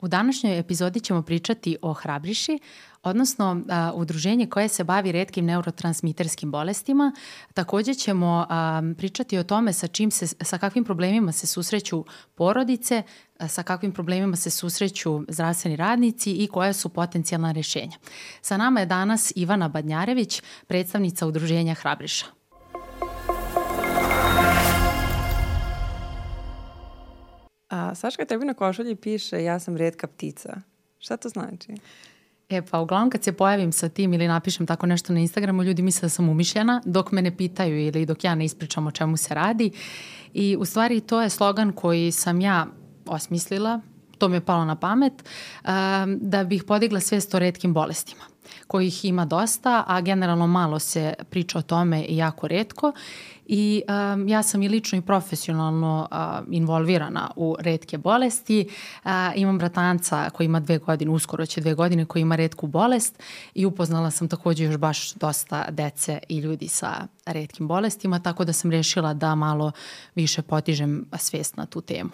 U današnjoj epizodi ćemo pričati o Hrabriši, odnosno a, udruženje koje se bavi redkim neurotransmiterskim bolestima. Takođe ćemo a, pričati o tome sa, čim se, sa kakvim problemima se susreću porodice, a, sa kakvim problemima se susreću zdravstveni radnici i koja su potencijalna rešenja. Sa nama je danas Ivana Badnjarević, predstavnica udruženja Hrabriša. A Saška tebi na košulji piše ja sam redka ptica. Šta to znači? E pa uglavnom kad se pojavim sa tim ili napišem tako nešto na Instagramu, ljudi misle da sam umišljena dok me ne pitaju ili dok ja ne ispričam o čemu se radi. I u stvari to je slogan koji sam ja osmislila, to mi je palo na pamet, um, da bih podigla svest o redkim bolestima kojih ima dosta, a generalno malo se priča o tome i jako redko i um, ja sam i lično i profesionalno uh, involvirana u redke bolesti. Uh, imam bratanca koji ima dve godine, uskoro će dve godine, koji ima redku bolest i upoznala sam takođe još baš dosta dece i ljudi sa redkim bolestima, tako da sam rešila da malo više potižem svest na tu temu.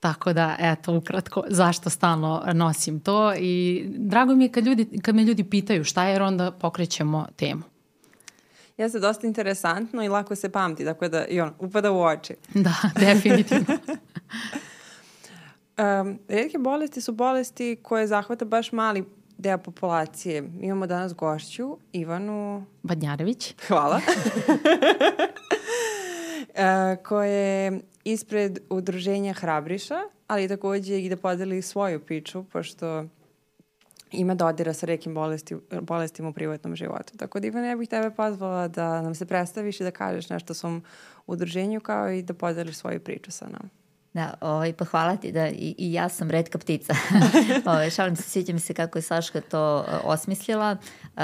Tako da, eto, ukratko, zašto stalno nosim to i drago mi je kad, ljudi, kad me ljudi pitaju šta je, jer onda pokrećemo temu. Jeste dosta interesantno i lako se pamti, tako da i on upada u oči. Da, definitivno. um, redke bolesti su bolesti koje zahvata baš mali deo populacije. Imamo danas gošću, Ivanu... Badnjarević. Hvala. uh, koje ispred udruženja Hrabriša, ali takođe i da podeli svoju priču, pošto ima dodira sa rekim bolesti, bolestima u privatnom životu. Tako da Ivana, ja bih tebe pozvala da nam se predstaviš i da kažeš nešto o svom udruženju kao i da podeliš svoju priču sa nama. Da, ovaj, pa hvala ti da i, i ja sam redka ptica. ovaj, šalim se, sviđa mi se kako je Saška to uh, osmislila. Uh,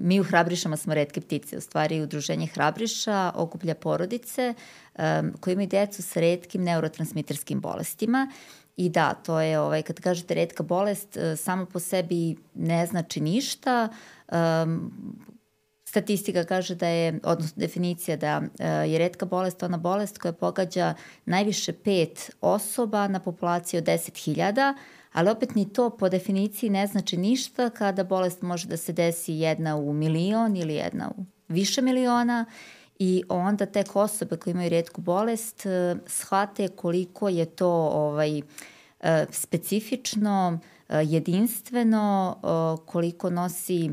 mi u Hrabrišama smo redke ptice. U stvari, udruženje Hrabriša okuplja porodice um, koji imaju decu sa redkim neurotransmiterskim bolestima I da, to je, ovaj, kad kažete redka bolest, uh, samo po sebi ne znači ništa. Um, statistika kaže da je, odnosno definicija da uh, je redka bolest ona bolest koja pogađa najviše pet osoba na populaciji od 10.000, ali opet ni to po definiciji ne znači ništa kada bolest može da se desi jedna u milion ili jedna u više miliona i onda tek osobe koje imaju redku bolest uh, shvate koliko je to ovaj, uh, specifično, uh, jedinstveno, koliko nosi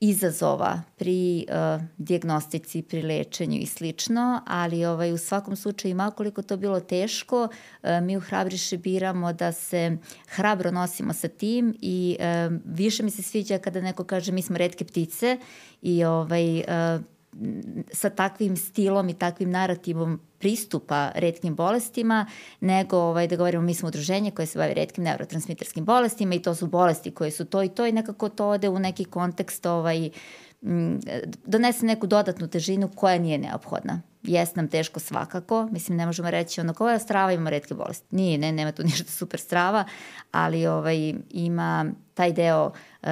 izazova pri diagnostici, pri lečenju i slično, ali ovaj, u svakom slučaju makoliko to bilo teško, mi u Hrabriše biramo da se hrabro nosimo sa tim i više mi se sviđa kada neko kaže mi smo redke ptice i ovaj, sa takvim stilom i takvim narativom pristupa redkim bolestima, nego ovaj, da govorimo mi smo udruženje koje se bavi redkim neurotransmiterskim bolestima i to su bolesti koje su to i to i nekako to ode u neki kontekst ovaj, donese neku dodatnu težinu koja nije neophodna. Jes nam teško svakako, mislim ne možemo reći ono koja strava ima redke bolesti. Nije, ne, nema tu ništa super strava, ali ovaj, ima taj deo uh,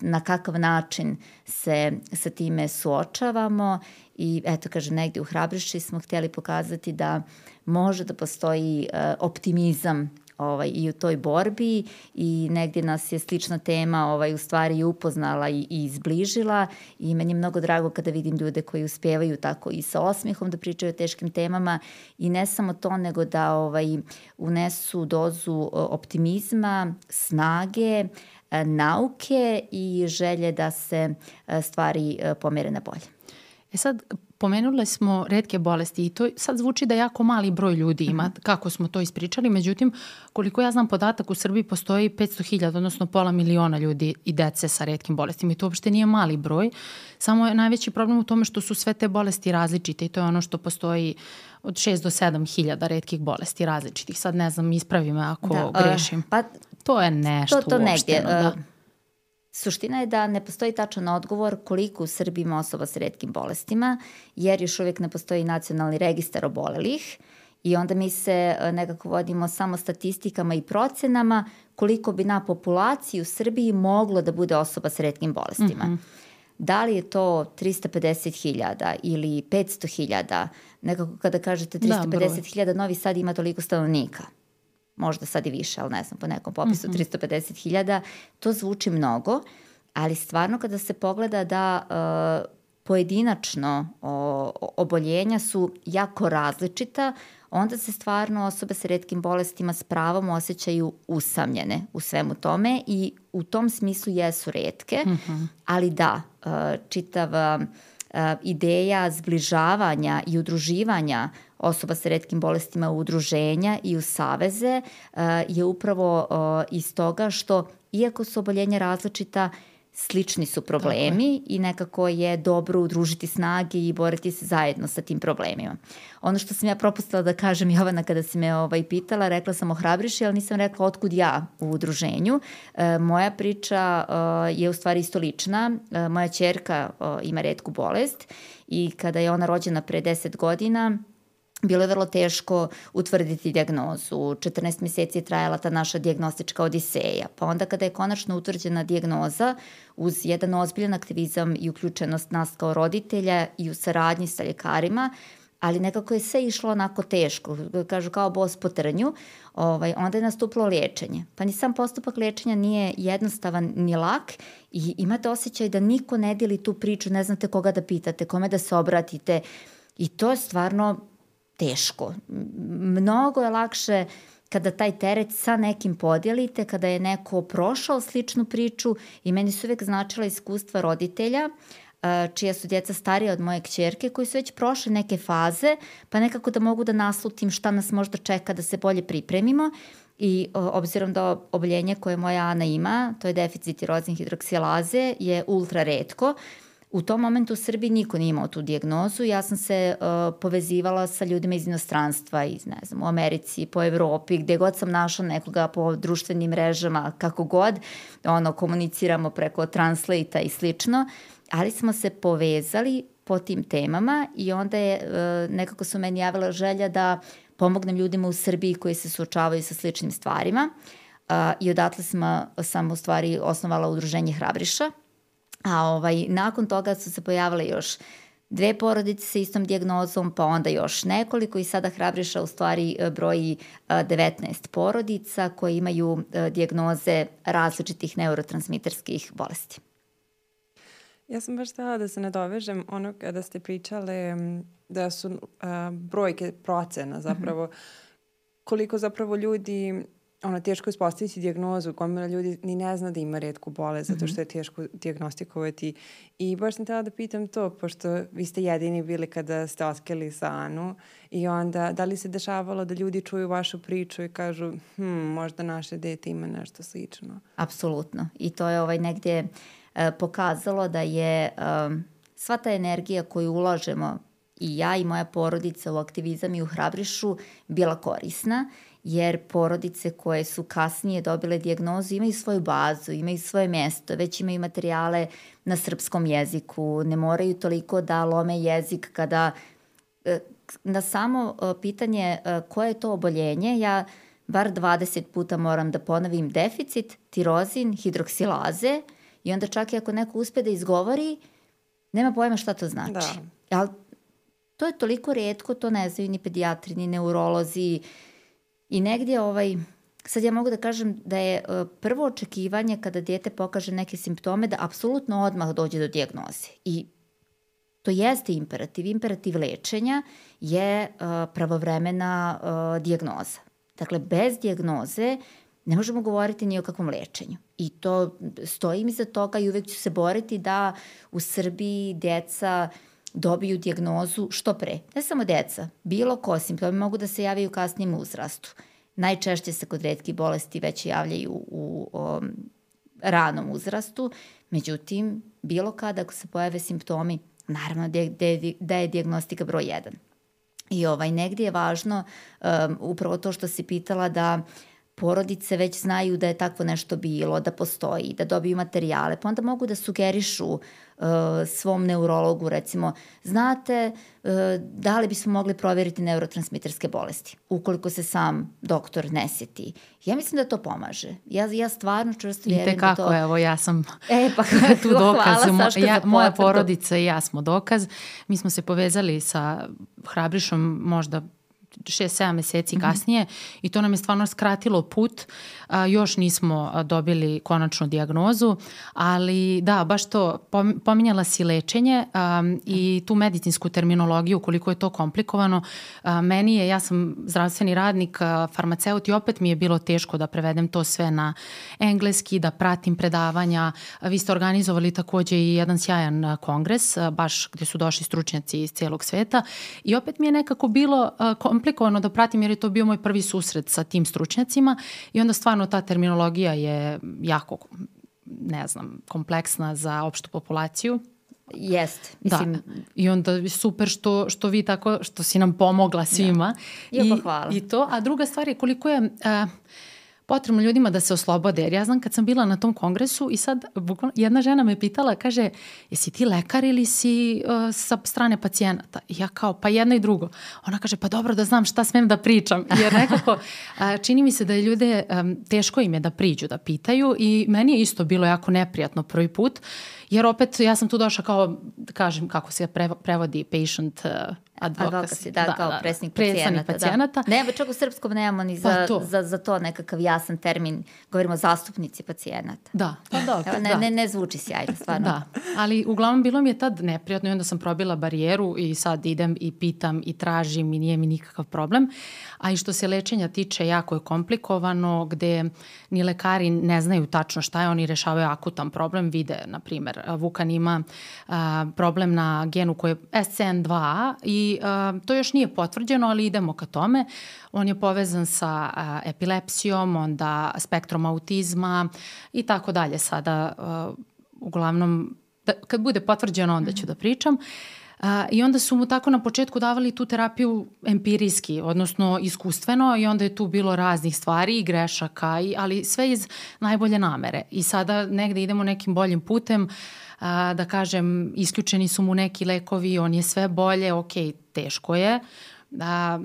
na kakav način se sa time suočavamo i eto kaže negde u Hrabriši smo htjeli pokazati da može da postoji uh, optimizam ovaj, i u toj borbi i negdje nas je slična tema ovaj, u stvari upoznala i, i izbližila i meni je mnogo drago kada vidim ljude koji uspevaju tako i sa osmihom da pričaju o teškim temama i ne samo to nego da ovaj, unesu dozu optimizma, snage, e, nauke i želje da se e, stvari e, pomere na bolje. E sad, pomenule smo redke bolesti i to sad zvuči da jako mali broj ljudi ima, mm -hmm. kako smo to ispričali, međutim, koliko ja znam podatak, u Srbiji postoji 500.000, odnosno pola miliona ljudi i dece sa redkim bolestima i to uopšte nije mali broj, samo je najveći problem u tome što su sve te bolesti različite i to je ono što postoji od 6 do 7 hiljada redkih bolesti različitih. Sad ne znam, ispravi me ako da, grešim. Uh, pa, to je nešto to, to negdje, da. Suština je da ne postoji tačan odgovor koliko u Srbiji ima osoba sa redkim bolestima, jer još uvijek ne postoji nacionalni registar obolelih i onda mi se e, nekako vodimo samo statistikama i procenama koliko bi na populaciji u Srbiji moglo da bude osoba sa redkim bolestima. Mm -hmm. Da li je to 350.000 ili 500.000, nekako kada kažete 350.000, da, Novi Sad ima toliko stanovnika možda sad i više, ali ne znam, po nekom popisu mm -hmm. 350.000, to zvuči mnogo, ali stvarno kada se pogleda da uh, pojedinačno o, oboljenja su jako različita, onda se stvarno osobe sa redkim bolestima s pravom osjećaju usamljene u svemu tome i u tom smislu jesu redke, mm -hmm. ali da, uh, čitava uh, ideja zbližavanja i udruživanja osoba sa redkim bolestima u udruženja i u saveze uh, je upravo iz toga što iako su oboljenja različita, slični su problemi i nekako je dobro udružiti snage i boriti se zajedno sa tim problemima. Ono što sam ja propustila da kažem Jovana kada si me ovaj pitala, rekla sam o Hrabriši, ali nisam rekla otkud ja u udruženju. E, moja priča e, je u stvari isto lična. E, moja čerka e, ima redku bolest i kada je ona rođena pre 10 godina, bilo je vrlo teško utvrditi diagnozu. 14 meseci je trajala ta naša diagnostička odiseja. Pa onda kada je konačno utvrđena diagnoza, uz jedan ozbiljan aktivizam i uključenost nas kao roditelja i u saradnji sa ljekarima, ali nekako je sve išlo onako teško, kažu kao bos po trnju, ovaj, onda je nastupilo lečenje. Pa ni sam postupak lečenja nije jednostavan ni lak i imate osjećaj da niko ne dili tu priču, ne znate koga da pitate, kome da se obratite i to je stvarno teško. Mnogo je lakše kada taj teret sa nekim podijelite, kada je neko prošao sličnu priču i meni su uvek značila iskustva roditelja čija su djeca starija od moje kćerke, koji su već prošle neke faze, pa nekako da mogu da naslutim šta nas možda čeka da se bolje pripremimo i obzirom da oboljenje koje moja Ana ima, to je deficit tirozin hidroksilaze, je ultra redko, U tom momentu u Srbiji niko nije imao tu dijagnozu. Ja sam se uh, povezivala sa ljudima iz inostranstva, iz, ne znam, u Americi, po Evropi, gde god sam našla nekoga po društvenim mrežama, kako god, ono, komuniciramo preko translate i slično, ali smo se povezali po tim temama i onda je, uh, nekako su meni javila želja da pomognem ljudima u Srbiji koji se suočavaju sa sličnim stvarima. Uh, I odatle sam, sam u stvari osnovala udruženje Hrabriša, A ovaj, nakon toga su se pojavile još dve porodice sa istom diagnozom, pa onda još nekoliko i sada Hrabriša u stvari e, broji 19 e, porodica koje imaju e, diagnoze različitih neurotransmiterskih bolesti. Ja sam baš htela da se nadovežem ono kada ste pričale da su brojke procena zapravo -hmm. koliko zapravo ljudi ono, teško ispostaviti diagnozu, gomila ljudi ni ne zna da ima redku bolest, zato što je mhm. teško diagnostikovati. I baš sam htela da pitam to, pošto vi ste jedini bili kada ste otkrili sa Anu i onda, da li se dešavalo da ljudi čuju vašu priču i kažu, hm, možda naše dete ima nešto slično? Apsolutno. I to je ovaj negdje uh, pokazalo da je um, sva ta energija koju ulažemo i ja i moja porodica u aktivizam i u hrabrišu bila korisna jer porodice koje su kasnije dobile dijagnozu imaju svoju bazu, imaju svoje mesto, već imaju materijale na srpskom jeziku, ne moraju toliko da lome jezik kada e, na samo e, pitanje e, koje je to oboljenje, ja bar 20 puta moram da ponovim deficit, tirozin, hidroksilaze i onda čak i ako neko uspe da izgovori, nema pojma šta to znači. Da. Ali to je toliko redko, to ne znaju ni pedijatri, ni neurolozi, uh, I negdje ovaj, sad ja mogu da kažem da je e, prvo očekivanje kada dijete pokaže neke simptome da apsolutno odmah dođe do dijagnoze. I to jeste imperativ. Imperativ lečenja je uh, pravovremena uh, dijagnoza. Dakle, bez dijagnoze ne možemo govoriti ni o kakvom lečenju. I to stojim iza toga i uvek ću se boriti da u Srbiji deca dobiju dijagnozu što pre. Ne samo deca, bilo ko, simptomi mogu da se javaju u kasnijem uzrastu. Najčešće se kod redkih bolesti već javljaju u o, ranom uzrastu, međutim, bilo kada ako se pojave simptomi, naravno da je, da je diagnostika broj 1. I ovaj, negdje je važno um, upravo to što si pitala da porodice već znaju da je takvo nešto bilo, da postoji, da dobiju materijale, pa onda mogu da sugerišu uh, svom neurologu, recimo, znate, uh, da li bismo mogli provjeriti neurotransmiterske bolesti, ukoliko se sam doktor ne sjeti. Ja mislim da to pomaže. Ja, ja stvarno čvrsto vjerujem da to... I tekako, evo, ja sam e, pa, tu dokaz. Hvala, ja, moja porodica i ja smo dokaz. Mi smo se povezali sa Hrabrišom možda 6-7 meseci mm -hmm. kasnije i to nam je stvarno skratilo put. A, još nismo dobili konačnu diagnozu, ali da, baš to, pominjala si lečenje a, i tu medicinsku terminologiju, koliko je to komplikovano. A, meni je, ja sam zdravstveni radnik, a, farmaceut i opet mi je bilo teško da prevedem to sve na engleski, da pratim predavanja. A, vi ste organizovali takođe i jedan sjajan kongres, a, baš gde su došli stručnjaci iz celog sveta i opet mi je nekako bilo a, komplikovano da pratim jer je to bio moj prvi susret sa tim stručnjacima i onda stvarno ta terminologija je jako ne znam, kompleksna za opštu populaciju. Jest. Da. Mislim... Da. I onda super što, što vi tako, što si nam pomogla svima. Da. I, hvala. I to. A druga stvar je koliko je... Uh, potrebno ljudima da se oslobode. Jer ja znam kad sam bila na tom kongresu i sad jedna žena me pitala, kaže, jesi ti lekar ili si uh, sa strane pacijenata? I ja kao, pa jedno i drugo. Ona kaže, pa dobro da znam šta smem da pričam. Jer nekako uh, čini mi se da je ljude, um, teško im je da priđu, da pitaju i meni je isto bilo jako neprijatno prvi put. Jer opet ja sam tu došla kao, da kažem kako se prevodi patient uh, advocacy, da, da, kao da, presnik pacijenata. pacijenata. Da. Ne, čak u srpskom nemamo ni za, pa to. Za, za to nekakav jasan termin, govorimo zastupnici pacijenata. Da, pa dobro. Ne, da. ne, ne zvuči sjajno, stvarno. Da, ali uglavnom bilo mi je tad neprijatno i onda sam probila barijeru i sad idem i pitam i tražim i nije mi nikakav problem. A i što se lečenja tiče, jako je komplikovano, gde ni lekari ne znaju tačno šta je, oni rešavaju akutan problem, vide, na primer, Vukan ima a, problem na genu koji je SCN2 i to još nije potvrđeno, ali idemo ka tome. On je povezan sa epilepsijom, onda spektrom autizma i tako dalje. Sada, uglavnom, da, kad bude potvrđeno, onda ću da pričam. Uh, A, I onda su mu tako na početku davali tu terapiju empirijski, odnosno iskustveno i onda je tu bilo raznih stvari i grešaka, i, ali sve iz najbolje namere. I sada negde idemo nekim boljim putem, a, da kažem, isključeni su mu neki lekovi, on je sve bolje, ok, teško je, da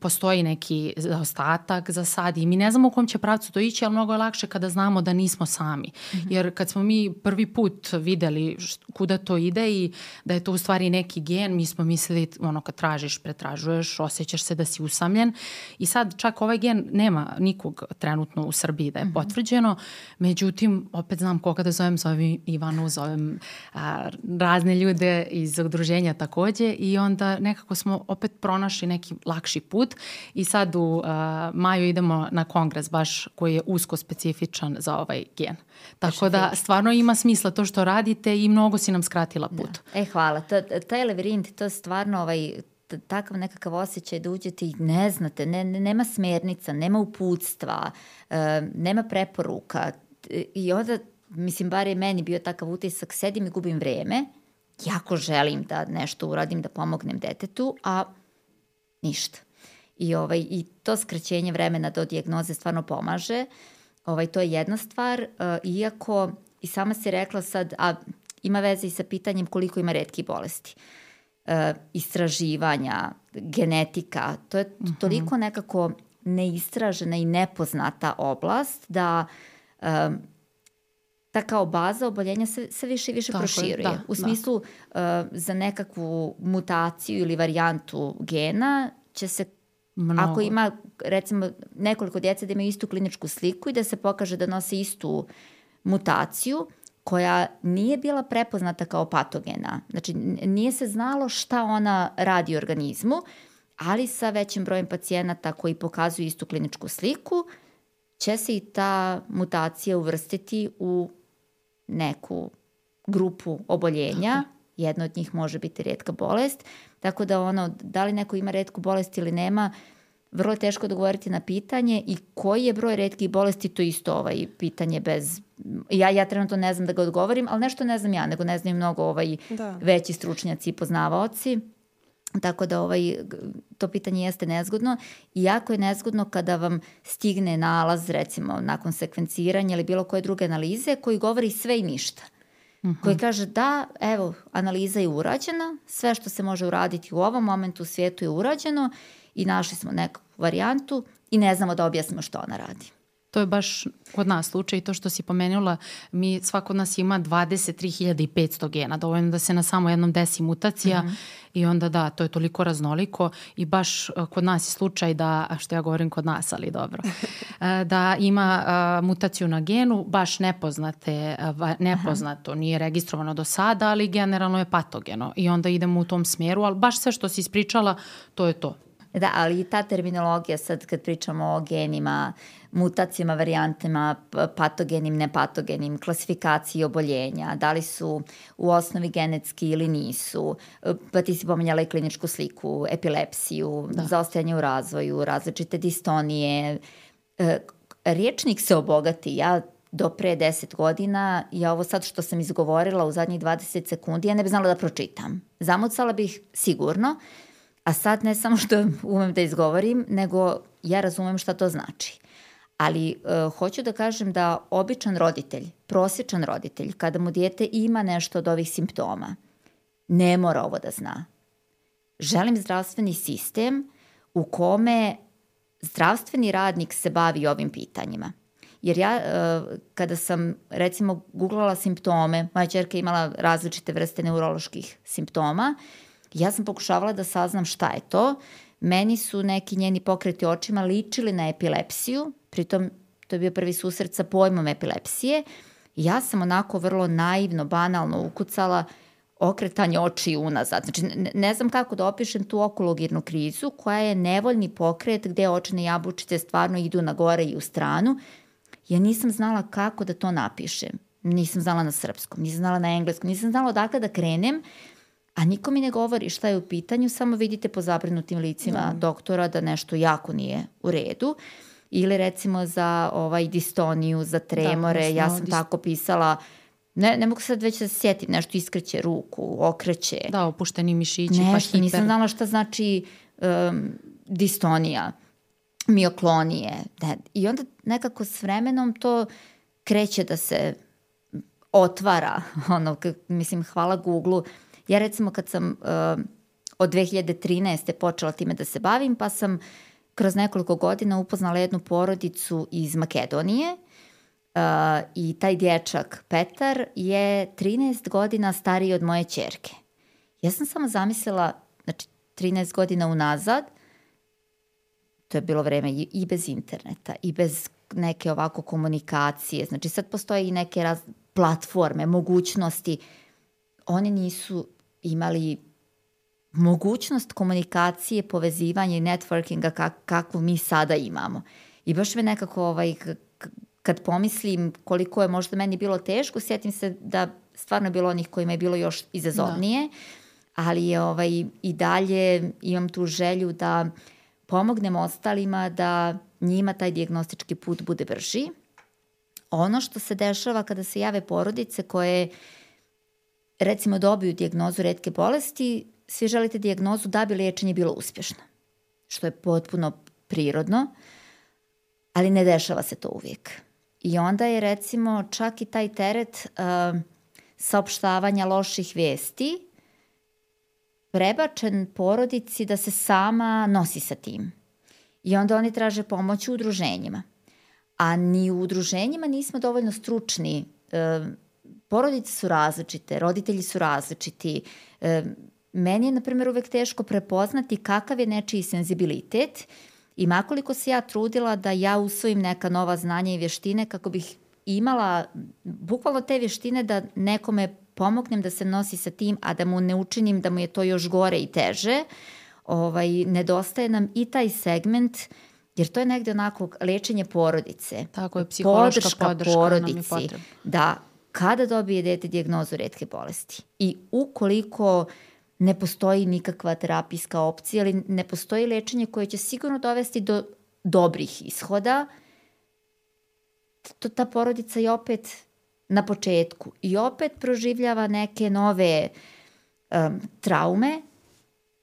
postoji neki ostatak za sad i mi ne znamo u kom će pravcu to ići, ali mnogo je lakše kada znamo da nismo sami. Mm -hmm. Jer kad smo mi prvi put videli kuda to ide i da je to u stvari neki gen, mi smo mislili, ono kad tražiš, pretražuješ, osjećaš se da si usamljen i sad čak ovaj gen nema nikog trenutno u Srbiji da je mm -hmm. potvrđeno, međutim, opet znam koga da zovem, zovem Ivanu, zovem a, razne ljude iz udruženja takođe i onda nekako smo opet pronašli neki lakši put i sad u uh, maju idemo na kongres baš koji je usko specifičan za ovaj gen. Tako da stvarno ima smisla to što radite i mnogo si nam skratila put. Da. E, hvala. To, taj levirint, to je stvarno ovaj, takav nekakav osjećaj da uđete i ne znate, ne, ne, nema smernica, nema uputstva, uh, nema preporuka i onda, mislim, bar je meni bio takav utisak, sedim i gubim vreme, jako želim da nešto uradim, da pomognem detetu, a ništa. I, ovaj, I to skraćenje vremena do dijagnoze stvarno pomaže. Ovaj, to je jedna stvar, uh, iako i sama si rekla sad, a ima veze i sa pitanjem koliko ima redkih bolesti. Uh, istraživanja, genetika, to je -hmm. toliko nekako neistražena i nepoznata oblast da um, ta kao baza oboljenja se, se više i više Tako proširuje. Je, da, U da. smislu da. uh, za nekakvu mutaciju ili varijantu gena će se Mnogo. Ako ima, recimo, nekoliko djece da imaju istu kliničku sliku i da se pokaže da nose istu mutaciju, koja nije bila prepoznata kao patogena. Znači, nije se znalo šta ona radi u organizmu, ali sa većim brojem pacijenata koji pokazuju istu kliničku sliku, će se i ta mutacija uvrstiti u neku grupu oboljenja, jedna od njih može biti redka bolest, tako da ono, da li neko ima redku bolest ili nema, vrlo je teško odgovoriti na pitanje i koji je broj redkih bolesti, to isto ovaj pitanje bez... Ja, ja trenutno ne znam da ga odgovorim, ali nešto ne znam ja, nego ne znam mnogo ovaj da. veći stručnjaci i poznavaoci. Tako da ovaj, to pitanje jeste nezgodno i jako je nezgodno kada vam stigne nalaz recimo nakon sekvenciranja ili bilo koje druge analize koji govori sve i ništa. Uh -huh. koji kaže da, evo, analiza je urađena, sve što se može uraditi u ovom momentu u svijetu je urađeno i našli smo neku varijantu i ne znamo da objasnimo što ona radi. To je baš kod nas slučaj i to što si pomenula, mi svako od nas ima 23.500 gena, dovoljno da se na samo jednom desi mutacija mm -hmm. i onda da, to je toliko raznoliko i baš kod nas je slučaj da, što ja govorim kod nas, ali dobro, da ima mutaciju na genu, baš nepoznate, nepoznato, nije registrovano do sada, ali generalno je patogeno i onda idemo u tom smjeru, ali baš sve što si ispričala, to je to. Da, ali i ta terminologija sad kad pričamo o genima, mutacijama, varijantama, patogenim, nepatogenim, klasifikaciji oboljenja, da li su u osnovi genetski ili nisu, pa ti si pomenjala i kliničku sliku, epilepsiju, da. zaostajanje u razvoju, različite distonije. E, riječnik se obogati, ja do pre 10 godina, ja ovo sad što sam izgovorila u zadnjih 20 sekundi, ja ne bih znala da pročitam. Zamucala bih sigurno, A sad ne samo što umem da izgovorim, nego ja razumem šta to znači. Ali uh, hoću da kažem da običan roditelj, prosječan roditelj, kada mu dijete ima nešto od ovih simptoma, ne mora ovo da zna. Želim zdravstveni sistem u kome zdravstveni radnik se bavi ovim pitanjima. Jer ja, uh, kada sam, recimo, googlala simptome, moja čerka imala različite vrste neuroloških simptoma, Ja sam pokušavala da saznam šta je to. Meni su neki njeni pokreti očima ličili na epilepsiju, pritom to je bio prvi susret sa pojmom epilepsije. Ja sam onako vrlo naivno, banalno ukucala okretanje oči unazad. Znači, ne, ne znam kako da opišem tu okulogirnu krizu koja je nevoljni pokret gde očne jabučice stvarno idu na gore i u stranu. Ja nisam znala kako da to napišem. Nisam znala na srpskom, nisam znala na engleskom, nisam znala odakle da krenem a niko mi ne govori šta je u pitanju, samo vidite po zabrinutim licima da. doktora da nešto jako nije u redu. Ili recimo za ovaj distoniju, za tremore, da, ja sam dist... tako pisala Ne, ne mogu sad već da se sjetim, nešto iskreće ruku, okreće. Da, opušteni mišići, nešto, pa hiper. nisam znala šta znači um, distonija, mioklonije. Ne, I onda nekako s vremenom to kreće da se otvara, ono, mislim, hvala Google-u, Ja recimo kad sam uh, od 2013. počela time da se bavim, pa sam kroz nekoliko godina upoznala jednu porodicu iz Makedonije uh, i taj dječak Petar je 13 godina stariji od moje čerke. Ja sam samo zamislila, znači 13 godina unazad, to je bilo vreme i, bez interneta, i bez neke ovako komunikacije, znači sad postoje i neke raz, platforme, mogućnosti, oni nisu imali mogućnost komunikacije, povezivanja i networkinga kak, kakvu mi sada imamo. I baš me nekako ovaj, kad pomislim koliko je možda meni bilo teško, sjetim se da stvarno je bilo onih kojima je bilo još izazovnije, da. ali je ovaj, i dalje imam tu želju da pomognem ostalima da njima taj diagnostički put bude brži. Ono što se dešava kada se jave porodice koje uh, recimo dobiju dijagnozu redke bolesti, svi želite dijagnozu da bi liječenje bilo uspješno, što je potpuno prirodno, ali ne dešava se to uvijek. I onda je recimo čak i taj teret uh, saopštavanja loših vesti prebačen porodici da se sama nosi sa tim. I onda oni traže pomoć u udruženjima. A ni u udruženjima nismo dovoljno stručni uh, porodice su različite, roditelji su različiti. E, meni je, na primjer, uvek teško prepoznati kakav je nečiji senzibilitet i makoliko se ja trudila da ja usvojim neka nova znanja i vještine kako bih imala bukvalno te vještine da nekome pomognem da se nosi sa tim, a da mu ne učinim da mu je to još gore i teže, ovaj, nedostaje nam i taj segment jer to je negde onako lečenje porodice. Tako je, psihološka podrška, podrška porodici. Da, kada dobije dete dijagnozu redke bolesti i ukoliko ne postoji nikakva terapijska opcija ili ne postoji lečenje koje će sigurno dovesti do dobrih ishoda, to ta porodica je opet na početku i opet proživljava neke nove um, traume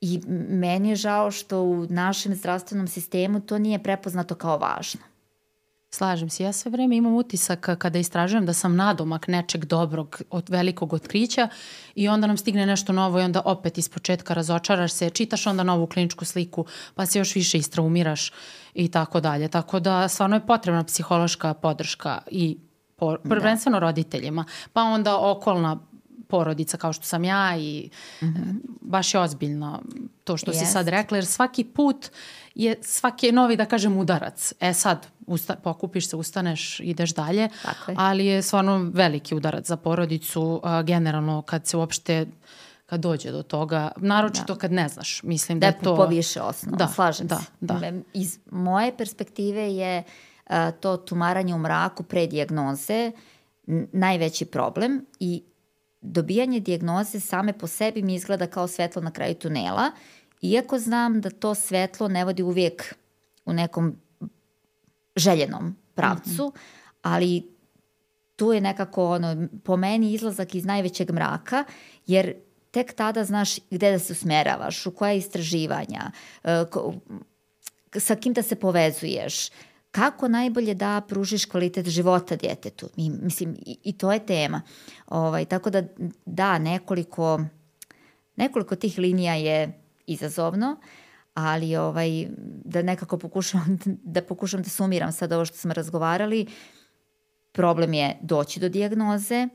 i meni je žao što u našem zdravstvenom sistemu to nije prepoznato kao važno. Slažem se. Ja sve vreme imam utisak kada istražujem da sam nadomak nečeg dobrog, od velikog otkrića i onda nam stigne nešto novo i onda opet iz početka razočaraš se, čitaš onda novu kliničku sliku, pa se još više istraumiraš i tako dalje. Tako da stvarno je potrebna psihološka podrška i po, da. prvenstveno da. roditeljima, pa onda okolna porodica kao što sam ja i mm -hmm. baš je ozbiljno to što Jest. si sad rekla, jer svaki put je svaki je novi, da kažem, udarac. E sad, usta, pokupiš se, ustaneš, ideš dalje, je. ali je stvarno veliki udarac za porodicu, a, generalno kad se uopšte kad dođe do toga, naročito da. kad ne znaš. Mislim da, da je to... po više osnova, da, slažem da, se. Da. Iz moje perspektive je a, to tumaranje u mraku pre dijagnoze najveći problem i dobijanje dijagnoze same po sebi mi izgleda kao svetlo na kraju tunela, iako znam da to svetlo ne vodi uvijek u nekom željenom pravcu, mm -hmm. ali tu je nekako ono, po meni izlazak iz najvećeg mraka, jer tek tada znaš gde da se usmeravaš, u koja istraživanja, e, sa kim da se povezuješ, kako najbolje da pružiš kvalitet života djetetu. I, mislim, i, i to je tema. Ovaj, tako da, da, nekoliko, nekoliko tih linija je izazovno, ali ovaj, da nekako pokušam da, pokušam da sumiram sad ovo što smo razgovarali, problem je doći do dijagnoze,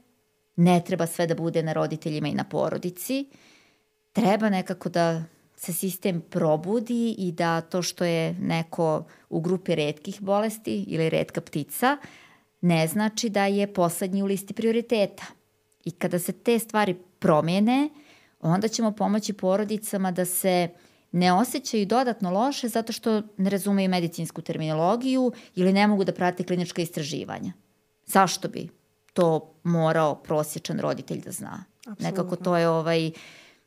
ne treba sve da bude na roditeljima i na porodici, treba nekako da se sistem probudi i da to što je neko u grupi redkih bolesti ili redka ptica ne znači da je poslednji u listi prioriteta. I kada se te stvari promijene, onda ćemo pomoći porodicama da se ne osjećaju dodatno loše zato što ne razumeju medicinsku terminologiju ili ne mogu da prate klinička istraživanja. Zašto bi to morao prosječan roditelj da zna? Absolutno. Nekako to je ovaj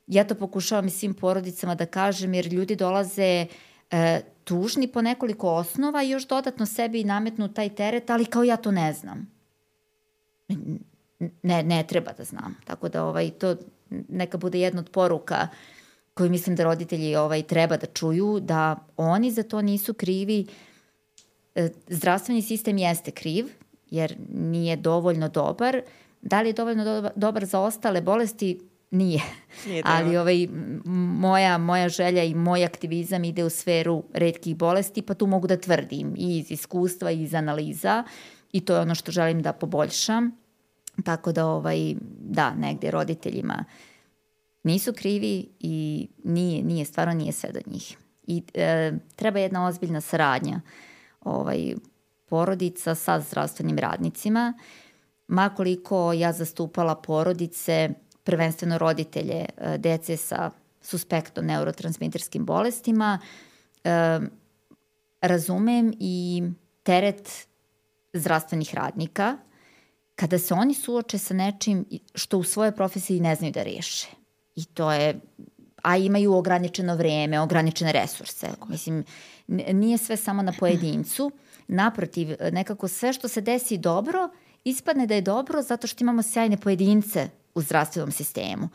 ja to pokušavam i svim porodicama da kažem, jer ljudi dolaze e, tužni po nekoliko osnova i još dodatno sebi nametnu taj teret, ali kao ja to ne znam. Ne, ne treba da znam. Tako da ovaj, to neka bude jedna od poruka koju mislim da roditelji ovaj, treba da čuju, da oni za to nisu krivi. E, zdravstveni sistem jeste kriv, jer nije dovoljno dobar. Da li je dovoljno dobar za ostale bolesti? Nije. Nije Ali ovaj, moja, moja želja i moj aktivizam ide u sferu redkih bolesti, pa tu mogu da tvrdim i iz iskustva i iz analiza i to je ono što želim da poboljšam. Tako da, ovaj, da, negde roditeljima nisu krivi i nije, nije, stvarno nije sve do njih. I e, treba jedna ozbiljna saradnja ovaj, porodica sa zdravstvenim radnicima. Makoliko ja zastupala porodice prvenstveno roditelje e, dece sa suspektom neurotransmiterskim bolestima, e, razumem i teret zdravstvenih radnika kada se oni suoče sa nečim što u svojoj profesiji ne znaju da reše. I to je a imaju ograničeno vreme, ograničene resurse. Mislim, nije sve samo na pojedincu. Naprotiv, nekako sve što se desi dobro, ispadne da je dobro zato što imamo sjajne pojedince u zdravstvenom sistemu.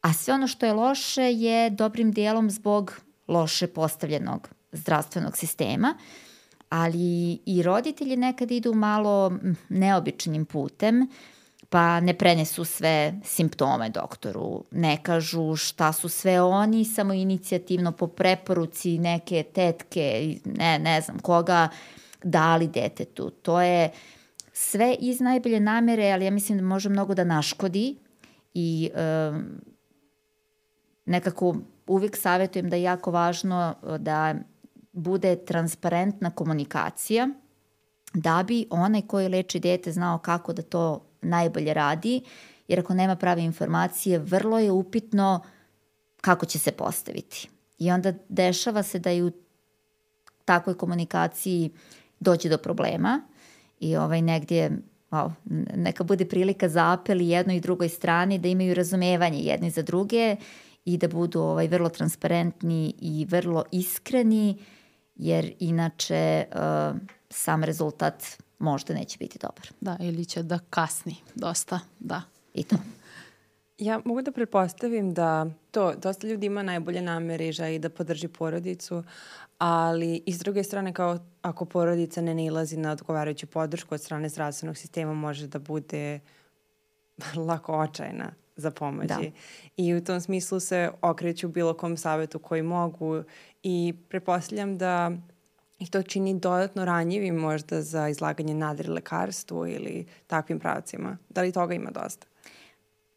A sve ono što je loše je dobrim dijelom zbog loše postavljenog zdravstvenog sistema, ali i roditelji nekad idu malo neobičnim putem, pa ne prenesu sve simptome doktoru, ne kažu šta su sve oni samo inicijativno po preporuci neke tetke, ne, ne znam koga, dali detetu. To je sve iz najbolje namere, ali ja mislim da može mnogo da naškodi i um, nekako uvijek savjetujem da je jako važno uh, da bude transparentna komunikacija da bi onaj koji leči dete znao kako da to najbolje radi, jer ako nema prave informacije, vrlo je upitno kako će se postaviti. I onda dešava se da i u takvoj komunikaciji dođe do problema i ovaj negdje wow, neka bude prilika za apel i jednoj i drugoj strani da imaju razumevanje jedni za druge i da budu ovaj, vrlo transparentni i vrlo iskreni, jer inače uh, sam rezultat možda neće biti dobar. Da, ili će da kasni dosta, da. I to. Ja mogu da pretpostavim da to, dosta ljudi ima najbolje namere i želi da podrži porodicu, ali i s druge strane kao ako porodica ne nilazi na odgovarajuću podršku od strane zdravstvenog sistema može da bude lako očajna za pomoći. Da. I u tom smislu se okreću bilo kom savetu koji mogu i prepostavljam da ih to čini dodatno ranjivim možda za izlaganje nadri lekarstvu ili takvim pravcima. Da li toga ima dosta?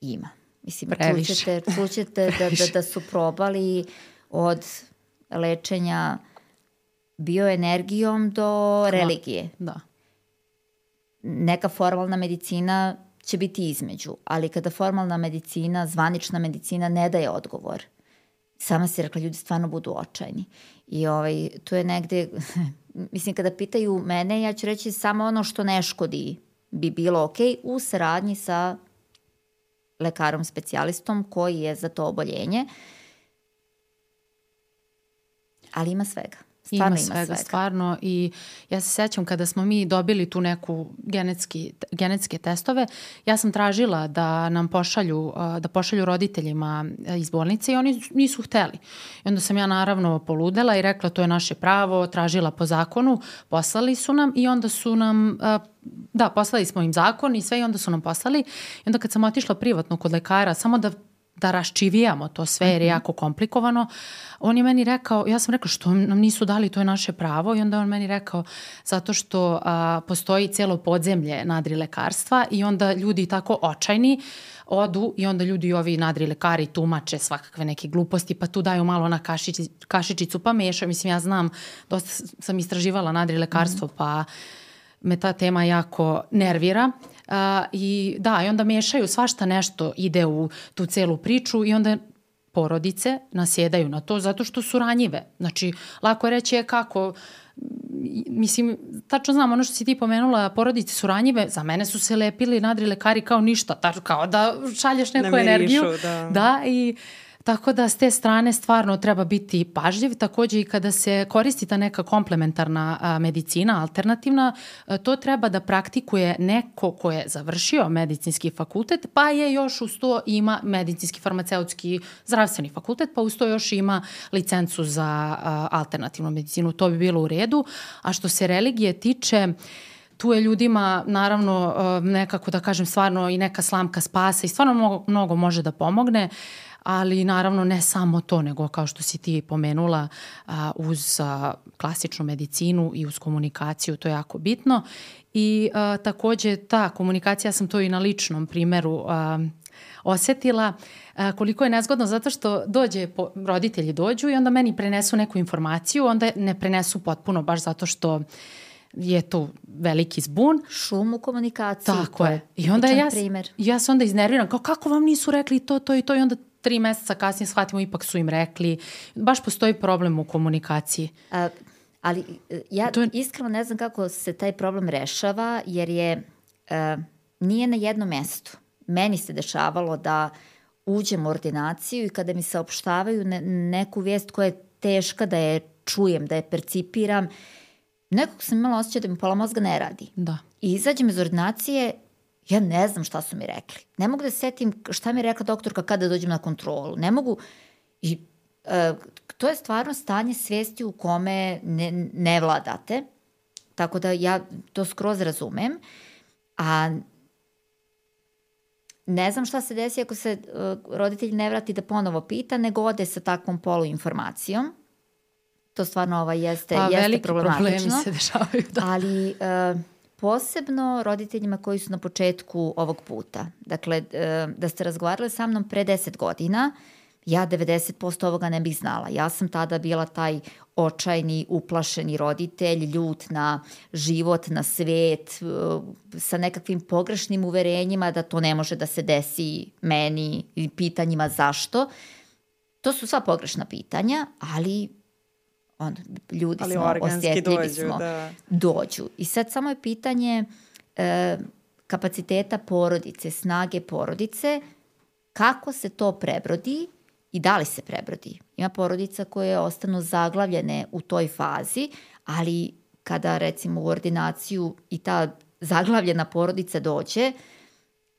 Ima. Mislim, Previše. čućete, čućete da, da, da su probali od lečenja bioenergijom do religije. Da. Neka formalna medicina će biti između, ali kada formalna medicina, zvanična medicina ne daje odgovor, sama si rekla, ljudi stvarno budu očajni. I ovaj, tu je negde, mislim, kada pitaju mene, ja ću reći samo ono što ne škodi bi bilo ok u saradnji sa lekarom specijalistom koji je za to oboljenje. Ali ima svega. Stvarno ima, svega, svega, stvarno. I ja se sećam kada smo mi dobili tu neku genetski, genetske testove, ja sam tražila da nam pošalju, da pošalju roditeljima iz bolnice i oni nisu hteli. I onda sam ja naravno poludela i rekla to je naše pravo, tražila po zakonu, poslali su nam i onda su nam da, poslali smo im zakon i sve i onda su nam poslali. I onda kad sam otišla privatno kod lekara, samo da da raščivijamo to sve jer je mhm. jako komplikovano. On je meni rekao, ja sam rekla što nam nisu dali, to je naše pravo i onda on meni rekao zato što a, postoji celo podzemlje nadri lekarstva i onda ljudi tako očajni odu i onda ljudi ovi nadri lekari tumače svakakve neke gluposti pa tu daju malo na kašiči, kašičicu pa mešaju. Mislim ja znam, dosta sam istraživala nadri lekarstvo mm. pa me ta tema jako nervira. Uh, I da, i onda mešaju svašta nešto ide u tu celu priču i onda porodice nasjedaju na to zato što su ranjive. Znači, lako je reći je kako mislim, tačno znam ono što si ti pomenula, porodice su ranjive, za mene su se lepili nadri lekari kao ništa, tačno kao da šalješ neku Namirišu, energiju. Da. da, i uh, Tako da s te strane stvarno treba biti pažljiv. Takođe i kada se koristi ta neka komplementarna medicina, alternativna, a, to treba da praktikuje neko ko je završio medicinski fakultet, pa je još uz to ima medicinski farmaceutski zdravstveni fakultet, pa uz to još ima licencu za alternativnu medicinu. To bi bilo u redu. A što se religije tiče, tu je ljudima naravno nekako da kažem stvarno i neka slamka spasa i stvarno mnogo, mnogo može da pomogne. Uh, ali naravno ne samo to, nego kao što si ti pomenula, uz klasičnu medicinu i uz komunikaciju, to je jako bitno. I a, takođe ta komunikacija, sam to i na ličnom primeru a, osetila a, koliko je nezgodno zato što dođe, po, roditelji dođu i onda meni prenesu neku informaciju, onda ne prenesu potpuno baš zato što je tu veliki zbun. Šum u komunikaciji. Tako je. I onda ja, primer. ja se onda iznerviram, kao kako vam nisu rekli to, to i to i onda tri meseca kasnije shvatimo ipak su im rekli. Baš postoji problem u komunikaciji. A, ali e, ja to je... iskreno ne znam kako se taj problem rešava, jer je a, e, nije na jednom mestu. Meni se dešavalo da uđem u ordinaciju i kada mi saopštavaju ne, neku vijest koja je teška da je čujem, da je percipiram, nekog sam imala osjećaj da mi pola mozga ne radi. Da. I izađem iz ordinacije Ja ne znam šta su mi rekli. Ne mogu da setim šta mi je rekla doktorka kada dođem na kontrolu. Ne mogu... I, e, to je stvarno stanje svesti u kome ne, ne vladate. Tako da ja to skroz razumem. A ne znam šta se desi ako se uh, roditelj ne vrati da ponovo pita, nego ode sa takvom poluinformacijom. To stvarno ovaj, jeste, pa, jeste problematično. Pa veliki problemi se dešavaju. Da. Ali... Uh, posebno roditeljima koji su na početku ovog puta. Dakle, e, da ste razgovarali sa mnom pre 10 godina, ja 90% ovoga ne bih znala. Ja sam tada bila taj očajni, uplašeni roditelj, ljut na život, na svet, e, sa nekakvim pogrešnim uverenjima da to ne može da se desi meni i pitanjima zašto. To su sva pogrešna pitanja, ali on, ljudi Ali smo, osjetljivi dođu, smo, da. dođu. I sad samo je pitanje e, kapaciteta porodice, snage porodice, kako se to prebrodi i da li se prebrodi. Ima porodica koje ostanu zaglavljene u toj fazi, ali kada recimo u ordinaciju i ta zaglavljena porodica dođe,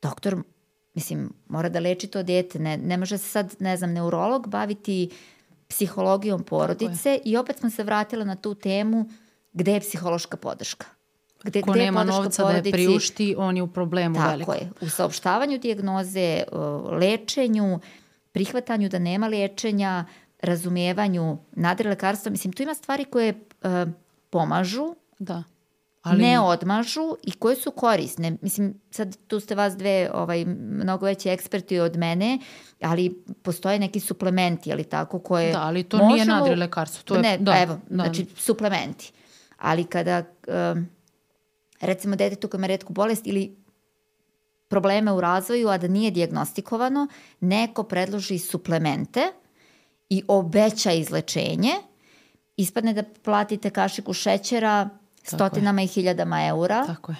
doktor mislim, mora da leči to dete. Ne, ne može se sad, ne znam, neurolog baviti psihologijom porodice i opet smo se vratila na tu temu gde je psihološka podrška. Gde, Ko gde nema novca porodici, da je priušti, on je u problemu tako veliko. Tako je. U saopštavanju dijagnoze, lečenju, prihvatanju da nema lečenja, razumevanju nadrilekarstva. Mislim, tu ima stvari koje uh, pomažu, da. Ali... ne odmažu i koje su korisne. Mislim, sad tu ste vas dve ovaj, mnogo veći eksperti od mene, ali postoje neki suplementi, ali tako, koje Da, ali to možemo... nije nadrilekarstvo. To je, ne, da, evo, da. znači suplementi. Ali kada, um, recimo, detetu koja ima redku bolest ili probleme u razvoju, a da nije diagnostikovano, neko predloži suplemente i obeća izlečenje, ispadne da platite kašiku šećera stotinama i hiljadama eura. Tako je.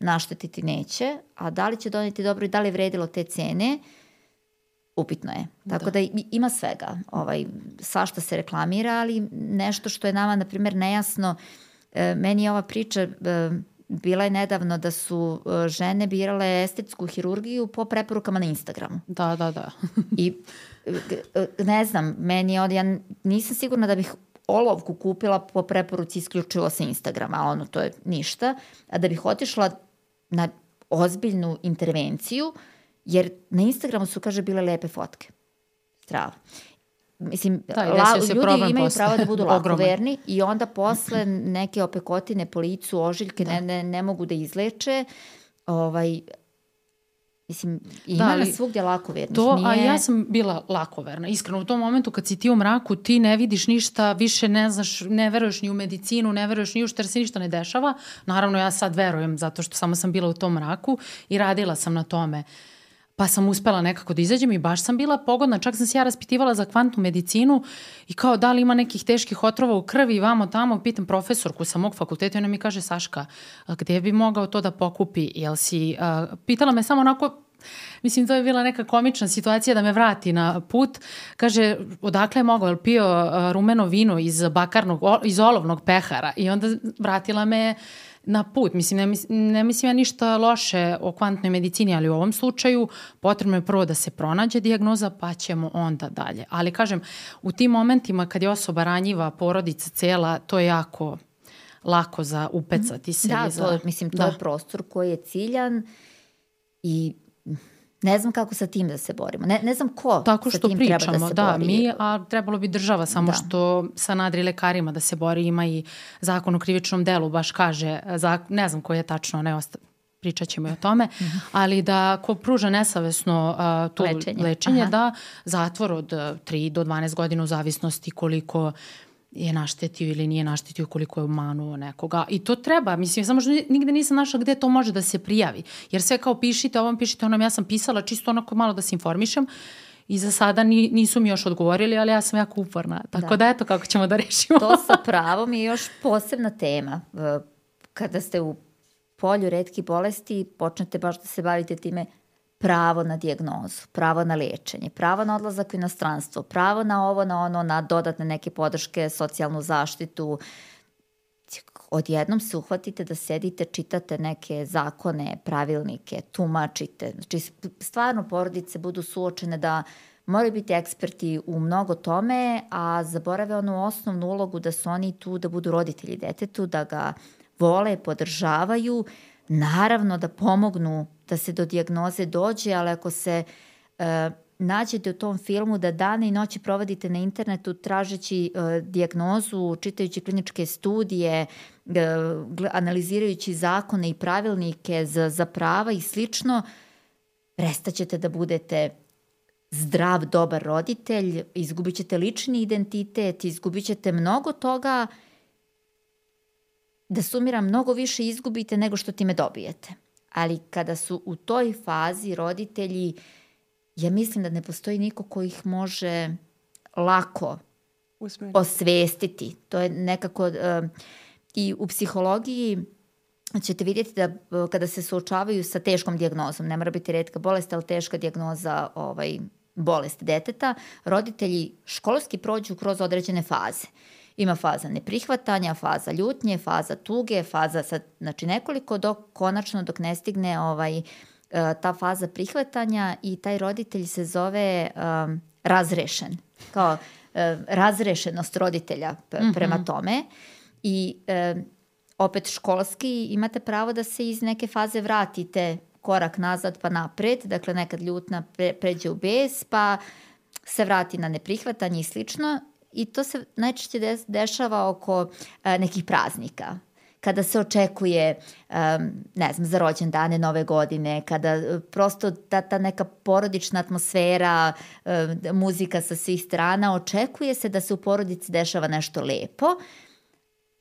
Naštetiti neće, a da li će doneti dobro i da li je vredilo te cene, upitno je. Tako da, da ima svega. Ovaj, svašta se reklamira, ali nešto što je nama, na primjer, nejasno, e, meni je ova priča e, bila je nedavno da su e, žene birale estetsku hirurgiju po preporukama na Instagramu. Da, da, da. I ne znam, meni je od, ja nisam sigurna da bih olovku kupila po preporuci isključivo sa Instagrama, ono to je ništa, a da bih otišla na ozbiljnu intervenciju, jer na Instagramu su, kaže, bile lepe fotke. Strava. Mislim, da, la, ljudi imaju posle. pravo da budu lakoverni i onda posle neke opekotine po licu, ožiljke da. ne, ne, ne mogu da izleče. Ovaj, Mislim, ima da, nas svugdje lako verniš. To, nije... a ja sam bila lako verna. Iskreno, u tom momentu kad si ti u mraku, ti ne vidiš ništa, više ne znaš, ne veruješ ni u medicinu, ne veruješ ni u što, jer se ništa ne dešava. Naravno, ja sad verujem, zato što samo sam bila u tom mraku i radila sam na tome. Pa sam uspela nekako da izađem i baš sam bila pogodna. Čak sam se ja raspitivala za kvantnu medicinu i kao da li ima nekih teških otrova u krvi vamo tamo. Pitam profesorku sa mog fakulteta i ona mi kaže Saška, gde bi mogao to da pokupi? Jel si, uh, pitala me samo onako Mislim, to je bila neka komična situacija da me vrati na put. Kaže, odakle je mogao, je pio rumeno vino iz bakarnog, iz olovnog pehara i onda vratila me na put. Mislim, ne, mislim, ne mislim ja ništa loše o kvantnoj medicini, ali u ovom slučaju potrebno je prvo da se pronađe diagnoza, pa ćemo onda dalje. Ali kažem, u tim momentima kad je osoba ranjiva, porodica cela, to je jako lako za upecati se. Da, za... to, mislim, to da. je prostor koji je ciljan i ne znam kako sa tim da se borimo. Ne, ne znam ko Tako što sa tim pričamo, treba da se da, bori. mi, a trebalo bi država samo da. što sa nadri lekarima da se bori, ima i zakon o krivičnom delu, baš kaže, ne znam koji je tačno, ne osta, pričat ćemo i o tome, mhm. ali da ko pruža nesavesno uh, to lečenje, lečenje da zatvor od 3 do 12 godina u zavisnosti koliko je naštetio ili nije naštetio koliko je obmanuo nekoga. I to treba, mislim, samo što nigde nisam našla gde to može da se prijavi. Jer sve kao pišite ovom, pišite onom, ja sam pisala čisto onako malo da se informišem i za sada ni, nisu mi još odgovorili, ali ja sam jako uporna. Tako da, da eto kako ćemo da rešimo. to sa pravom je još posebna tema. Kada ste u polju redki bolesti, počnete baš da se bavite time pravo na dijagnozu, pravo na lečenje, pravo na odlazak u inostranstvo, pravo na ovo, na ono, na dodatne neke podrške, socijalnu zaštitu. Odjednom se uhvatite da sedite, čitate neke zakone, pravilnike, tumačite. Znači, stvarno porodice budu suočene da moraju biti eksperti u mnogo tome, a zaborave onu osnovnu ulogu da su oni tu da budu roditelji detetu, da ga vole, podržavaju, naravno da pomognu da se do dijagnoze dođe, ali ako se e, nađete u tom filmu da dane i noći provodite na internetu tražeći e, dijagnozu, čitajući kliničke studije, e, analizirajući zakone i pravilnike za, za prava i slično, prestaćete da budete zdrav, dobar roditelj, izgubit ćete lični identitet, izgubit ćete mnogo toga, da sumiram, mnogo više izgubite nego što time dobijete ali kada su u toj fazi roditelji, ja mislim da ne postoji niko ko ih može lako Usmeriti. osvestiti. To je nekako... Uh, I u psihologiji ćete vidjeti da uh, kada se suočavaju sa teškom dijagnozom, ne mora biti redka bolest, ali teška dijagnoza ovaj, bolest deteta, roditelji školski prođu kroz određene faze. Ima faza neprihvatanja, faza ljutnje, faza tuge, faza sad, znači nekoliko dok konačno dok ne stigne ovaj ta faza prihvatanja i taj roditelj se zove um, razrešen. Kao uh, razrešenost roditelja prema mm -hmm. tome. I uh, opet školski imate pravo da se iz neke faze vratite korak nazad pa napred, dakle nekad ljutna pre, pređe u bes, pa se vrati na neprihvatanje i slično i to se najčešće des, dešava oko uh, nekih praznika. Kada se očekuje, um, ne znam, za rođendane nove godine, kada uh, prosto ta, ta neka porodična atmosfera, um, muzika sa svih strana, očekuje se da se u porodici dešava nešto lepo,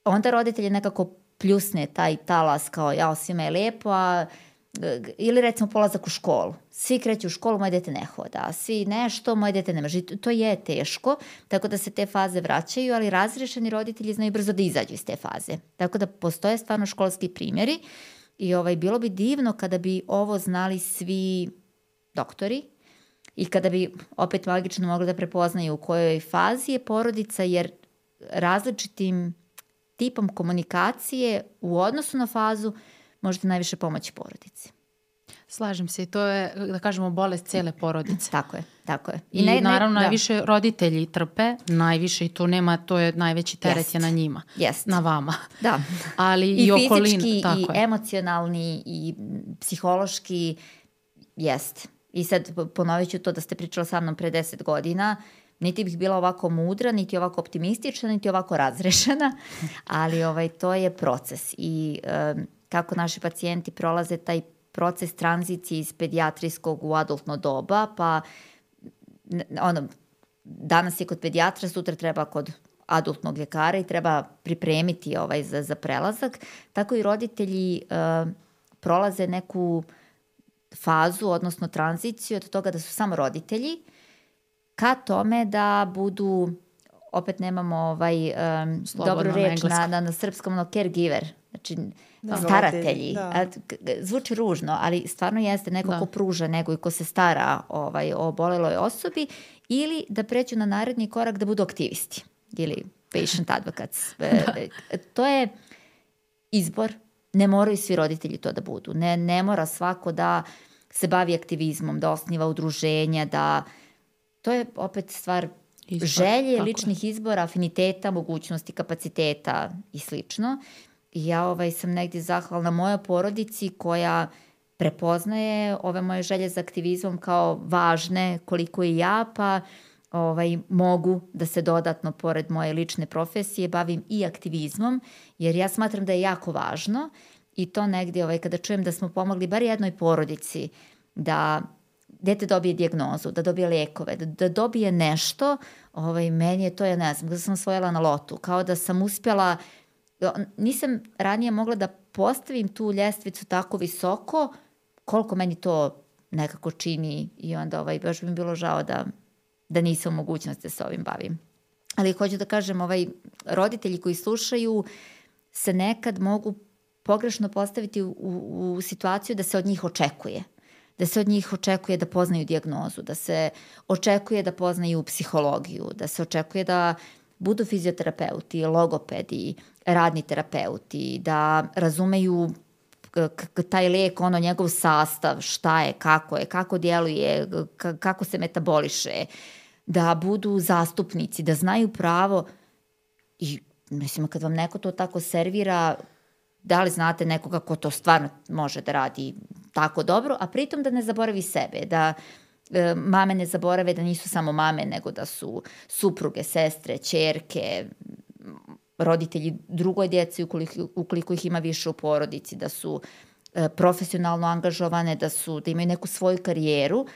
onda roditelji nekako pljusne taj talas kao ja, svima je lepo, a ili recimo polazak u školu. Svi kreću u školu, moje dete ne hoda, svi nešto, moje dete ne može. To je teško, tako da se te faze vraćaju, ali razrešeni roditelji znaju brzo da izađu iz te faze. Tako da postoje stvarno školski primjeri i ovaj, bilo bi divno kada bi ovo znali svi doktori i kada bi opet magično mogli da prepoznaju u kojoj fazi je porodica, jer različitim tipom komunikacije u odnosu na fazu možete najviše pomoći porodici. Slažem se i to je, da kažemo, bolest cele porodice. Tako je, tako je. I, I ne, naravno da. najviše roditelji trpe, najviše i tu nema, to je najveći teret Jest. je na njima, Jest. na vama. Da. Ali i, i okolin, fizički, tako i je. emocionalni, i psihološki, jest. I sad ponovit ću to da ste pričala sa mnom pre 10 godina, niti bih bila ovako mudra, niti ovako optimistična, niti ovako razrešena, ali ovaj, to je proces i um, kako naši pacijenti prolaze taj proces tranzicije iz pedijatrijskog u adultno doba, pa ono, danas je kod pedijatra, sutra treba kod adultnog ljekara i treba pripremiti ovaj za, za prelazak. Tako i roditelji uh, prolaze neku fazu, odnosno tranziciju od toga da su samo roditelji, ka tome da budu, opet nemamo ovaj, um, dobru reč na, na, na srpskom, no, caregiver, znači da. staratelji. Da. Zvuči ružno, ali stvarno jeste neko da. ko pruža nego i ko se stara ovaj, o boleloj osobi ili da preću na naredni korak da budu aktivisti ili patient advocates. E, da. E, to je izbor. Ne moraju svi roditelji to da budu. Ne, ne mora svako da se bavi aktivizmom, da osniva udruženja, da... To je opet stvar Izbor, želje, ličnih je. izbora, afiniteta, mogućnosti, kapaciteta i slično. I ja ovaj, sam negdje zahvalna mojoj porodici koja prepoznaje ove moje želje za aktivizmom kao važne koliko i ja, pa ovaj, mogu da se dodatno, pored moje lične profesije, bavim i aktivizmom, jer ja smatram da je jako važno i to negdje, ovaj, kada čujem da smo pomogli bar jednoj porodici da dete dobije dijagnozu, da dobije lekove, da, da dobije nešto, ovaj, meni je to, ja ne znam, da sam osvojila na lotu, kao da sam uspjela nisam ranije mogla da postavim tu ljestvicu tako visoko koliko meni to nekako čini i onda ovaj, baš bi mi bilo žao da, da nisam u mogućnosti da se ovim bavim. Ali hoću da kažem, ovaj, roditelji koji slušaju se nekad mogu pogrešno postaviti u, u, u situaciju da se od njih očekuje da se od njih očekuje da poznaju diagnozu, da se očekuje da poznaju psihologiju, da se očekuje da budu fizioterapeuti, logopedi, radni terapeuti, da razumeju taj lek, ono, njegov sastav, šta je, kako je, kako djeluje, kako se metaboliše, da budu zastupnici, da znaju pravo i mislim, kad vam neko to tako servira, da li znate nekoga ko to stvarno može da radi tako dobro, a pritom da ne zaboravi sebe, da e, mame ne zaborave da nisu samo mame, nego da su supruge, sestre, čerke, roditelji drugoj djeci ukoliko, ukoliko ih ima više u porodici, da su e, profesionalno angažovane, da su da imaju neku svoju karijeru,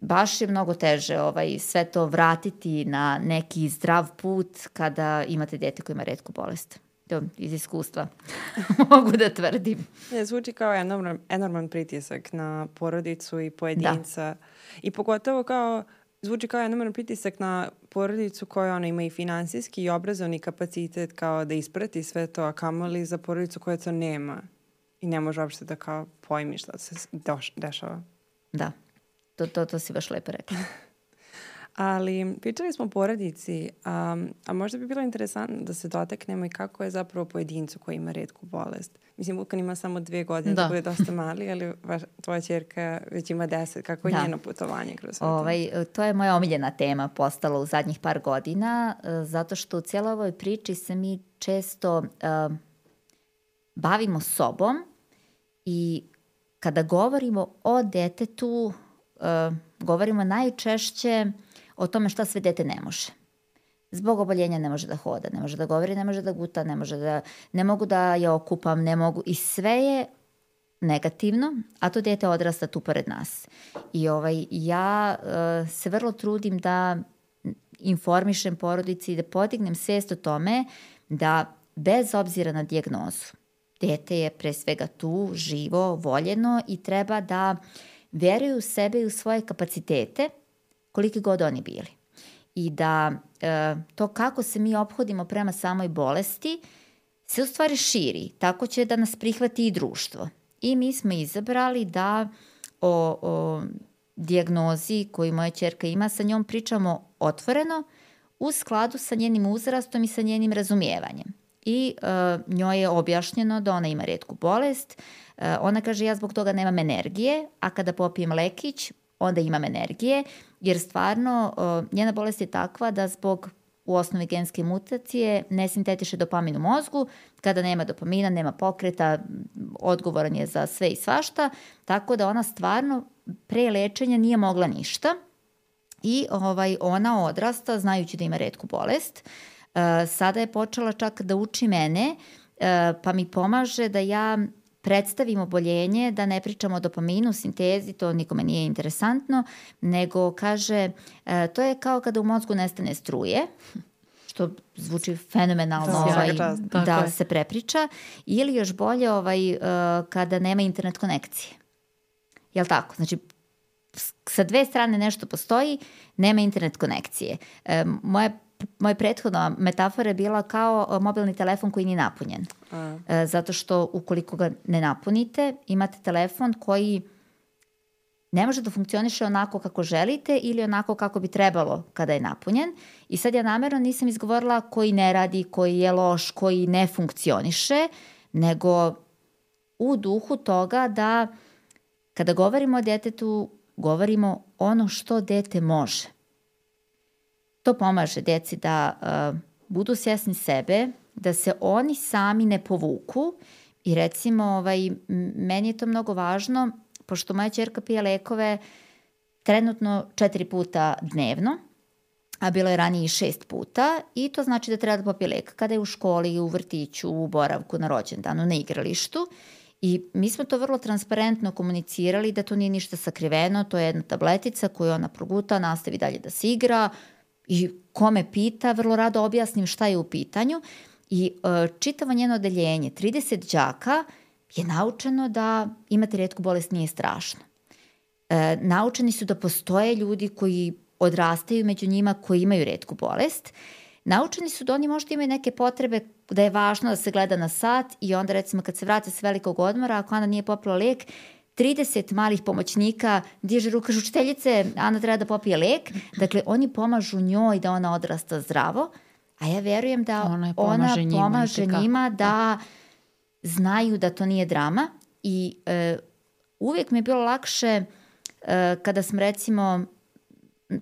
baš je mnogo teže ovaj, sve to vratiti na neki zdrav put kada imate dete koje ima redku bolest. To iz iskustva mogu da tvrdim. Ne, zvuči kao enorman, enorman pritisak na porodicu i pojedinca. Da. I pogotovo kao zvuči kao jedan pritisak na porodicu koja ona ima i finansijski i obrazovni kapacitet kao da isprati sve to, a kamoli za porodicu koja to nema i ne može uopšte da kao pojmi šta se doš, dešava. Da, to, to, to si baš lepo rekla. Ali pričali smo o porodici, a, a možda bi bilo interesantno da se dotaknemo i kako je zapravo pojedincu koji ima redku bolest. Mislim, Vukan ima samo dve godine, da, da bude dosta mali, ali vaš, tvoja čerka već ima deset. Kako je da. njeno putovanje kroz sve ovaj, to? je moja omiljena tema postala u zadnjih par godina, e, zato što u cijeloj ovoj priči se mi često uh, bavimo sobom i kada govorimo o detetu, uh, govorimo najčešće o tome šta sve dete ne može. Zbog oboljenja ne može da hoda, ne može da govori, ne može da guta, ne može da, ne mogu da je okupam, ne mogu, i sve je negativno, a to dete odrasta tu pored nas. I ovaj, ja uh, se vrlo trudim da informišem porodici i da podignem svest o tome da bez obzira na dijagnozu, dete je pre svega tu, živo, voljeno i treba da veruju u sebe i u svoje kapacitete, koliki god oni bili. I da e, to kako se mi obhodimo prema samoj bolesti se u stvari širi, tako će da nas prihvati i društvo. I mi smo izabrali da o, o dijagnozi koju moja čerka ima, sa njom pričamo otvoreno, u skladu sa njenim uzrastom i sa njenim razumijevanjem i uh, njoj je objašnjeno da ona ima redku bolest. Uh, ona kaže ja zbog toga nemam energije, a kada popijem lekić, onda imam energije, jer stvarno njena bolest je takva da zbog u osnovi genske mutacije ne sintetiše dopamin u mozgu, kada nema dopamina, nema pokreta, odgovoran je za sve i svašta, tako da ona stvarno pre lečenja nije mogla ništa i ovaj, ona odrasta znajući da ima redku bolest. E, sada je počela čak da uči mene, e, pa mi pomaže da ja predstavim oboljenje, da ne pričamo o dopaminu, sintezi, to nikome nije interesantno, nego kaže, e, to je kao kada u mozgu nestane struje, što zvuči fenomenalno ovaj, da se prepriča, ili još bolje ovaj, kada nema internet konekcije. Jel tako? Znači, sa dve strane nešto postoji, nema internet konekcije. E, moja moja prethodna metafora je bila kao e, mobilni telefon koji nije napunjen. A. E, zato što ukoliko ga ne napunite, imate telefon koji ne može da funkcioniše onako kako želite ili onako kako bi trebalo kada je napunjen. I sad ja namerno nisam izgovorila koji ne radi, koji je loš, koji ne funkcioniše, nego u duhu toga da kada govorimo o detetu, govorimo ono što dete može. To pomaže deci da uh, budu svjesni sebe, da se oni sami ne povuku. I recimo ovaj, meni je to mnogo važno pošto moja čerka pije lekove trenutno četiri puta dnevno, a bilo je ranije i šest puta i to znači da treba da popije lek kada je u školi, u vrtiću, u boravku, na rođendanu, na igralištu. I mi smo to vrlo transparentno komunicirali da to nije ništa sakriveno, to je jedna tabletica koju ona proguta, nastavi dalje da se igra, i kome pita, vrlo rado objasnim šta je u pitanju i e, čitavo njeno odeljenje, 30 đaka, je naučeno da imati redku bolest nije strašno. E, naučeni su da postoje ljudi koji odrastaju među njima koji imaju redku bolest. Naučeni su da oni možda imaju neke potrebe da je važno da se gleda na sat i onda recimo kad se vrate s velikog odmora, ako ona nije popila lek, 30 malih pomoćnika diže ruka učiteljice, Ana treba da popije lek. Dakle, oni pomažu njoj da ona odrasta zdravo, a ja verujem da ona pomaže, ona njima, pomaže njima da znaju da to nije drama. I e, uvijek mi je bilo lakše e, kada sam recimo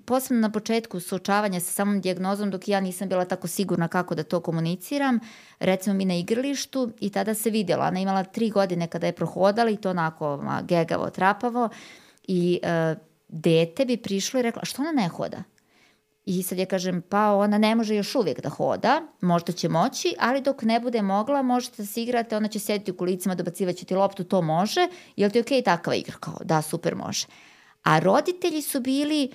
posebno na početku suočavanja sa samom dijagnozom dok ja nisam bila tako sigurna kako da to komuniciram, recimo mi na igralištu i tada se vidjela, ona imala tri godine kada je prohodala i to onako ma, gegavo, trapavo i e, dete bi prišlo i rekla, što ona ne hoda? I sad ja kažem, pa ona ne može još uvijek da hoda, možda će moći, ali dok ne bude mogla, možete da se igrate, ona će sediti u kolicima, dobacivaće ti loptu, to može, je li ti okej okay, takva igra? Kao, da, super može. A roditelji su bili,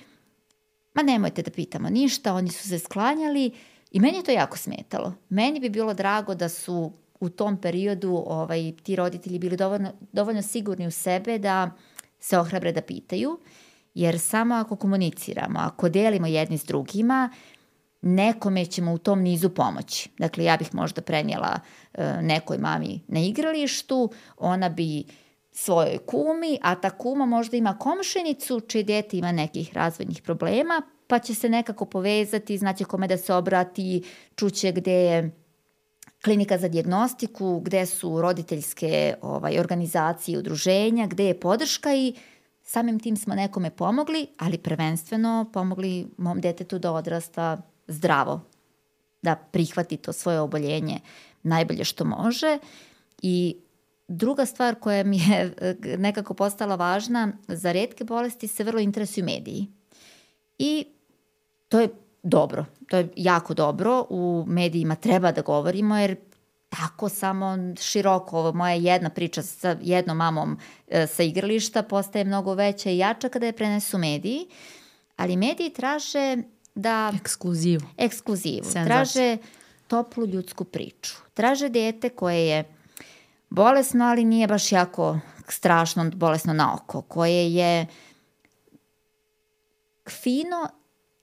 ma nemojte da pitamo ništa, oni su se sklanjali i meni je to jako smetalo. Meni bi bilo drago da su u tom periodu ovaj, ti roditelji bili dovoljno, dovoljno sigurni u sebe da se ohrabre da pitaju, jer samo ako komuniciramo, ako delimo jedni s drugima, nekome ćemo u tom nizu pomoći. Dakle, ja bih možda prenijela e, nekoj mami na igralištu, ona bi svojoj kumi, a ta kuma možda ima komšenicu čije dete ima nekih razvojnih problema, pa će se nekako povezati, znaće kome da se obrati, čuće gde je klinika za diagnostiku, gde su roditeljske ovaj, organizacije, udruženja, gde je podrška i samim tim smo nekome pomogli, ali prvenstveno pomogli mom detetu da odrasta zdravo, da prihvati to svoje oboljenje najbolje što može i Druga stvar koja mi je nekako postala važna, za redke bolesti se vrlo interesuju mediji. I to je dobro, to je jako dobro, u medijima treba da govorimo jer tako samo široko, ovo moja jedna priča sa jednom mamom e, sa igrališta postaje mnogo veća i jača kada je prenesu mediji, ali mediji traže da... Ekskluzivu. Ekskluzivu. Senzacija. Traže toplu ljudsku priču. Traže dete koje je bolesno, ali nije baš jako strašno bolesno na oko, koje je fino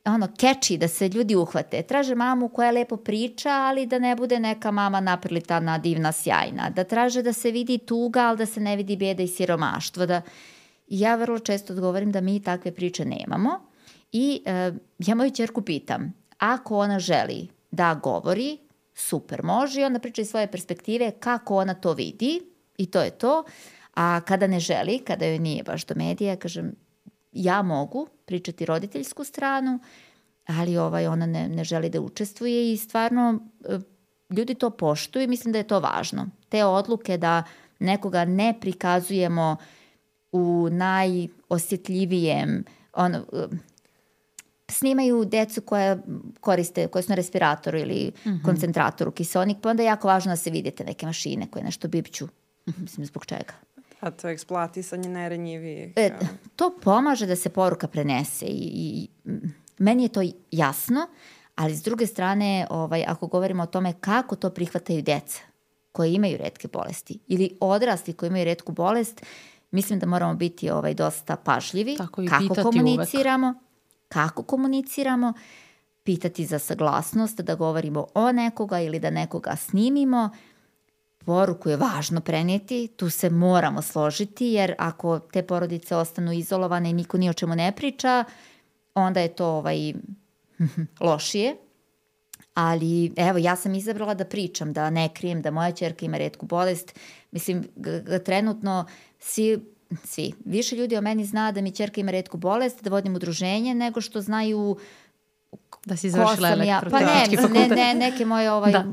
ono, catchy, da se ljudi uhvate. Traže mamu koja lepo priča, ali da ne bude neka mama naprilitana, divna, sjajna. Da traže da se vidi tuga, ali da se ne vidi bjeda i siromaštvo. Da... Ja vrlo često odgovorim da mi takve priče nemamo. I e, ja moju čerku pitam, ako ona želi da govori, super, može i onda priča iz svoje perspektive kako ona to vidi i to je to. A kada ne želi, kada joj nije baš do medija, kažem, ja mogu pričati roditeljsku stranu, ali ovaj, ona ne, ne želi da učestvuje i stvarno e, ljudi to poštuju i mislim da je to važno. Te odluke da nekoga ne prikazujemo u najosjetljivijem ono, snimaju decu koja koriste, koje su na respiratoru ili mm -hmm. koncentratoru kiselnik, pa onda je jako važno da se vidite neke mašine koje nešto bipću. Mislim, zbog čega? A to je eksploatisanje najranjivijih. E, to pomaže da se poruka prenese i, i meni je to jasno, ali s druge strane, ovaj, ako govorimo o tome kako to prihvataju deca koje imaju redke bolesti ili odrasli koji imaju redku bolest, mislim da moramo biti ovaj, dosta pažljivi Tako i kako komuniciramo. Uvek kako komuniciramo, pitati za saglasnost, da govorimo o nekoga ili da nekoga snimimo. Poruku je važno prenijeti, tu se moramo složiti, jer ako te porodice ostanu izolovane i niko ni o čemu ne priča, onda je to ovaj, lošije. Ali evo, ja sam izabrala da pričam, da ne krijem da moja čerka ima redku bolest. Mislim, trenutno svi svi. Više ljudi o meni zna da mi čerka ima redku bolest, da vodim udruženje, nego što znaju da si završila ja. Pa ne, ne, ne, neke moje ovaj, da.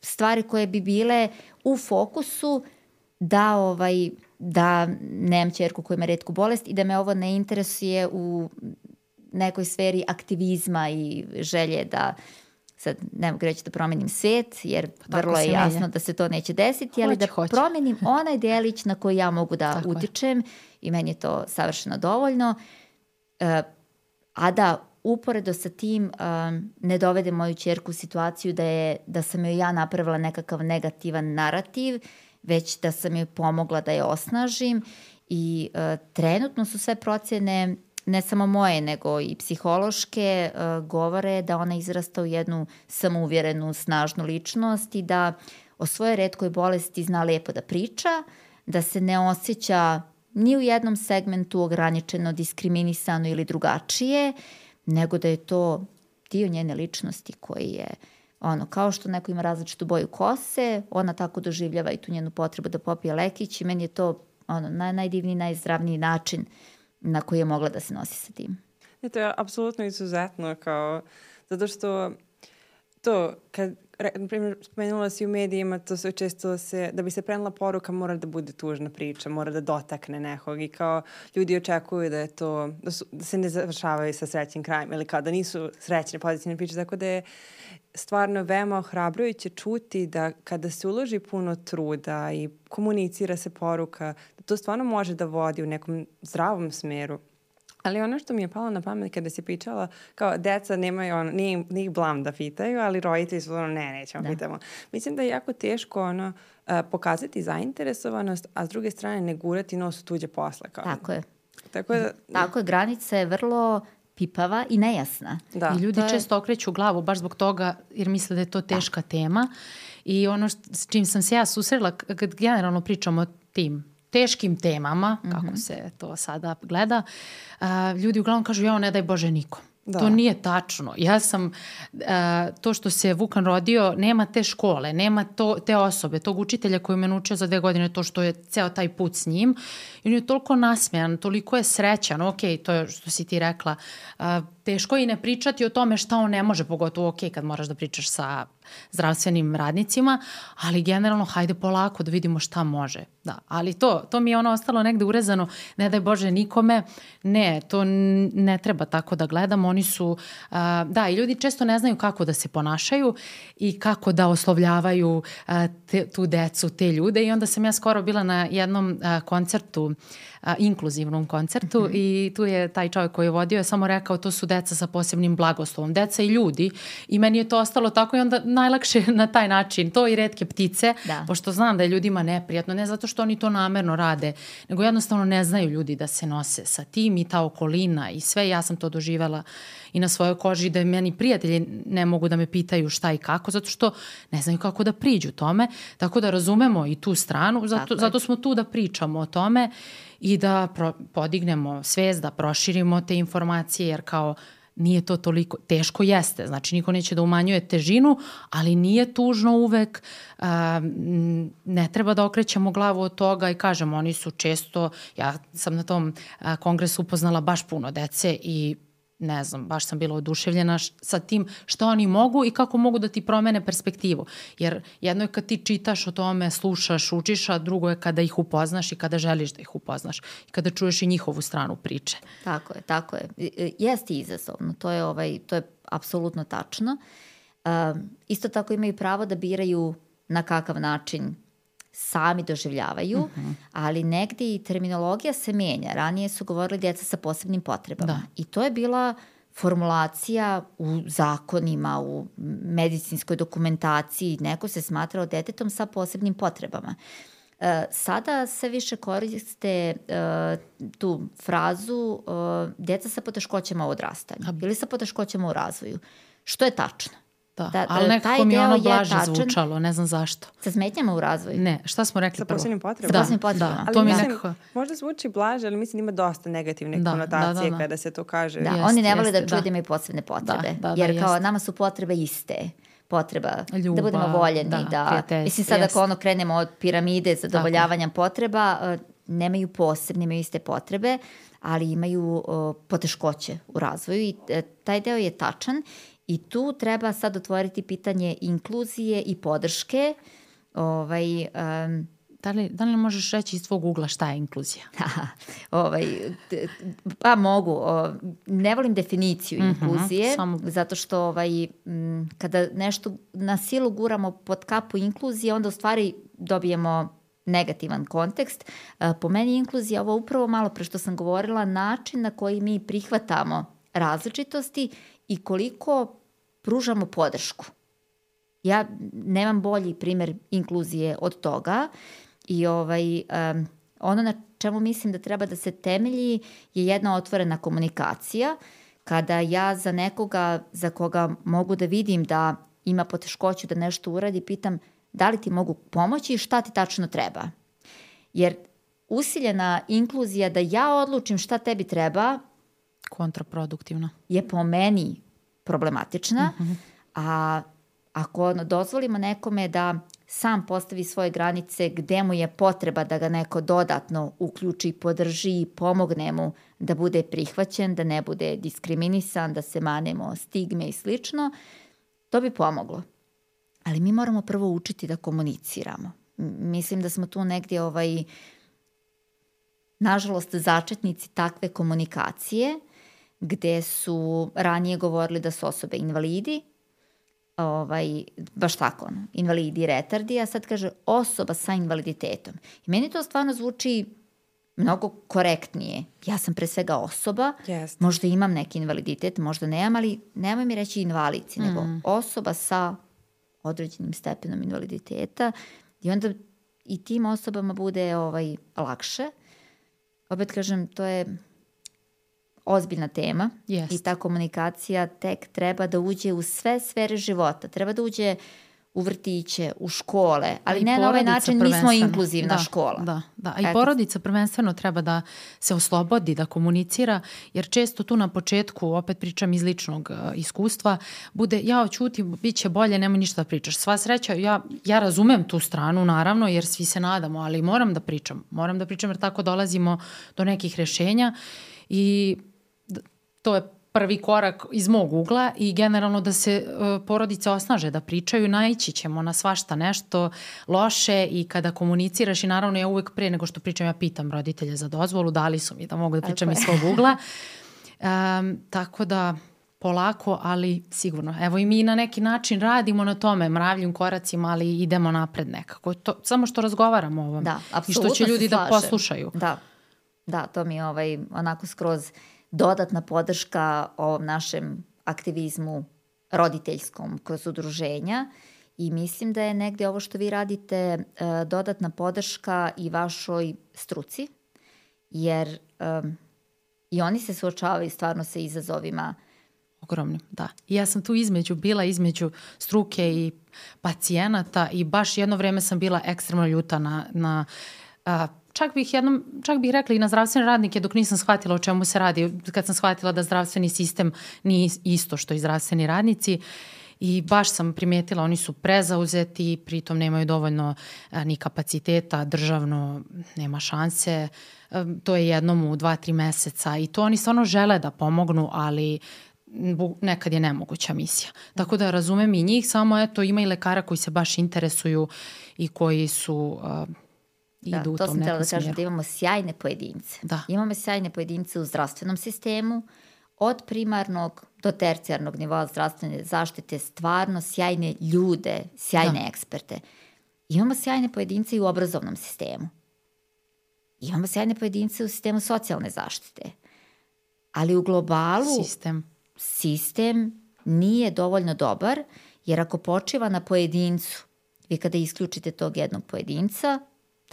stvari koje bi bile u fokusu da ovaj da nemam čerku koja ima redku bolest i da me ovo ne interesuje u nekoj sferi aktivizma i želje da sad ne mogu reći da promenim svet, jer pa vrlo je jasno menja. da se to neće desiti, ali da hoće. promenim onaj delić na koji ja mogu da Tako utičem je. i meni je to savršeno dovoljno. E, a da uporedo sa tim um, ne dovede moju čerku u situaciju da, je, da sam joj ja napravila nekakav negativan narativ, već da sam joj pomogla da je osnažim i uh, trenutno su sve procene ne samo moje, nego i psihološke, uh, govore da ona izrasta u jednu samouvjerenu, snažnu ličnost i da o svojoj redkoj bolesti zna lepo da priča, da se ne osjeća ni u jednom segmentu ograničeno, diskriminisano ili drugačije, nego da je to dio njene ličnosti koji je ono, kao što neko ima različitu boju kose, ona tako doživljava i tu njenu potrebu da popije lekić i meni je to ono, naj, najdivniji, najzdravniji način uh, na koji je mogla da se nosi sa tim. Ne, to je apsolutno izuzetno kao, zato što to, kad, na primjer, spomenula si u medijima, to se često se, da bi se prenela poruka mora da bude tužna priča, mora da dotakne nekog i kao ljudi očekuju da je to, da, su, da se ne završavaju sa srećnim krajem ili kao da nisu srećne pozitivne priče, tako da je stvarno veoma ohrabrujuće čuti da kada se uloži puno truda i komunicira se poruka, da to stvarno može da vodi u nekom zdravom smeru. Ali ono što mi je palo na pamet kada se pričala, kao deca nemaju ono, nije, nije blam da pitaju, ali roditelji su ono, ne, nećemo da. pitamo. Mislim da je jako teško ono, uh, pokazati zainteresovanost, a s druge strane ne gurati nos u tuđe posle. Kao. Tako je. Tako je. Tako je, granica je vrlo pipava i nejasna. Da. I ljudi je... često okreću glavu baš zbog toga jer misle da je to da. teška da. tema. I ono što, s čim sam se ja susrela kad generalno pričamo o tim teškim temama, mm -hmm. kako se to sada gleda, uh, ljudi uglavnom kažu, jao, ne daj Bože nikom. Da. To nije tačno. Ja sam, uh, to što se Vukan rodio, nema te škole, nema to, te osobe, tog učitelja koji me naučio za dve godine, to što je ceo taj put s njim. I on je toliko nasmejan, toliko je srećan, ok, to je što si ti rekla, uh, teško i ne pričati o tome šta on ne može, pogotovo ok kad moraš da pričaš sa zdravstvenim radnicima, ali generalno hajde polako da vidimo šta može. Da, ali to, to mi je ono ostalo negde urezano, ne daj Bože nikome, ne, to ne treba tako da gledam, oni su, uh, da, i ljudi često ne znaju kako da se ponašaju i kako da oslovljavaju uh, te, tu decu, te ljude. I onda sam ja skoro bila na jednom uh, koncertu uh, a, inkluzivnom koncertu mm -hmm. i tu je taj čovjek koji je vodio je samo rekao to su deca sa posebnim blagoslovom, deca i ljudi. I meni je to ostalo tako i onda najlakše na taj način, to i redke ptice, da. pošto znam da je ljudima neprijatno, ne zato što oni to namerno rade, nego jednostavno ne znaju ljudi da se nose sa tim i ta okolina i sve, ja sam to doživela i na svojoj koži da meni prijatelji ne mogu da me pitaju šta i kako, zato što ne znaju kako da priđu tome, tako da razumemo i tu stranu, zato, zato smo tu da pričamo o tome i da pro, podignemo svest, da proširimo te informacije, jer kao nije to toliko, teško jeste, znači niko neće da umanjuje težinu, ali nije tužno uvek, a, ne treba da okrećemo glavu od toga i kažem, oni su često, ja sam na tom a, kongresu upoznala baš puno dece i ne znam, baš sam bila oduševljena sa tim što oni mogu i kako mogu da ti promene perspektivu. Jer jedno je kad ti čitaš o tome, slušaš, učiš, a drugo je kada ih upoznaš i kada želiš da ih upoznaš i kada čuješ i njihovu stranu priče. Tako je, tako je. Jeste izazovno, to je, ovaj, to je apsolutno tačno. Uh, isto tako imaju pravo da biraju na kakav način sami doživljavaju, uh mhm. -huh. ali negde i terminologija se menja. Ranije su govorili djeca sa posebnim potrebama da. i to je bila formulacija u zakonima, u medicinskoj dokumentaciji, neko se smatrao detetom sa posebnim potrebama. E, sada sve više koriste e, tu frazu e, djeca sa poteškoćama u odrastanju ili sa poteškoćama u razvoju, što je tačno. Da, da, ali nekako mi je ono blaže tačan, zvučalo, ne znam zašto. Sa smetnjama u razvoju? Ne, šta smo rekli sa prvo? Sa posebnim potrebama? Da, posebnim potrebama. Da, ali to mi mislim, nekako... možda zvuči blaže, ali mislim ima dosta negativne da, konotacije da, da, da. kada se to kaže. Da, jest, oni ne vole da čuju da imaju posebne potrebe, da, da, da, jer kao jest. nama su potrebe iste potreba Ljubav, da budemo voljeni, da, da mislim sad ako ono krenemo od piramide zadovoljavanja potreba, uh, nemaju posebne, imaju iste potrebe, ali imaju uh, poteškoće u razvoju i uh, taj deo je tačan I tu treba sad otvoriti pitanje inkluzije i podrške. Ovaj, um, Da li, da li možeš reći iz tvog ugla šta je inkluzija? ovaj, pa mogu. O, ne volim definiciju mm -hmm, inkluzije, samo... zato što ovaj, m, kada nešto na silu guramo pod kapu inkluzije, onda u stvari dobijemo negativan kontekst. E, po meni inkluzija, ovo upravo malo pre što sam govorila, način na koji mi prihvatamo različitosti i koliko pružamo podršku. Ja nemam bolji primer inkluzije od toga i ovaj, um, ono na čemu mislim da treba da se temelji je jedna otvorena komunikacija. Kada ja za nekoga za koga mogu da vidim da ima poteškoću da nešto uradi, pitam da li ti mogu pomoći i šta ti tačno treba. Jer usiljena inkluzija da ja odlučim šta tebi treba kontraproduktivna. Je po meni problematična, mm -hmm. a ako dozvolimo nekome da sam postavi svoje granice gde mu je potreba da ga neko dodatno uključi, podrži i pomogne mu da bude prihvaćen, da ne bude diskriminisan, da se manemo stigme i slično, to bi pomoglo. Ali mi moramo prvo učiti da komuniciramo. Mislim da smo tu negdje ovaj, nažalost, začetnici takve komunikacije – gde su ranije govorili da su osobe invalidi, ovaj, baš tako, ono, invalidi retardi, a sad kaže osoba sa invaliditetom. I meni to stvarno zvuči mnogo korektnije. Ja sam pre svega osoba, yes. možda imam neki invaliditet, možda nemam, ali nemoj mi reći invalici, mm. nego osoba sa određenim stepenom invaliditeta i onda i tim osobama bude ovaj lakše. Opet kažem, to je ozbiljna tema yes. i ta komunikacija tek treba da uđe u sve sfere života. Treba da uđe u vrtiće, u škole, ali I ne na ovaj način, mi smo inkluzivna da, škola. Da, da. A i Eto. porodica prvenstveno treba da se oslobodi, da komunicira, jer često tu na početku, opet pričam iz ličnog uh, iskustva, bude, ja ćuti, bit će bolje, nemoj ništa da pričaš. Sva sreća, ja, ja razumem tu stranu, naravno, jer svi se nadamo, ali moram da pričam. Moram da pričam jer tako dolazimo do nekih rešenja i to je prvi korak iz mog ugla i generalno da se uh, porodice osnaže da pričaju, naići ćemo na svašta nešto loše i kada komuniciraš i naravno ja uvek pre nego što pričam ja pitam roditelje za dozvolu, dali su mi da mogu da pričam iz svog ugla. Um, tako da polako, ali sigurno. Evo i mi na neki način radimo na tome, mravljim koracima, ali idemo napred nekako. To, samo što razgovaramo o ovom. Da, I što će ljudi da poslušaju. Da, da, to mi je ovaj, onako skroz dodatna podrška ovom našem aktivizmu roditeljskom kroz udruženja i mislim da je negde ovo što vi radite e, dodatna podrška i vašoj struci, jer um, i oni se suočavaju stvarno sa izazovima Ogromnim, da. I ja sam tu između, bila između struke i pacijenata i baš jedno vreme sam bila ekstremno ljuta na, na a, čak bih jednom, čak bih rekla i na zdravstvene radnike dok nisam shvatila o čemu se radi, kad sam shvatila da zdravstveni sistem nije isto što i zdravstveni radnici i baš sam primetila oni su prezauzeti, pritom nemaju dovoljno a, ni kapaciteta, državno nema šanse, a, to je jednom u dva, tri meseca i to oni stvarno žele da pomognu, ali nekad je nemoguća misija. Tako da razumem i njih, samo eto ima i lekara koji se baš interesuju i koji su uh, Da, idu u to tom sam htjela nekom da kažem smjeru. da imamo sjajne pojedince. Da. Imamo sjajne pojedince u zdravstvenom sistemu, od primarnog do tercijarnog nivoa zdravstvene zaštite, stvarno sjajne ljude, sjajne Da. eksperte. Imamo sjajne pojedince i u obrazovnom sistemu. Imamo sjajne pojedince u sistemu socijalne zaštite. Ali u globalu Sistem. sistem nije dovoljno dobar, jer ako počiva na pojedincu, vi kada isključite tog jednog pojedinca,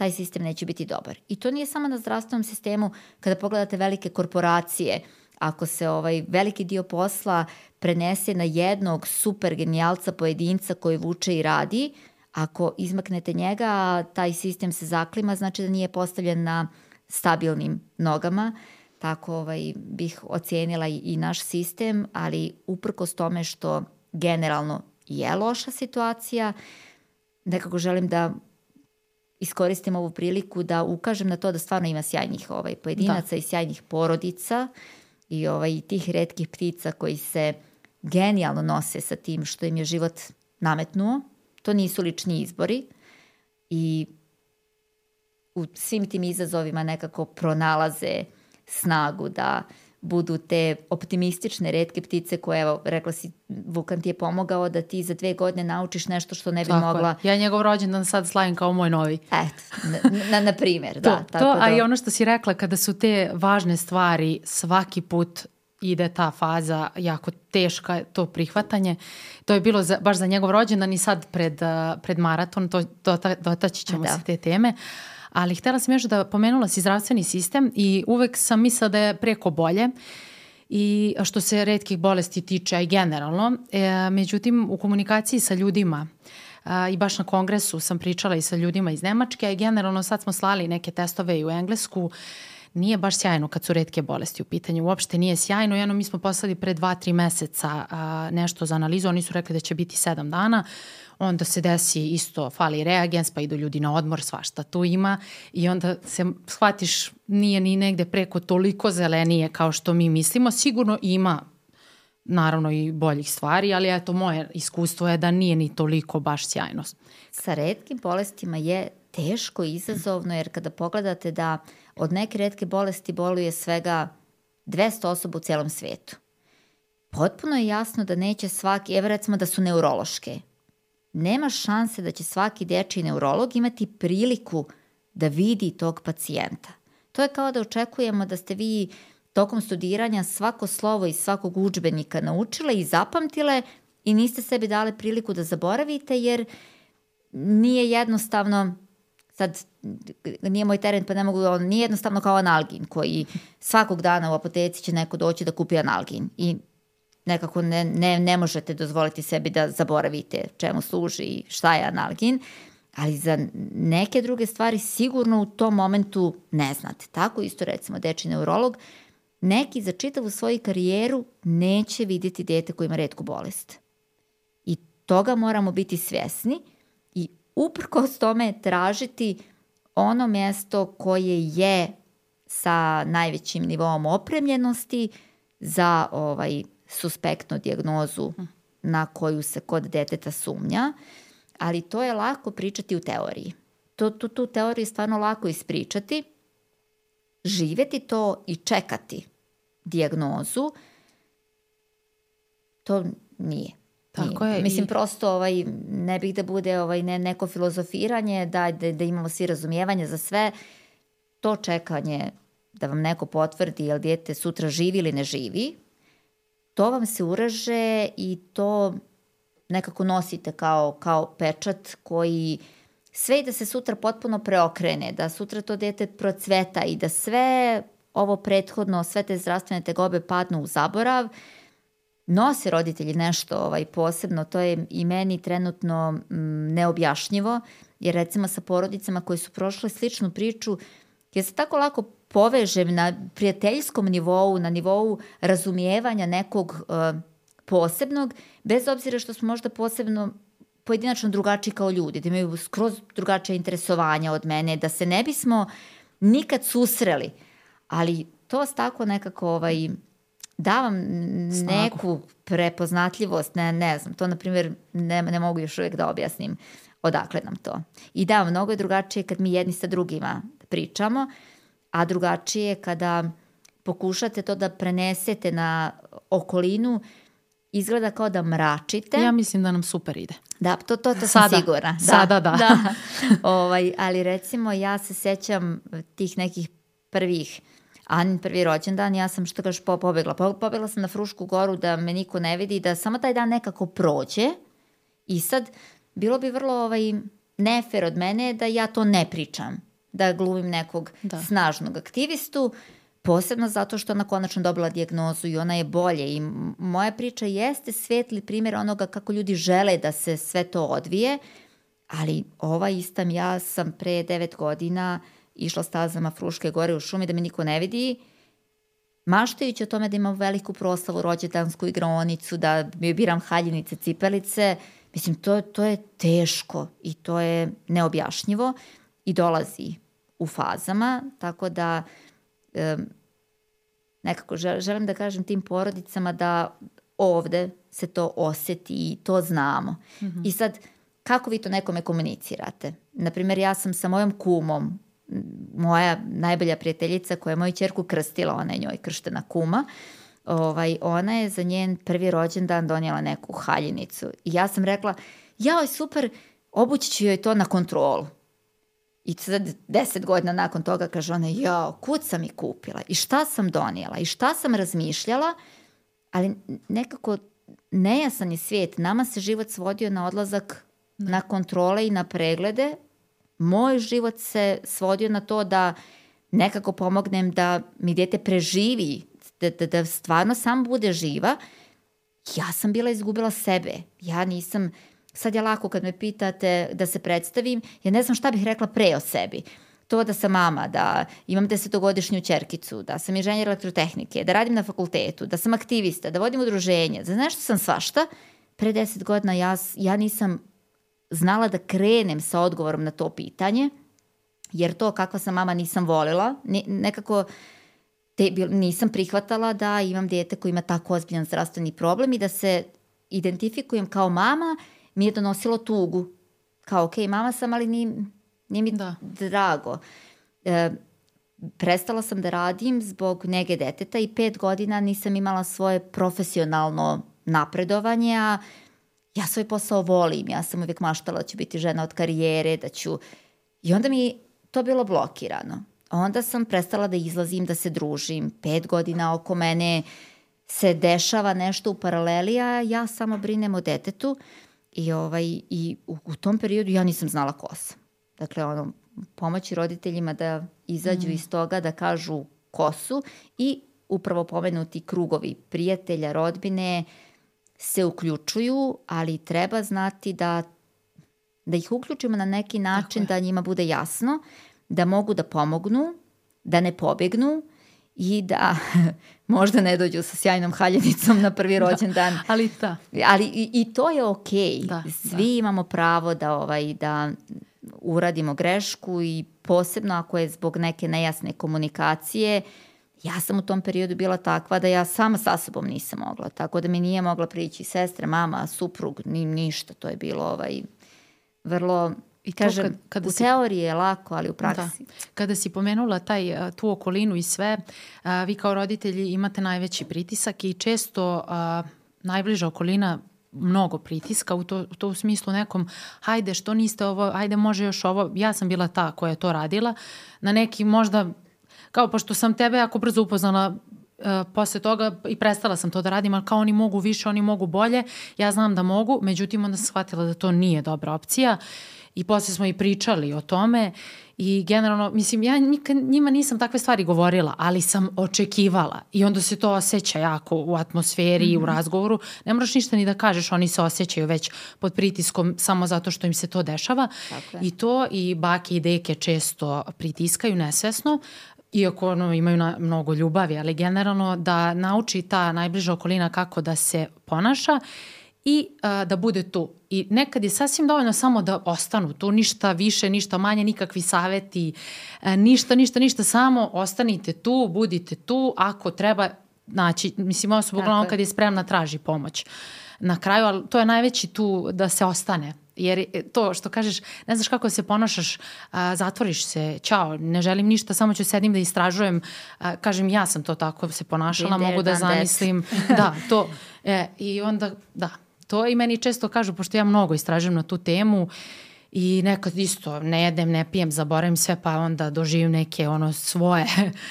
taj sistem neće biti dobar. I to nije samo na zdravstvenom sistemu, kada pogledate velike korporacije, ako se ovaj veliki dio posla prenese na jednog super genijalca pojedinca koji vuče i radi, ako izmaknete njega, taj sistem se zaklima, znači da nije postavljen na stabilnim nogama, tako ovaj, bih ocijenila i, i naš sistem, ali uprkos tome što generalno je loša situacija, nekako želim da iskoristim ovu priliku da ukažem na to da stvarno ima sjajnih ovaj, pojedinaca da. i sjajnih porodica i ovaj, tih redkih ptica koji se genijalno nose sa tim što im je život nametnuo. To nisu lični izbori i u svim tim izazovima nekako pronalaze snagu da budu te optimistične redke ptice koje, evo, rekla si, Vukan ti je pomogao da ti za dve godine naučiš nešto što ne bi Tako mogla... Je. Ja njegov rođendan sad slavim kao moj novi. Eto, na, na, na primjer, da. To, tako to, da, a i ono što si rekla, kada su te važne stvari, svaki put ide ta faza jako teška, to prihvatanje. To je bilo za, baš za njegov rođendan i sad pred, uh, pred maraton, to, dota, dotaći ćemo Da. se te teme. Ali htela sam još da pomenula si zdravstveni sistem i uvek sam mislila da je preko bolje i što se redkih bolesti tiče, i generalno. E, međutim, u komunikaciji sa ljudima a, i baš na kongresu sam pričala i sa ljudima iz Nemačke, a i generalno sad smo slali neke testove i u Englesku, nije baš sjajno kad su redke bolesti u pitanju. Uopšte nije sjajno. Jedno mi smo poslali pre dva, tri meseca a, nešto za analizu. Oni su rekli da će biti sedam dana. Onda se desi isto, fali reagens, pa idu ljudi na odmor, svašta tu ima. I onda se shvatiš, nije ni negde preko toliko zelenije kao što mi mislimo. Sigurno ima naravno i boljih stvari, ali eto moje iskustvo je da nije ni toliko baš sjajno. Sa redkim bolestima je teško izazovno, jer kada pogledate da od neke redke bolesti boluje svega 200 osoba u celom svetu. Potpuno je jasno da neće svaki, evo recimo da su neurološke, nema šanse da će svaki dečiji neurolog imati priliku da vidi tog pacijenta. To je kao da očekujemo da ste vi tokom studiranja svako slovo iz svakog učbenika naučile i zapamtile i niste sebi dale priliku da zaboravite jer nije jednostavno sad nije moj teren pa ne mogu, on nije jednostavno kao analgin koji svakog dana u apoteci će neko doći da kupi analgin i nekako ne, ne, ne možete dozvoliti sebi da zaboravite čemu služi i šta je analgin, ali za neke druge stvari sigurno u tom momentu ne znate. Tako isto recimo deči neurolog, neki za čitavu svoju karijeru neće vidjeti dete koji ima redku bolest. I toga moramo biti svjesni i uprkos tome tražiti ono mjesto koje je sa najvećim nivom opremljenosti za ovaj suspektnu dijagnozu na koju se kod deteta sumnja, ali to je lako pričati u teoriji. To, tu, tu teoriju je stvarno lako ispričati, živjeti to i čekati dijagnozu, to nije. Tako nije. je. Mislim, I- prosto ovaj, ne bih da bude ovaj, ne, neko filozofiranje, da, da, da imamo svi razumijevanje za sve. To čekanje da vam neko potvrdi jel dijete sutra živi ili ne živi, to vam se uraže i to nekako nosite kao, kao pečat koji sve i da se sutra potpuno preokrene, da sutra to dete procveta i da sve ovo prethodno, sve te zdravstvene tegobe padnu u zaborav, nose roditelji nešto ovaj, posebno, to je i meni trenutno mm, neobjašnjivo, jer recimo sa porodicama koji su prošle sličnu priču, ja se tako lako povežem na prijateljskom nivou, na nivou razumijevanja nekog uh, posebnog, bez obzira što smo možda posebno pojedinačno drugačiji kao ljudi, da imaju skroz drugačije interesovanja od mene, da se ne bismo nikad susreli, ali to vas tako nekako ovaj, da vam neku prepoznatljivost, ne, ne znam, to na primjer ne, ne mogu još uvijek da objasnim odakle nam to. I da, mnogo je drugačije kad mi jedni sa drugima pričamo, a drugačije je kada pokušate to da prenesete na okolinu, izgleda kao da mračite. Ja mislim da nam super ide. Da, to, to, to sam Sada. sigurna. Da, Sada da. ovaj, ali recimo ja se sećam tih nekih prvih Anin prvi rođendan, ja sam što kažeš po, pobegla. Po, pobegla sam na Frušku goru da me niko ne vidi, da samo taj dan nekako prođe i sad bilo bi vrlo ovaj, nefer od mene da ja to ne pričam, da glumim nekog Da. snažnog aktivistu, posebno zato što ona konačno dobila dijagnozu i ona je bolje. I moja priča jeste svetli primjer onoga kako ljudi žele da se sve to odvije, ali ova istam ja sam pre devet godina išla stazama Fruške gore u šumi da me niko ne vidi, maštajući o tome da imam veliku proslavu, rođendansku igraonicu, da mi biram haljinice, cipelice, mislim, to, to je teško i to je neobjašnjivo i dolazi u fazama, tako da em, nekako žel- želim da kažem tim porodicama da ovde se to oseti i to znamo. I sad, kako vi to nekome komunicirate? Naprimjer, ja sam sa mojom kumom, moja najbolja prijateljica koja je moju čerku krstila, ona je njoj krštena kuma, ovaj, ona je za njen prvi rođendan donijela neku haljinicu. I ja sam rekla, jao, super, obući ću joj to na kontrolu. I sad deset godina nakon toga kaže ona, jao, kud sam i kupila i šta sam donijela i šta sam razmišljala, ali nekako nejasan je svijet. Nama se život svodio na odlazak na kontrole i na preglede. Moj život se svodio na to da nekako pomognem da mi dete preživi, da, da, da stvarno sam bude živa. Ja sam bila izgubila sebe. Ja nisam, sad je lako kad me pitate da se predstavim, ja ne znam šta bih rekla pre o sebi. To da sam mama, da imam desetogodišnju čerkicu, da sam inženjer elektrotehnike, da radim na fakultetu, da sam aktivista, da vodim udruženje, za nešto sam svašta. Pre deset godina ja, ja nisam znala da krenem sa odgovorom na to pitanje, jer to kakva sam mama nisam volila, ne, nekako te, nisam prihvatala da imam dijete koji ima tako ozbiljan zdravstveni problem i da se identifikujem kao mama mi je donosilo tugu. Kao, ok, mama sam, ali nije, nije mi Da. drago. E, prestala sam da radim zbog nege deteta i pet godina nisam imala svoje profesionalno napredovanje, a ja svoj posao volim, ja sam uvijek maštala da ću biti žena od karijere, da ću... I onda mi to bilo blokirano. Onda sam prestala da izlazim, da se družim. Pet godina oko mene se dešava nešto u paraleli, a ja samo brinem o detetu. I, ovaj, i u, u tom periodu ja nisam znala ko sam. Dakle, ono, pomoći roditeljima da izađu iz toga, da kažu ko su i upravo pomenuti krugovi prijatelja, rodbine se uključuju, ali treba znati da, da ih uključimo na neki način da njima bude jasno, da mogu da pomognu, da ne pobegnu i da možda ne dođu sa sjajnom haljenicom na prvi da, rođendan. Da, ali da. Ali i, i to je okej. Okay. Da, Svi da. imamo pravo da ovaj da uradimo grešku i posebno ako je zbog neke nejasne komunikacije, ja sam u tom periodu bila takva da ja sama sa sobom nisam mogla, tako da mi nije mogla prići sestra, mama, suprug, ni, ništa, to je bilo ovaj, vrlo I kažem, kad, kada u si, teoriji je lako, ali u praksi. Da. Kada si pomenula taj, tu okolinu i sve, a, vi kao roditelji imate najveći pritisak i često a, najbliža okolina mnogo pritiska u to, u to u smislu nekom hajde što niste ovo, hajde može još ovo. Ja sam bila ta koja je to radila. Na neki možda, kao pošto sam tebe jako brzo upoznala Uh, posle toga i prestala sam to da radim, ali kao oni mogu više, oni mogu bolje, ja znam da mogu, međutim onda sam shvatila da to nije dobra opcija i posle smo i pričali o tome i generalno, mislim, ja nikad njima nisam takve stvari govorila, ali sam očekivala i onda se to osjeća jako u atmosferi mm -hmm. i u mhm. razgovoru. Ne moraš ništa ni da kažeš, oni se osjećaju već pod pritiskom samo zato što im se to dešava. I to i bake i deke često pritiskaju nesvesno, iako ono, imaju na, mnogo ljubavi, ali generalno da nauči ta najbliža okolina kako da se ponaša i a, da bude tu. I nekad je sasvim dovoljno samo da ostanu tu, ništa više, ništa manje, nikakvi saveti, a, ništa, ništa, ništa, samo ostanite tu, budite tu, ako treba naći, mislim, osoba uglavnom kad je spremna traži pomoć. Na kraju, ali to je najveći tu da se ostane. Jer to što kažeš, ne znaš kako se ponašaš, a, zatvoriš se, čao, ne želim ništa, samo ću sedim da istražujem, a, kažem ja sam to tako se ponašala, mogu da zamislim. da, to. E, I onda, da, to i meni često kažu, pošto ja mnogo istražujem na tu temu i nekad isto ne jedem, ne pijem, zaboravim sve pa onda doživim neke ono svoje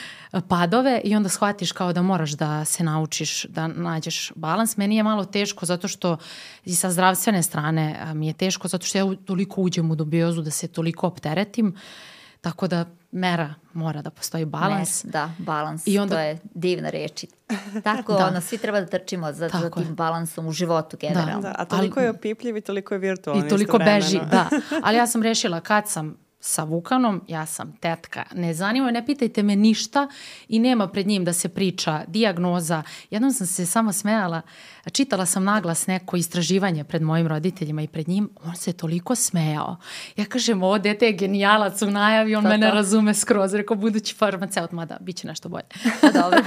padove i onda shvatiš kao da moraš da se naučiš da nađeš balans. Meni je malo teško zato što i sa zdravstvene strane mi je teško zato što ja toliko uđem u dubiozu da se toliko opteretim. Tako da mera mora da postoji balans. Mer, da, balans, I onda, to je divna reč. Tako, da. ono, svi treba da trčimo za, za tim balansom u životu da. generalno. Da, da, a toliko Ali, je opipljiv i toliko je virtualno. I toliko beži, da. Ali ja sam rešila kad sam sa Vukanom, ja sam tetka, ne zanima, ne pitajte me ništa i nema pred njim da se priča diagnoza. Jednom sam se samo smejala, čitala sam naglas neko istraživanje pred mojim roditeljima i pred njim, on se toliko smejao. Ja kažem, ovo dete je genijalac u najavi, on to, mene to. razume skroz, rekao budući farmaceut, mada bit će nešto bolje. Pa dobro.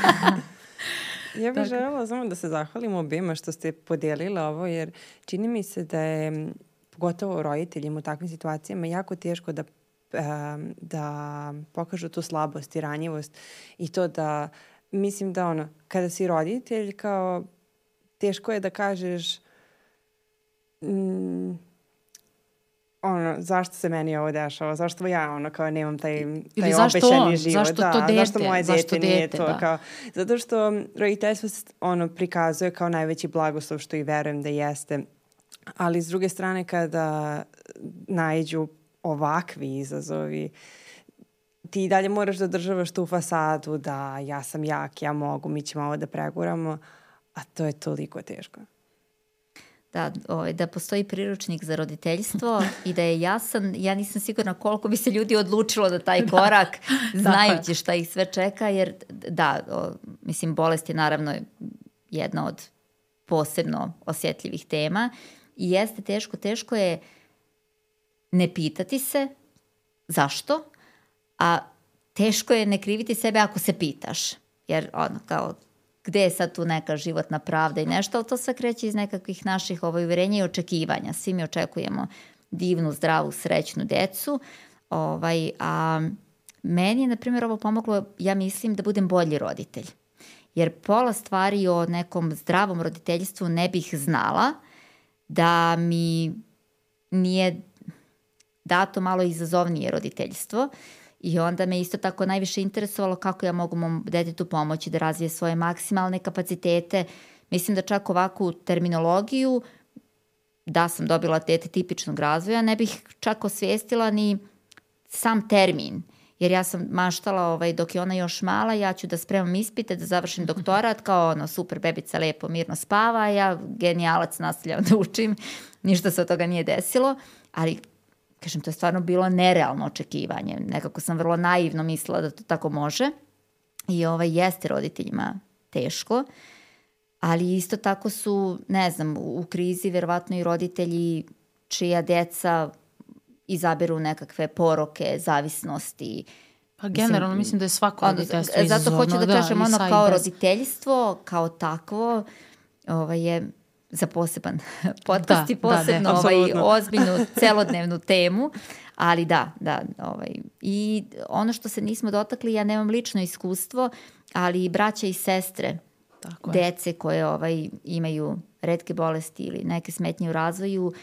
Ja bih želela samo da se zahvalim obima što ste podijelila ovo, jer čini mi se da je pogotovo roditeljima u takvim situacijama jako teško da da pokažu tu slabost i ranjivost i to da mislim da ono kada si roditelj kao teško je da kažeš mm, ono, zašto se meni ovo dešava, zašto ja ono kao nemam taj, taj Ili zašto obećani on? život. Zašto da, to dete? Zašto moje zašto dete, nije to da. kao, zato što roditeljstvo ono prikazuje kao najveći blagoslov što i verujem da jeste. Ali s druge strane kada najđu ovakvi izazovi, ti dalje moraš da državaš tu fasadu da ja sam jak, ja mogu, mi ćemo ovo da preguramo, a to je toliko teško. Da, ovaj, da postoji priručnik za roditeljstvo i da je jasan, ja nisam sigurna koliko bi se ljudi odlučilo da taj da. korak, da, znajući šta ih sve čeka, jer da, o, mislim, bolest je naravno jedna od posebno osjetljivih tema i jeste teško, teško je uh, ne pitati se zašto, a teško je ne kriviti sebe ako se pitaš. Jer ono kao gde je sad tu neka životna pravda i nešto, ali to sve kreće iz nekakvih naših ovaj, uverenja i očekivanja. Svi mi očekujemo divnu, zdravu, srećnu decu, ovaj, a meni je, na primjer, ovo pomoglo, ja mislim, da budem bolji roditelj. Jer pola stvari o nekom zdravom roditeljstvu ne bih znala da mi nije dato malo izazovnije roditeljstvo i onda me isto tako najviše interesovalo kako ja mogu mom detetu pomoći da razvije svoje maksimalne kapacitete. Mislim da čak ovakvu terminologiju da sam dobila tete tipičnog razvoja, ne bih čak osvijestila ni sam termin. jer ja sam maštala ovaj, dok je ona još mala, ja ću da spremam ispite, da završim doktorat, kao ono, super bebica lepo mirno spava, ja genijalac nastavljam da učim, ništa se od toga nije desilo, ali kažem, to je stvarno bilo nerealno očekivanje. Nekako sam vrlo naivno mislila da to tako može i ovaj, jeste roditeljima teško, ali isto tako su, ne znam, u krizi verovatno i roditelji čija deca izaberu nekakve poroke, zavisnosti. Pa generalno mislim, da je svako roditeljstvo izazovno. Zato hoću da, da kažem, ono kao bez... roditeljstvo, kao takvo, ovaj, je za poseban podcast da, i posebno da, ovaj, ozbiljnu celodnevnu temu, ali da, da, ovaj, i ono što se nismo dotakli, ja nemam lično iskustvo, ali i braća i sestre Tako je. dece koje ovaj, imaju redke bolesti ili neke smetnje u razvoju,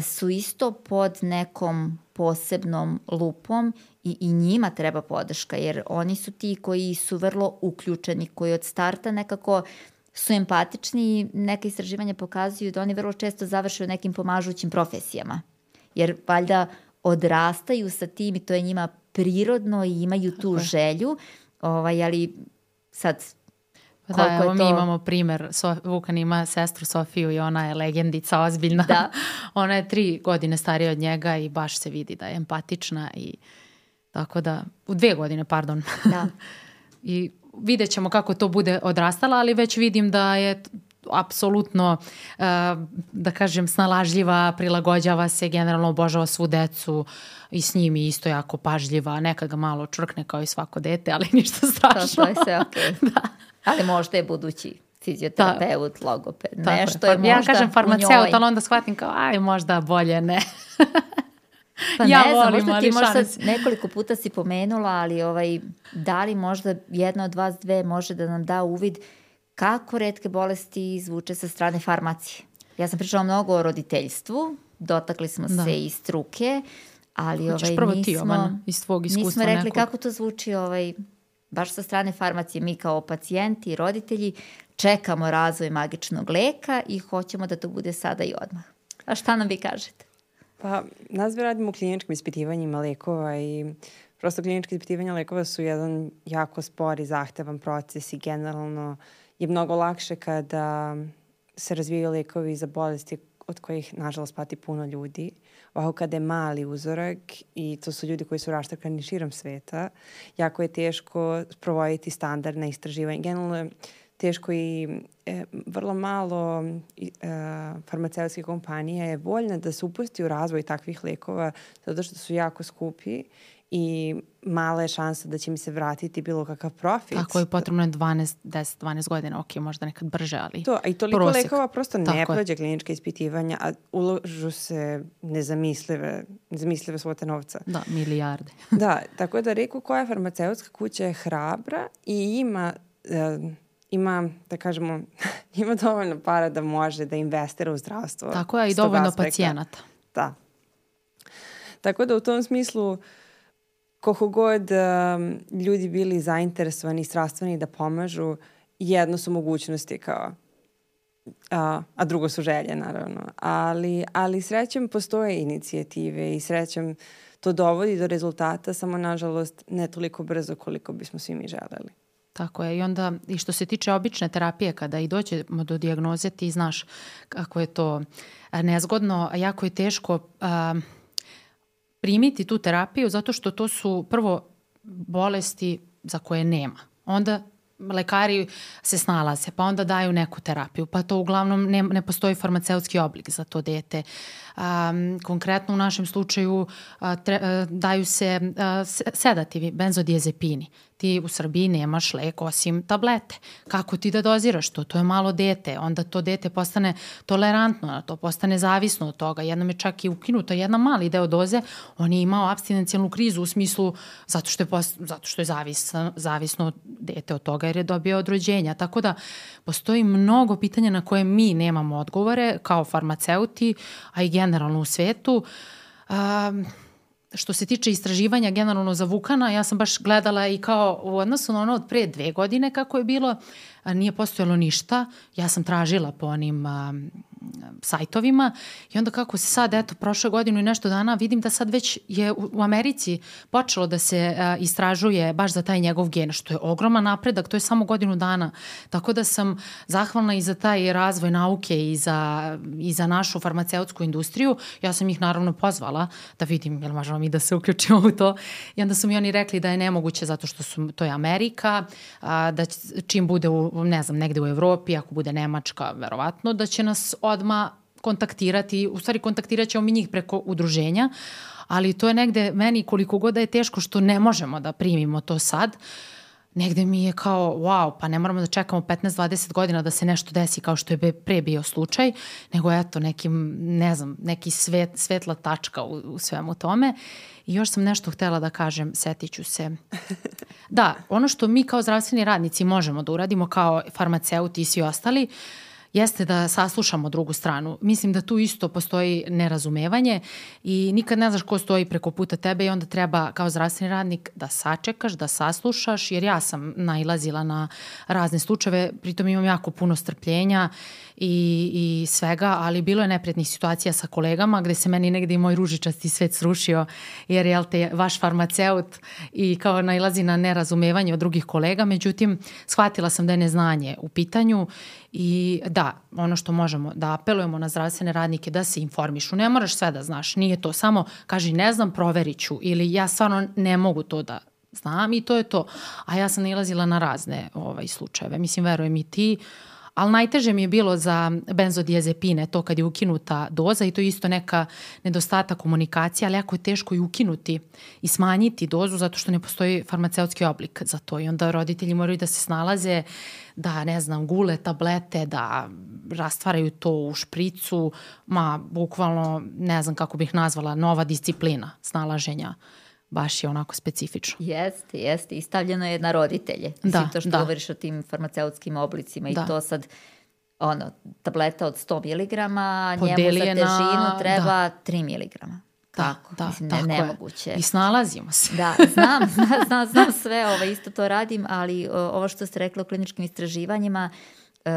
su isto pod nekom posebnom lupom i, i njima treba podrška, jer oni su ti koji su vrlo uključeni, koji od starta nekako su empatični i neke istraživanja pokazuju da oni vrlo često završaju nekim pomažućim profesijama. Jer valjda odrastaju sa tim i to je njima prirodno i imaju tu Tako želju, ovaj, ali sad Pa da, evo to... mi imamo primer, so, Vukan ima sestru Sofiju i ona je legendica ozbiljna. Da. ona je tri godine starija od njega i baš se vidi da je empatična i tako da, u dve godine, pardon. Da. I vidjet ćemo kako to bude odrastala, ali već vidim da je apsolutno, uh, da kažem, snalažljiva, prilagođava se, generalno obožava svu decu i s njim isto jako pažljiva, nekad ga malo čvrkne kao i svako dete, ali ništa strašno. To, okej. Okay. da. Ali možda je budući fizioterapeut, da. logoped, nešto je, je možda Ja kažem farmaceut, ali onda shvatim kao, aj možda bolje ne. Pa ja ne znam, možda ti možda nekoliko puta si pomenula, ali ovaj, da li možda jedna od vas dve može da nam da uvid kako redke bolesti zvuče sa strane farmacije? Ja sam pričala mnogo o roditeljstvu, dotakli smo da. se i struke, ali Hoćeš ovaj, prvo nismo, ti, Jovana, iz tvog iskustva nismo rekli nekog. kako to zvuči ovaj, baš sa strane farmacije, mi kao pacijenti i roditelji čekamo razvoj magičnog leka i hoćemo da to bude sada i odmah. A šta nam vi kažete? Pa, nas bi radimo u kliničkim ispitivanjima lekova i prosto kliničke ispitivanja lekova su jedan jako spori, zahtevan proces i generalno je mnogo lakše kada se razvijaju lekovi za bolesti od kojih, nažalost, pati puno ljudi. Ovako kada je mali uzorak i to su ljudi koji su raštakani širom sveta, jako je teško sprovoditi standardne istraživanje. Generalno je teško i e, vrlo malo e, farmaceutske kompanije je voljna da se upusti u razvoj takvih lekova zato što su jako skupi i mala je šansa da će mi se vratiti bilo kakav profit. Tako je potrebno je 12, 10, 12 godina, ok, možda nekad brže, ali To, a i toliko prosek. lekova prosto ne Tako prođe je. klinička ispitivanja, a uložu se nezamislive, nezamislive svote novca. Da, milijarde. da, tako da reku koja farmaceutska kuća je hrabra i ima e, ima, da kažemo, ima dovoljno para da može da investira u zdravstvo. Tako je, i dovoljno pacijenata. Da. Tako da u tom smislu koliko god um, ljudi bili zainteresovani i strastveni da pomažu, jedno su mogućnosti kao a, a drugo su želje naravno. Ali, ali srećem postoje inicijative i srećem to dovodi do rezultata, samo nažalost ne toliko brzo koliko bismo svi mi želeli. Tako je. I onda, i što se tiče obične terapije, kada i dođemo do dijagnoze, ti znaš kako je to nezgodno, jako je teško a, primiti tu terapiju zato što to su prvo bolesti za koje nema. Onda lekari se snalaze, pa onda daju neku terapiju, pa to uglavnom ne, ne postoji farmaceutski oblik za to dete. Um, konkretno u našem slučaju a, tre, a, daju se a, sedativi, benzodiazepini ti u Srbiji nemaš lek osim tablete. Kako ti da doziraš to? To je malo dete. Onda to dete postane tolerantno, to postane zavisno od toga. Jednom je čak i ukinuta jedna mali deo doze. On je imao abstinencijalnu krizu u smislu zato što je, post, zato što je zavisno, zavisno dete od toga jer je dobio od rođenja. Tako da postoji mnogo pitanja na koje mi nemamo odgovore kao farmaceuti, a i generalno u svetu. Um, što se tiče istraživanja generalno za Vukana, ja sam baš gledala i kao u odnosu na ono od pre dve godine kako je bilo, nije postojalo ništa. Ja sam tražila po onim a, sajtovima i onda kako se sad, eto, prošle godinu i nešto dana vidim da sad već je u, u Americi počelo da se a, istražuje baš za taj njegov gen, što je ogroman napredak, to je samo godinu dana. Tako da sam zahvalna i za taj razvoj nauke i za, i za našu farmaceutsku industriju. Ja sam ih naravno pozvala da vidim jel možemo mi da se uključimo u to. I onda su mi oni rekli da je nemoguće zato što su, to je Amerika, a, da čim bude u, ne znam, negde u Evropi, ako bude Nemačka, verovatno, da će nas odma kontaktirati, u stvari kontaktirat ćemo mi njih preko udruženja, ali to je negde meni koliko god da je teško što ne možemo da primimo to sad, negde mi je kao, wow, pa ne moramo da čekamo 15-20 godina da se nešto desi kao što je pre bio slučaj, nego eto, nekim, ne znam, neki svet, svetla tačka u, u svemu tome. I još sam nešto htela da kažem, setiću se. Da, ono što mi kao zdravstveni radnici možemo da uradimo kao farmaceuti i svi ostali, uh, jeste da saslušamo drugu stranu. Mislim da tu isto postoji nerazumevanje i nikad ne znaš ko stoji preko puta tebe i onda treba kao zdravstveni radnik da sačekaš, da saslušaš, jer ja sam nailazila na razne slučajeve, pritom imam jako puno strpljenja i, i svega, ali bilo je neprijatnih situacija sa kolegama gde se meni negde i moj ružičasti svet srušio, jer je te vaš farmaceut i kao nailazi na nerazumevanje od drugih kolega, međutim shvatila sam da je neznanje u pitanju I da, ono što možemo, da apelujemo na zdravstvene radnike da se informišu. Ne moraš sve da znaš, nije to samo kaži ne znam, proverit ću ili ja stvarno ne mogu to da znam i to je to. A ja sam nalazila na razne ovaj, slučajeve. Mislim, verujem i ti, ali najteže mi je bilo za benzodiazepine, to kad je ukinuta doza i to je isto neka nedostatak komunikacije, ali jako je teško i ukinuti i smanjiti dozu zato što ne postoji farmaceutski oblik za to i onda roditelji moraju da se snalaze da, ne znam, gule tablete, da rastvaraju to u špricu, ma, bukvalno, ne znam kako bih nazvala, nova disciplina snalaženja baš je onako specifično. Jeste, jeste. I stavljeno je na roditelje. Da, Mislim, to što da. govoriš o tim farmaceutskim oblicima da. i to sad ono, tableta od 100 mg, njemu za težinu treba da. 3 mg. Da, tako, da, mislim, tako ne, nemoguće. Je. I snalazimo se. Da, znam, znam, znam, sve, ovo, isto to radim, ali ovo što ste rekli o kliničkim istraživanjima, uh,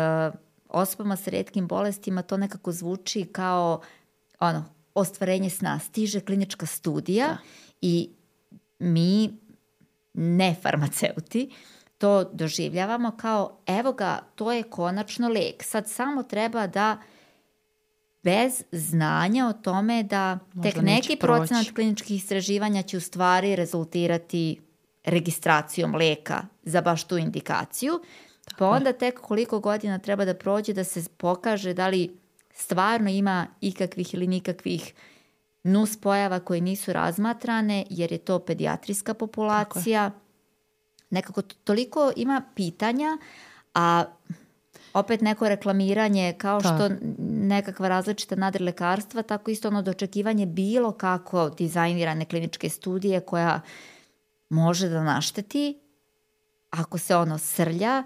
osobama sa redkim bolestima to nekako zvuči kao ono, ostvarenje sna. Stiže klinička studija da. i mi, ne farmaceuti, to doživljavamo kao evo ga, to je konačno lek. Sad samo treba da bez znanja o tome da Možda tek neki procenat kliničkih istraživanja će u stvari rezultirati registracijom leka za baš tu indikaciju, Tako pa onda tek koliko godina treba da prođe da se pokaže da li stvarno ima ikakvih ili nikakvih nus pojava koje nisu razmatrane, jer je to pedijatrijska populacija. Nekako toliko ima pitanja, a opet neko reklamiranje kao što što nekakva različita nadrilekarstva, tako isto ono dočekivanje bilo kako dizajnirane kliničke studije koja može da našteti ako se ono srlja,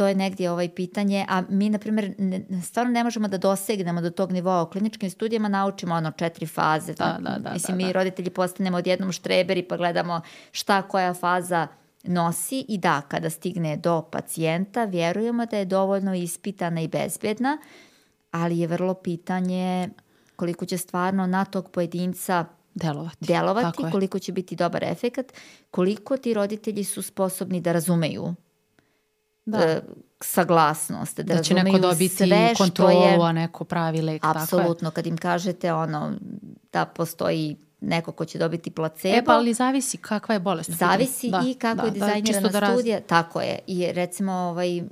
to je negdje ovaj pitanje, a mi, na primjer, ne, stvarno ne možemo da dosegnemo do tog nivoa. U kliničkim studijama naučimo ono četiri faze. Da, da, da, Mislim, da, da. mi roditelji postanemo odjednom štreberi pa gledamo šta koja faza nosi i da, kada stigne do pacijenta, vjerujemo da je dovoljno ispitana i bezbedna, ali je vrlo pitanje koliko će stvarno na tog pojedinca delovati, delovati koliko će biti dobar efekat, koliko ti roditelji su sposobni da razumeju da. E, saglasnost, da, da će neko dobiti kontrolu, je, a neko pravi lek. Apsolutno, kad im kažete ono da postoji neko ko će dobiti placebo. E pa ali zavisi kakva je bolest. Zavisi da, i kako da, je da, dizajnirana da, da studija. Tako je. I recimo ovaj,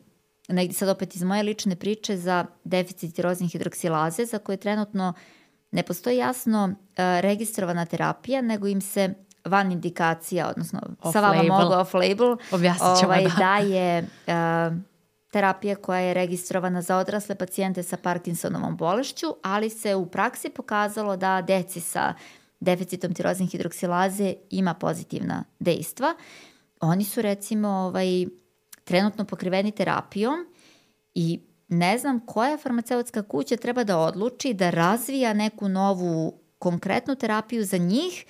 negdje sad opet iz moje lične priče za deficit tiroznih hidroksilaze za koje trenutno ne postoji jasno uh, registrovana terapija, nego im se van indikacija, odnosno off sa vama mogu off-label, ovaj, da. daje uh, terapija koja je registrovana za odrasle pacijente sa Parkinsonovom bolešću, ali se u praksi pokazalo da deci sa deficitom tirozne hidroksilaze ima pozitivna dejstva. Oni su recimo ovaj, trenutno pokriveni terapijom i ne znam koja farmaceutska kuća treba da odluči da razvija neku novu konkretnu terapiju za njih,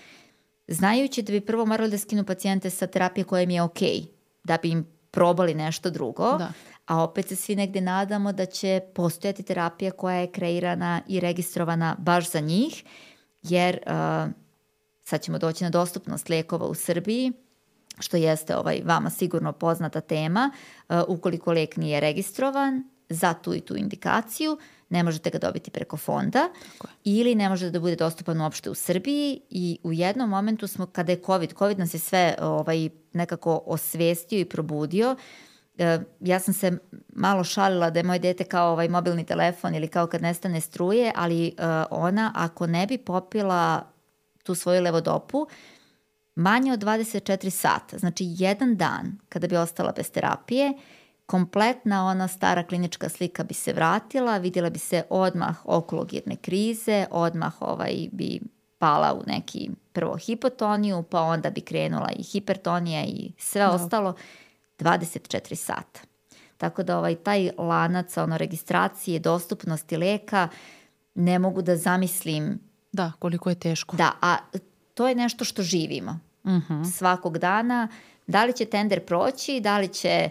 znajući da bi prvo morali da skinu pacijente sa terapije koja im je okej, okay, da bi im probali nešto drugo, Da. a opet se svi negde nadamo da će postojati terapija koja je kreirana i registrovana baš za njih, jer uh, sad ćemo doći na dostupnost lekova u Srbiji, što jeste ovaj, vama sigurno poznata tema, uh, ukoliko lek nije registrovan za tu i tu indikaciju, ne možete ga dobiti preko fonda ili ne može da bude dostupan uopšte u Srbiji i u jednom momentu smo, kada je COVID, COVID nas je sve ovaj, nekako osvestio i probudio, E, ja sam se malo šalila da je moje dete kao ovaj mobilni telefon ili kao kad nestane struje, ali uh, ona ako ne bi popila tu svoju levodopu, manje od 24 sata, znači jedan dan kada bi ostala bez terapije, kompletna ona stara klinička slika bi se vratila, vidjela bi se odmah okulogirne krize, odmah ovaj bi pala u neki prvo hipotoniju, pa onda bi krenula i hipertonija i sve Da. ostalo 24 sata. Tako da ovaj taj lanac ono registracije, dostupnosti leka ne mogu da zamislim Da, koliko je teško. da, a to je nešto što živimo Mhm. svakog dana. Da li će tender proći, da li će e,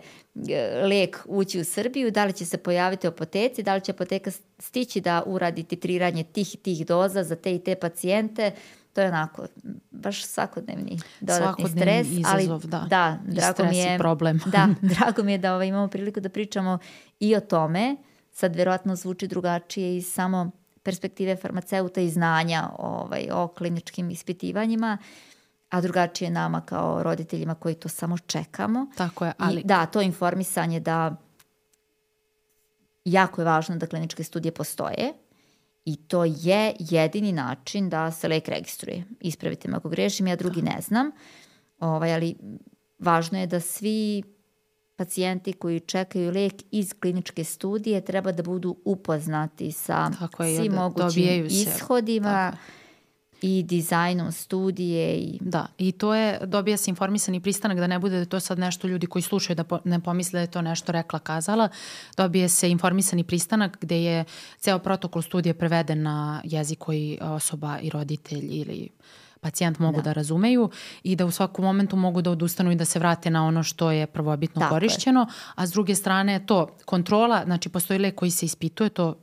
lek ući u Srbiju, da li će se pojaviti u apoteci, da li će apoteka stići da uradi titriranje tih i tih doza za te i te pacijente, to je onako baš svakodnevni dodatni Svakodnevni stres. ali, izazov, da. Da, I drago stres mi i je, problem. Da, drago mi je da ovaj, imamo priliku da pričamo i o tome. Sad verovatno zvuči drugačije iz samo perspektive farmaceuta i znanja ovaj, o kliničkim ispitivanjima, a drugačije nama kao roditeljima koji to samo čekamo. Tako je, ali I da, to informisanje da jako je važno da kliničke studije postoje i to je jedini način da se lek registruje. Ispravite me ako grešim, ja drugi ne znam, ovaj, ali važno je da svi pacijenti koji čekaju lek iz kliničke studije treba da budu upoznati sa Tako je, svim da mogućim ishodima tako i dizajnom studije i Da, i to je, dobija se informisani pristanak da ne bude da je to sad nešto ljudi koji slušaju da po, ne pomisle da je to nešto rekla kazala. Dobije se informisani pristanak gde je ceo protokol studije preveden na jezik koji osoba i roditelj ili pacijent mogu da. da razumeju i da u svakom momentu mogu da odustanu i da se vrate na ono što je prvobitno Tako je. korišćeno, a s druge strane to kontrola, znači postoji lek koji se ispituje, to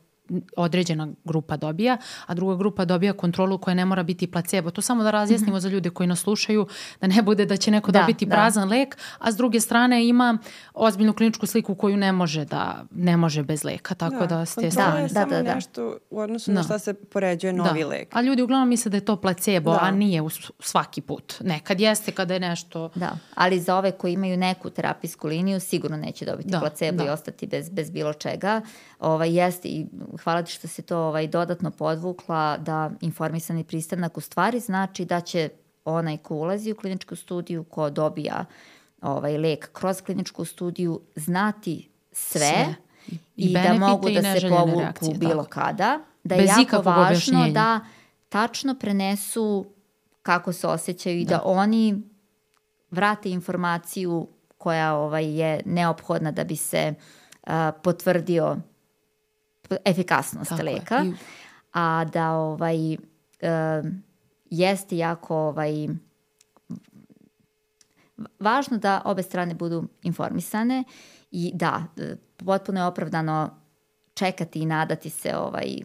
određena grupa dobija, a druga grupa dobija kontrolu koja ne mora biti placebo. To samo da razjasnimo za ljude koji nas slušaju, da ne bude da će neko Da, dobiti da. prazan lek, a s druge strane ima ozbiljnu kliničku sliku koju ne može da ne može bez leka, tako da, s te kontrola strane. je Da, samo da, da. nešto u odnosu na Da. šta se poređuje novi lek. A ljudi uglavnom misle da je to placebo, Da. a nije u s- svaki put. Nekad jeste kada je nešto... Da, ali za ove koji imaju neku terapijsku liniju sigurno neće dobiti Da, placebo da. i ostati bez, bez bilo čega. Ovaj, jeste i hvala ti što se to ovaj, dodatno podvukla da informisani pristanak u stvari znači da će onaj ko ulazi u kliničku studiju, ko dobija ovaj lek kroz kliničku studiju, znati sve, Sve. i, I da mogu i da se povuku reakcije, bilo tako. kada. Da je Bez jako ikakvog važno objašnjenja. da tačno prenesu kako se osjećaju i da oni vrate informaciju koja ovaj, je neophodna da bi se a, potvrdio efikasnost Tako je. leka, I- a da ovaj, e, jeste jako ovaj, važno da obe strane budu informisane i da, e, potpuno je opravdano čekati i nadati se ovaj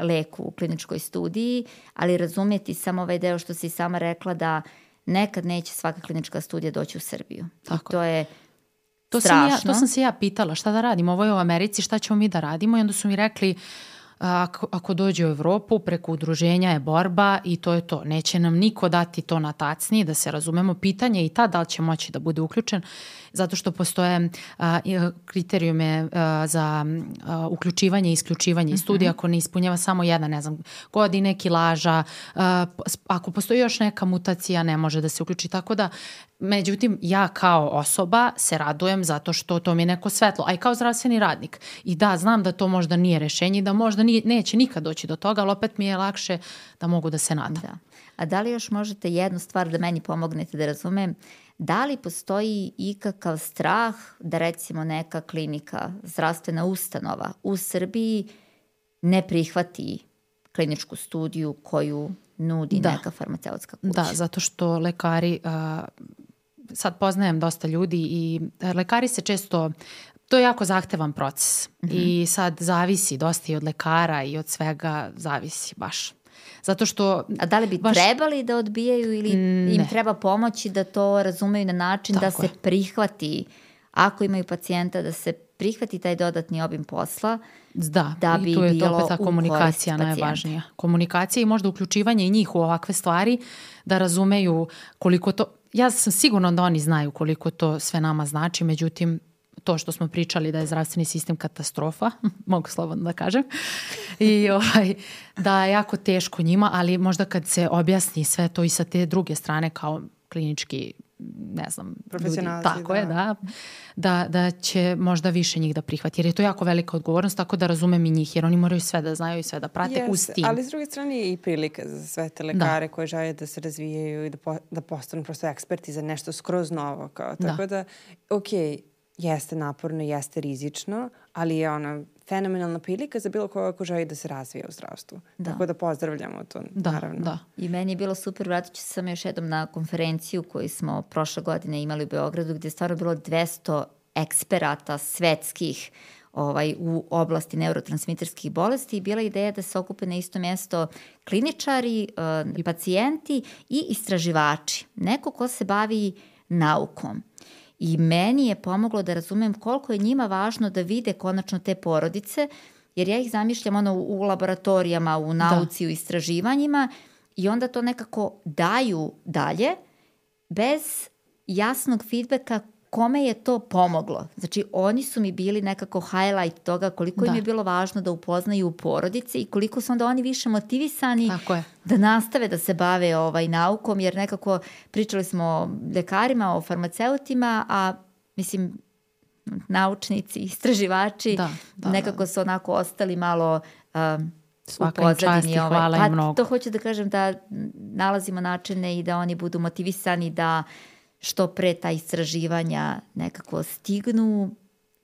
leku u kliničkoj studiji, ali razumjeti samo ovaj deo što si sama rekla da nekad neće svaka klinička studija doći u Srbiju. Tako I to je To sam, ja, to sam se ja pitala šta da radim, ovo je u Americi, šta ćemo mi da radimo i onda su mi rekli ako, ako dođe u Evropu, preko udruženja je borba i to je to. Neće nam niko dati to na tacni, da se razumemo. Pitanje je i tad da li će moći da bude uključen, zato što postoje a, kriterijume a, za a, uključivanje i isključivanje iz studija ako ne ispunjava samo jedna, ne znam, godine, kilaža, a, ako postoji još neka mutacija ne može da se uključi, tako da Međutim, ja kao osoba se radujem zato što to mi je neko svetlo, a i kao zdravstveni radnik. I da, znam da to možda nije rešenje i da možda nije, neće nikad doći do toga, ali opet mi je lakše da mogu da se nadam. Da. A da li još možete jednu stvar da meni pomognete da razumem? Da li postoji ikakav strah da recimo neka klinika, zdravstvena ustanova u Srbiji ne prihvati kliničku studiju koju nudi Da. neka farmaceutska kuća? Da, zato što lekari a, sad poznajem dosta ljudi i lekari se često To je jako zahtevan proces mm -hmm. i sad zavisi dosta i od lekara i od svega zavisi baš. Zato što... A da li bi baš... trebali da odbijaju ili ne. im treba pomoći da to razumeju na način da Tako da se je. prihvati, ako imaju pacijenta, da se prihvati taj dodatni obim posla, da, da bi i tu je to opet ta komunikacija najvažnija. Komunikacija i možda uključivanje i njih u ovakve stvari, da razumeju koliko to... Ja sam sigurno da oni znaju koliko to sve nama znači, međutim, to što smo pričali da je zdravstveni sistem katastrofa, mogu slobodno da kažem, i ovaj, da je jako teško njima, ali možda kad se objasni sve to i sa te druge strane kao klinički ne znam, ljudi, tako da. je, da, da, da će možda više njih da prihvati, jer je to jako velika odgovornost, tako da razumem i njih, jer oni moraju sve da znaju i sve da prate yes, uz tim. Ali s druge strane je i prilika za sve te lekare da. koje žele da se razvijaju i da, po, da postanu prosto eksperti za nešto skroz novo. Kao. Tako da, da ok, jeste naporno, jeste rizično, ali je ona fenomenalna prilika za bilo koga ko želi da se razvija u zdravstvu. Da. Tako da pozdravljamo to, da, naravno. Da. I meni je bilo super, vratit ću se sam još jednom na konferenciju koju smo prošle godine imali u Beogradu, gde je stvarno bilo 200 eksperata svetskih ovaj, u oblasti neurotransmiterskih bolesti i bila ideja da se okupe na isto mesto kliničari, uh, pacijenti i istraživači. Neko ko se bavi naukom. I meni je pomoglo da razumem koliko je njima važno da vide konačno te porodice, jer ja ih zamišljam ono u laboratorijama, u da. nauci, da. u istraživanjima i onda to nekako daju dalje bez jasnog feedbacka kome je to pomoglo. Znači, oni su mi bili nekako highlight toga koliko da. im je bilo važno da upoznaju porodice i koliko su onda oni više motivisani da nastave da se bave ovaj naukom, jer nekako pričali smo o lekarima, o farmaceutima, a mislim, naučnici, istraživači, da, da, nekako su onako ostali malo um, Svaka u pozadini. Ovaj. hvala pa, mnogo. To hoću da kažem da nalazimo načine i da oni budu motivisani da uh, što pre ta istraživanja nekako stignu,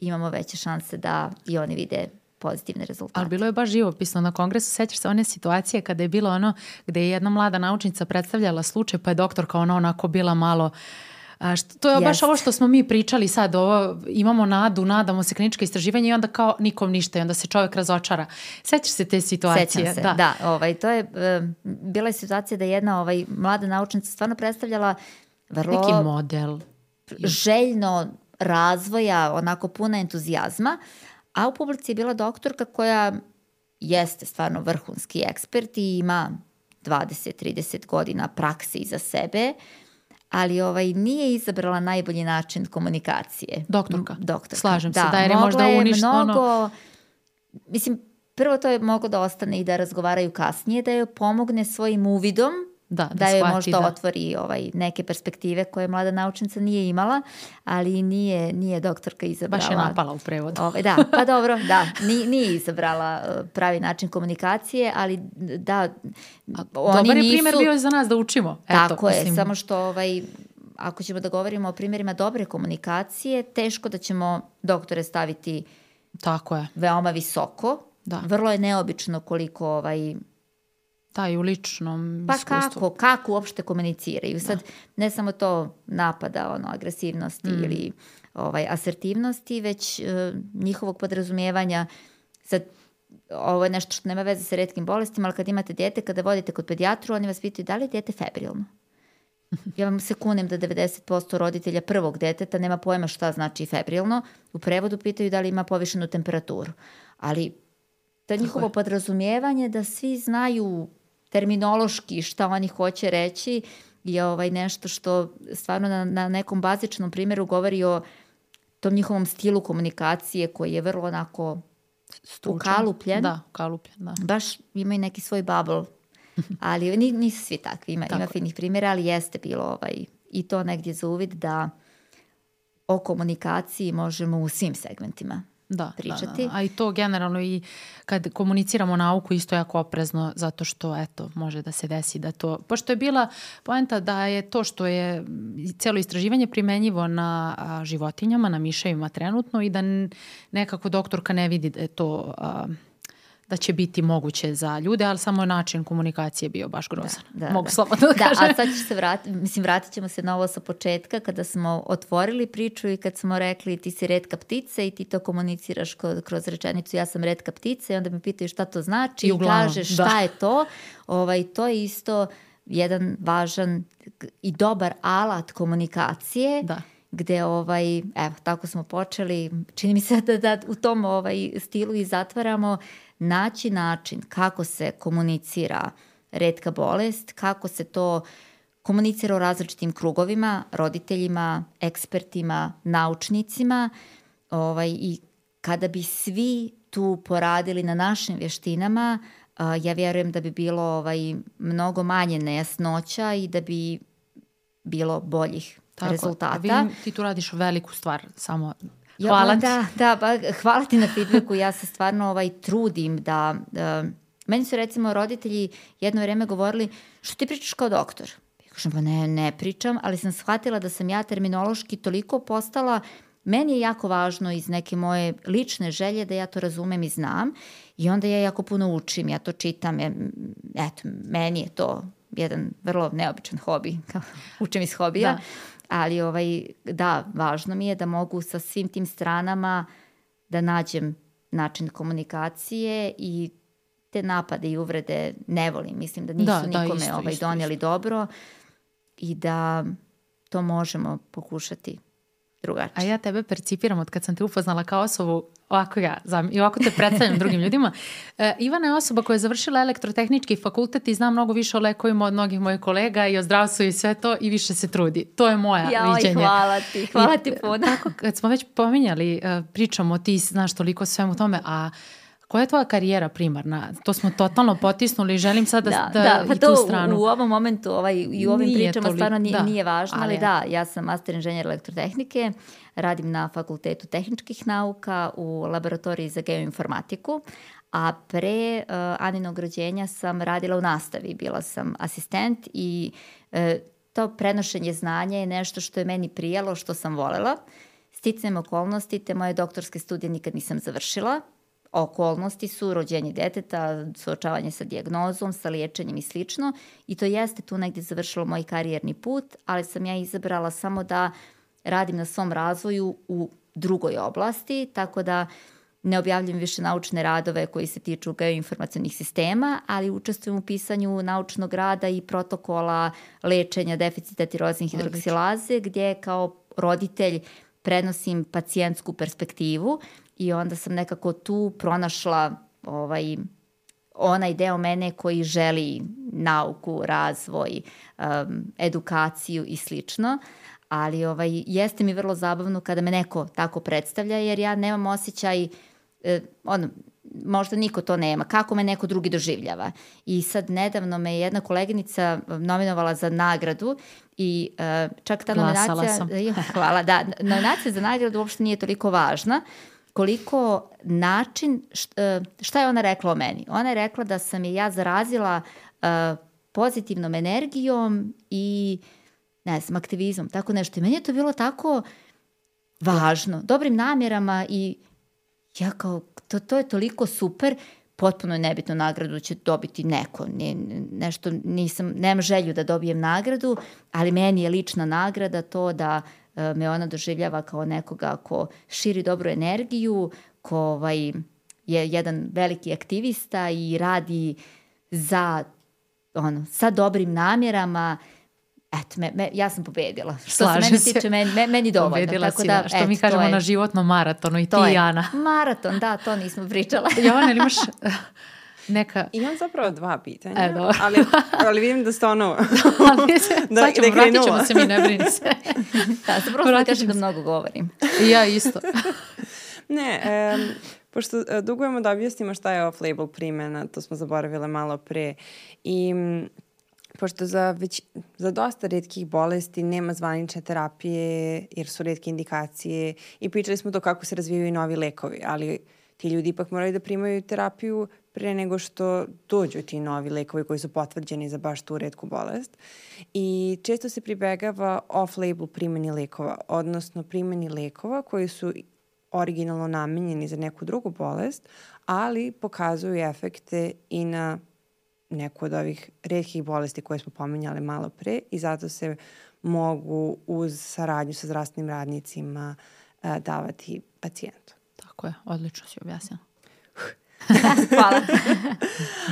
imamo veće šanse da i oni vide pozitivne rezultate. Ali bilo je baš živopisno na kongresu. Sećaš se one situacije kada je bilo ono gde je jedna mlada naučnica predstavljala slučaj pa je doktorka ona onako bila malo A što, to je Jest. baš ovo što smo mi pričali sad, ovo, imamo nadu, nadamo se klinička istraživanja i onda kao nikom ništa i onda se čovjek razočara. Sećaš se te situacije? Sećam se, da. da ovaj, to je, e, bila je situacija da jedna ovaj, mlada naučnica stvarno predstavljala vrlo neki model željno razvoja, onako puna entuzijazma, a u publici je bila doktorka koja jeste stvarno vrhunski ekspert i ima 20-30 godina praksi iza sebe, ali ovaj nije izabrala najbolji način komunikacije. Doktorka. Doktorka. Slažem da, se, da jer je možda uništeno. Mnogo, mislim, prvo to je moglo da ostane i da razgovaraju kasnije, da joj pomogne svojim uvidom da, da, da joj možda da. otvori ovaj, neke perspektive koje mlada naučnica nije imala, ali nije, nije doktorka izabrala. Baš je napala u prevodu. Ovaj, da, pa dobro, da, nije, nije izabrala uh, pravi način komunikacije, ali da, A, oni dobar je nisu... primjer bio za nas da učimo. Eto, Tako mislim. je, samo što ovaj, ako ćemo da govorimo o primjerima dobre komunikacije, teško da ćemo doktore staviti Tako je. veoma visoko. Da. Vrlo je neobično koliko ovaj, I u ličnom pa iskustvu. kako, kako uopšte komuniciraju. Sad, da. ne samo to napada, ono, agresivnosti mm. ili ovaj, asertivnosti, već uh, njihovog podrazumijevanja. Sad, ovo je nešto što nema veze sa redkim bolestima, ali kad imate dete, kada vodite kod pedijatru, oni vas pitaju da li je dete febrilno. Ja vam se kunem da 90% roditelja prvog deteta nema pojma šta znači febrilno. U prevodu pitaju da li ima povišenu temperaturu. Ali to njihovo podrazumijevanje da svi znaju terminološki šta oni hoće reći je ovaj nešto što stvarno na, na nekom bazičnom primjeru govori o tom njihovom stilu komunikacije koji je vrlo onako Stručan. ukalupljen. Da, ukalupljen, da. Baš ima i neki svoj bubble. Ali nisu svi takvi, ima, Tako. ima finih primjera, ali jeste bilo ovaj, i to negdje za uvid da o komunikaciji možemo u svim segmentima da, pričati. Da, da. A i to generalno i kad komuniciramo nauku isto jako oprezno zato što eto može da se desi da to, pošto je bila poenta da je to što je celo istraživanje primenjivo na a, životinjama, na miševima trenutno i da nekako doktorka ne vidi da je to a, da će biti moguće za ljude, ali samo način komunikacije bio baš grozan. Da, Mogu da. slobodno da, da kažem. a sad ću se vratiti, mislim vratit ćemo se na ovo sa početka kada smo otvorili priču i kad smo rekli ti si redka ptica i ti to komuniciraš kroz, rečenicu ja sam redka ptica i onda me pitaju šta to znači I i, kažeš da. šta je to. Ovaj, to je isto jedan važan i dobar alat komunikacije Da. gde ovaj, evo, tako smo počeli, čini mi se da, da u tom ovaj, stilu i zatvaramo, naći način kako se komunicira redka bolest, kako se to komunicira u različitim krugovima, roditeljima, ekspertima, naučnicima ovaj, i kada bi svi tu poradili na našim vještinama, ja vjerujem da bi bilo ovaj, mnogo manje nejasnoća i da bi bilo boljih Tako, rezultata. Vidim, ti tu radiš veliku stvar, samo Ja, hvala ti. Da, da, pa hvala ti na feedbacku, ja se stvarno ovaj, trudim da... Uh, meni su recimo roditelji jedno vreme govorili, što ti pričaš kao doktor? Ja kažem, pa ne, ne pričam, ali sam shvatila da sam ja terminološki toliko postala Meni je jako važno iz neke moje lične želje da ja to razumem i znam i onda ja jako puno učim, ja to čitam, ja, eto, meni je to jedan vrlo neobičan hobi, kao učim iz hobija, Da. Ali ovaj, da, važno mi je da mogu sa svim tim stranama da nađem način komunikacije i te napade i uvrede ne volim. Mislim da nisu Da, da, nikome isto, ovaj, isto, donijeli dobro i da to možemo pokušati drugačije. A ja tebe percipiram od kad sam te upoznala kao osobu, ovako ja, znam, i ovako te predstavljam drugim ljudima. E, Ivana je osoba koja je završila elektrotehnički fakultet i zna mnogo više o lekovima od mnogih mojih kolega i o zdravstvu i sve to i više se trudi. To je moja Joj, viđenje. hvala ti, hvala ti puno. Tako, kad smo već pominjali, e, pričamo, ti znaš toliko svemu tome, a koja je tvoja karijera primarna? To smo totalno potisnuli i želim sad da, Da, da, da, pa i tu u, stranu. u ovom momentu ovaj, i u ovim Nije pričama toliko, stvarno nije, da, nije važno, ali, ali da, ja sam master inženjer elektrotehnike, radim na Fakultetu tehničkih nauka u laboratoriji za geoinformatiku, a pre uh, Aninog rođenja sam radila u nastavi, bila sam asistent i uh, to prenošenje znanja je nešto što je meni prijalo, što sam volela. Sticajem okolnosti, te moje doktorske studije nikad nisam završila, okolnosti su rođenje deteta, suočavanje sa dijagnozom, sa liječenjem i slično. I to jeste tu negdje završilo moj karijerni put, ali sam ja izabrala samo da radim na svom razvoju u drugoj oblasti, tako da ne objavljam više naučne radove koji se tiču geoinformacionih sistema, ali učestvujem u pisanju naučnog rada i protokola lečenja deficita tiroznih hidroksilaze, gdje kao roditelj prenosim pacijentsku perspektivu i onda sam nekako tu pronašla ovaj, onaj deo mene koji želi nauku, razvoj, um, edukaciju i slično, ali ovaj, jeste mi vrlo zabavno kada me neko tako predstavlja, jer ja nemam osjećaj, eh, ono, možda niko to nema, kako me neko drugi doživljava. I sad nedavno me jedna koleginica nominovala za nagradu i uh, čak ta Glasala nominacija... sam. Hvala, da. Nominacija za nagradu uopšte nije toliko važna, koliko način, e, šta je ona rekla o meni? Ona je rekla da sam je ja zarazila uh, pozitivnom energijom i ne znam, aktivizmom, tako nešto. I meni je to bilo tako važno, dobrim namjerama i ja kao, to, to je toliko super, potpuno je nebitno nagradu će dobiti neko, ne, nešto nisam, nemam želju da dobijem nagradu, ali meni je lična nagrada to da e, me ona doživljava kao nekoga ko širi dobru energiju, ko ovaj, je jedan veliki aktivista i radi za ono, sa dobrim namjerama, eto, me, me, ja sam pobedila. Što se Slažem meni se. tiče, meni, me- meni dovoljno. Pobedila tako si, da, da, što eto, mi kažemo je- na životnom maratonu i ti je. Ana. Maraton, da, to nismo pričala. Jovana, imaš eh, neka... Imam zapravo dva pitanja, E, dobro. ali, ali vidim da ste ono... Da- sad ćemo, da vratit ćemo se mi, ne brini se. da, sam prosto da Vratit kažem da mnogo govorim. I ja isto. Ne, em, pošto e, dugujemo da objasnimo šta je off-label primjena, to smo zaboravile malo pre. I pošto za, već, za dosta redkih bolesti nema zvanične terapije jer su redke indikacije i pričali smo to kako se razvijaju i novi lekovi, ali ti ljudi ipak moraju da primaju terapiju pre nego što dođu ti novi lekovi koji su potvrđeni za baš tu redku bolest. I često se pribegava off-label primjeni lekova, odnosno primjeni lekova koji su originalno namenjeni za neku drugu bolest, ali pokazuju efekte i na neku od ovih redkih bolesti koje smo pominjali malo pre i zato se mogu uz saradnju sa zdravstvenim radnicima uh, davati pacijentu. Tako je, odlično si objasnila. Hvala.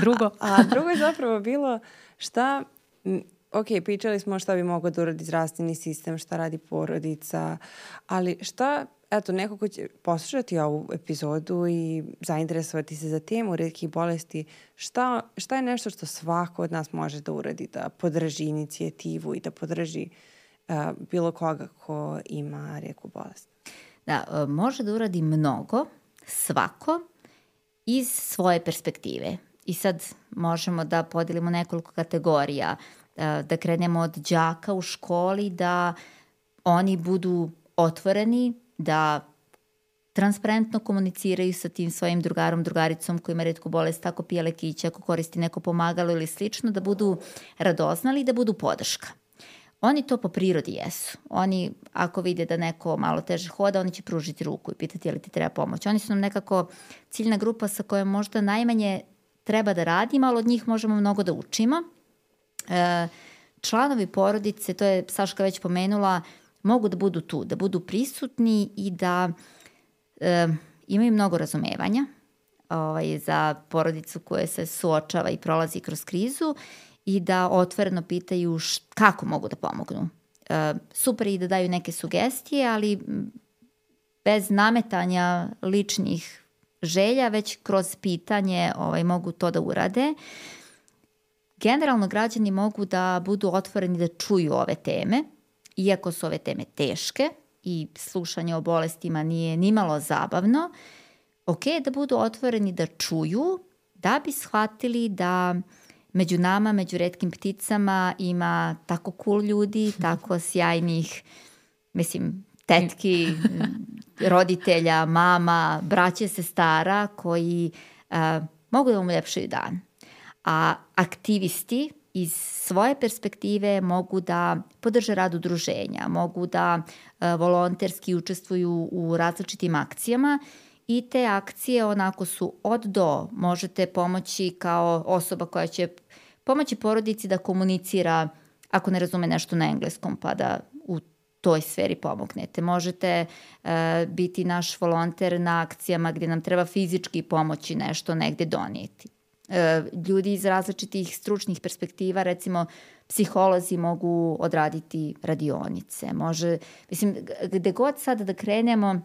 Drugo? A, a drugo je zapravo bilo šta, ok, pričali smo šta bi mogao da uradi zdravstveni sistem, šta radi porodica, ali šta eto, neko ko će poslušati ovu epizodu i zainteresovati se za temu redkih bolesti, šta, šta je nešto što svako od nas može da uradi, da podrži inicijativu i da podrži uh, bilo koga ko ima redku bolest? Da, e, može da uradi mnogo, svako, iz svoje perspektive. I sad možemo da podelimo nekoliko kategorija, e, da krenemo od đaka u školi, da oni budu otvoreni da transparentno komuniciraju sa tim svojim drugarom, drugaricom koji ima redku bolest, tako pije lekiće, ako koristi neko pomagalo ili slično, da budu radoznali i da budu podrška. Oni to po prirodi jesu. Oni, ako vide da neko malo teže hoda, oni će pružiti ruku i pitati je li ti treba pomoć. Oni su nam nekako ciljna grupa sa kojom možda najmanje treba da radimo, ali od njih možemo mnogo da učimo. E, članovi porodice, to je Saška već pomenula, mogu da budu tu, da budu prisutni i da e, imaju mnogo razumevanja ovaj, za porodicu koja se suočava i prolazi kroz krizu i da otvoreno pitaju št, kako mogu da pomognu. E, super i da daju neke sugestije, ali bez nametanja ličnih želja, već kroz pitanje ovaj, mogu to da urade. Generalno građani mogu da budu otvoreni da čuju ove teme, iako su ove teme teške i slušanje o bolestima nije nimalo zabavno, ok da budu otvoreni da čuju, da bi shvatili da među nama, među redkim pticama ima tako cool ljudi, tako sjajnih, mislim, tetki, roditelja, mama, braće, sestara koji uh, mogu da vam uljepšaju dan. A aktivisti iz svoje perspektive mogu da podrže rad udruženja, mogu da e, volonterski učestvuju u različitim akcijama i te akcije onako su od do. Možete pomoći kao osoba koja će pomoći porodici da komunicira ako ne razume nešto na engleskom pa da u toj sferi pomognete. Možete e, biti naš volonter na akcijama gde nam treba fizički pomoći nešto negde donijeti. E, ljudi iz različitih stručnih perspektiva, recimo psiholozi mogu odraditi radionice, može, mislim, gde god sad da krenemo,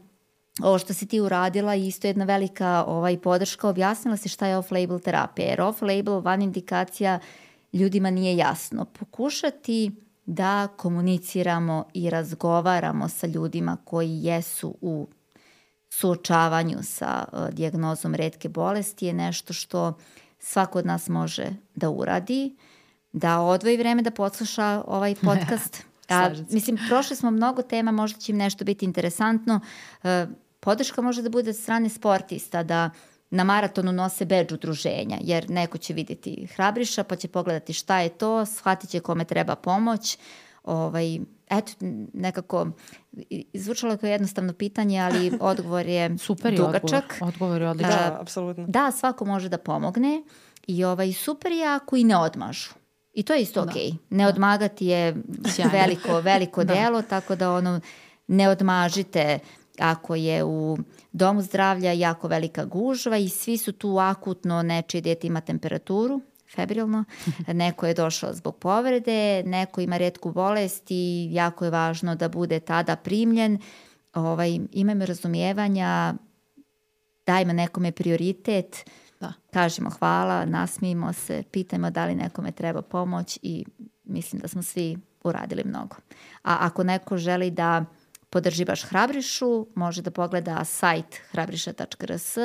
ovo što si ti uradila isto jedna velika ovaj, podrška, objasnila se šta je off-label terapija, jer off-label van indikacija ljudima nije jasno. Pokušati da komuniciramo i razgovaramo sa ljudima koji jesu u suočavanju sa uh, dijagnozom redke bolesti je nešto što svako od nas može da uradi, da odvoji vreme da posluša ovaj podcast. A, mislim, prošli smo mnogo tema, možda će im nešto biti interesantno. E, podrška može da bude od strane sportista, da na maratonu nose beđ udruženja, jer neko će videti hrabriša, pa će pogledati šta je to, shvatit će kome treba pomoć. Ovaj, eto, nekako, izvučalo je kao jednostavno pitanje, ali odgovor je super je dugačak. Odgovor, odgovor je odličan. Da, apsolutno. Da, svako može da pomogne i ovaj, super je ako i ne odmažu. I to je isto da. okej. Okay. Ne da. odmagati je Sjajno. veliko, veliko da. delo, tako da ono, ne odmažite ako je u domu zdravlja jako velika gužva i svi su tu akutno, nečije dete ima temperaturu, febrilno, neko je došao zbog povrede, neko ima redku bolest i jako je važno da bude tada primljen. Ovaj, imajmo razumijevanja, dajmo nekome prioritet, da. kažemo hvala, nasmijemo se, pitajmo da li nekome treba pomoć i mislim da smo svi uradili mnogo. A ako neko želi da podrži baš Hrabrišu, može da pogleda sajt hrabriša.rs,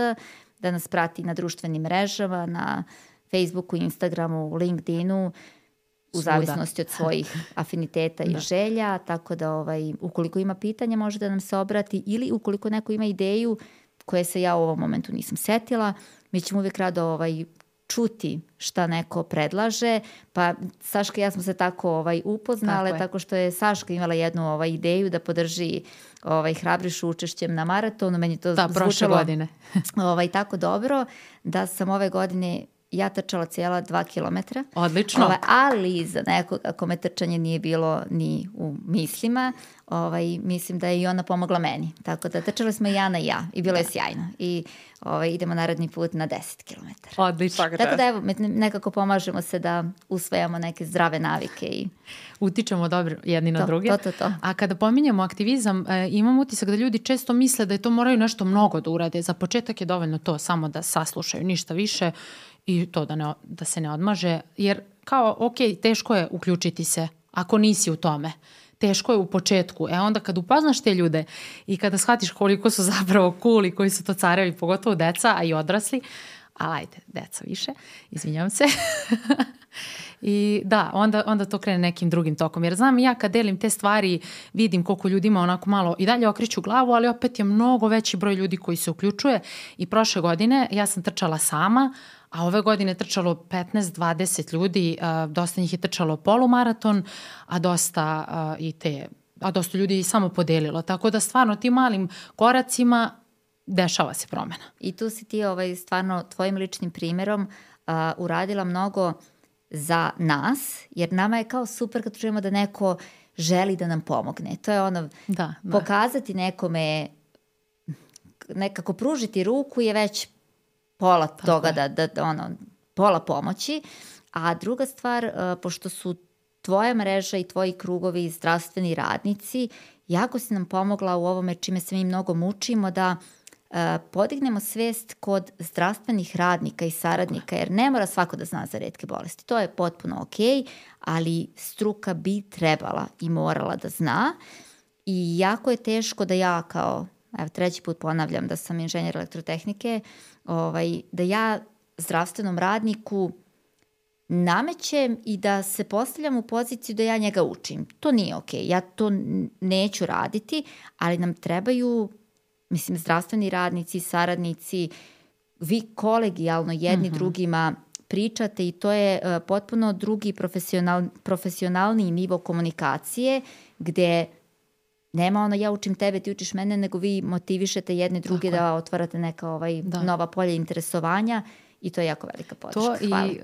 da nas prati na društvenim mrežama, na Facebooku, Instagramu, LinkedInu, u Svuda. zavisnosti od svojih afiniteta i da. želja, tako da ovaj, ukoliko ima pitanja može da nam se obrati ili ukoliko neko ima ideju koje se ja u ovom momentu nisam setila, mi ćemo uvijek rado ovaj, čuti šta neko predlaže, pa Saška i ja smo se tako ovaj, upoznale, tako, tako što je Saška imala jednu ovaj, ideju da podrži ovaj, Hrabrišu učešćem na maratonu, meni to da, zvučalo godine. ovaj, tako dobro, da sam ove godine ja trčala cijela dva kilometra. Odlično. Ovaj, ali za nekog, ako me trčanje nije bilo ni u mislima, ovaj, mislim da je i ona pomogla meni. Tako da trčali smo i Jana i ja i bilo je da. sjajno. I ovaj, idemo naredni put na 10 km. Odlično. Tako da evo, nekako pomažemo se da usvajamo neke zdrave navike i utičemo dobro jedni na to, druge. To, to, to. A kada pominjemo aktivizam, e, imam utisak da ljudi često misle da je to moraju nešto mnogo da urade. Za početak je dovoljno to samo da saslušaju, ništa više i to da, ne, da se ne odmaže. Jer kao, ok, teško je uključiti se ako nisi u tome teško je u početku. E onda kad upoznaš te ljude i kada shvatiš koliko su zapravo cool i koji su to carevi, pogotovo deca, a i odrasli, ali ajde, deca više, izvinjam se. I da, onda, onda to krene nekim drugim tokom. Jer znam ja kad delim te stvari, vidim koliko ljudi ima onako malo i dalje okreću glavu, ali opet je mnogo veći broj ljudi koji se uključuje. I prošle godine ja sam trčala sama, a ove godine trčalo 15-20 ljudi, dosta njih je trčalo polumaraton, a dosta i te a dosta ljudi je samo podelilo. Tako da stvarno tim malim koracima dešava se promena. I tu si ti ovaj, stvarno tvojim ličnim primjerom uh, uradila mnogo za nas, jer nama je kao super kad čujemo da neko želi da nam pomogne. To je ono, da, da. pokazati nekome, nekako pružiti ruku je već pola Tako toga je. da, da, da, ono, pola pomoći. A druga stvar, uh, pošto su tvoja mreža i tvoji krugovi zdravstveni radnici, jako si nam pomogla u ovome čime se mi mnogo mučimo da uh, podignemo svest kod zdravstvenih radnika i saradnika, jer ne mora svako da zna za redke bolesti. To je potpuno ok, ali struka bi trebala i morala da zna. I jako je teško da ja kao, evo treći put ponavljam da sam inženjer elektrotehnike, ovaj, da ja zdravstvenom radniku namećem i da se postavljam u poziciju da ja njega učim. To nije okej, okay. ja to neću raditi, ali nam trebaju, mislim, zdravstveni radnici, saradnici, vi kolegijalno jedni mm -hmm. drugima pričate i to je uh, potpuno drugi profesional, profesionalni nivo komunikacije gde nema ono ja učim tebe, ti učiš mene, nego vi motivišete jedne druge Tako da otvarate neka ovaj, da. nova polja interesovanja i to je jako velika podrška. To hvala i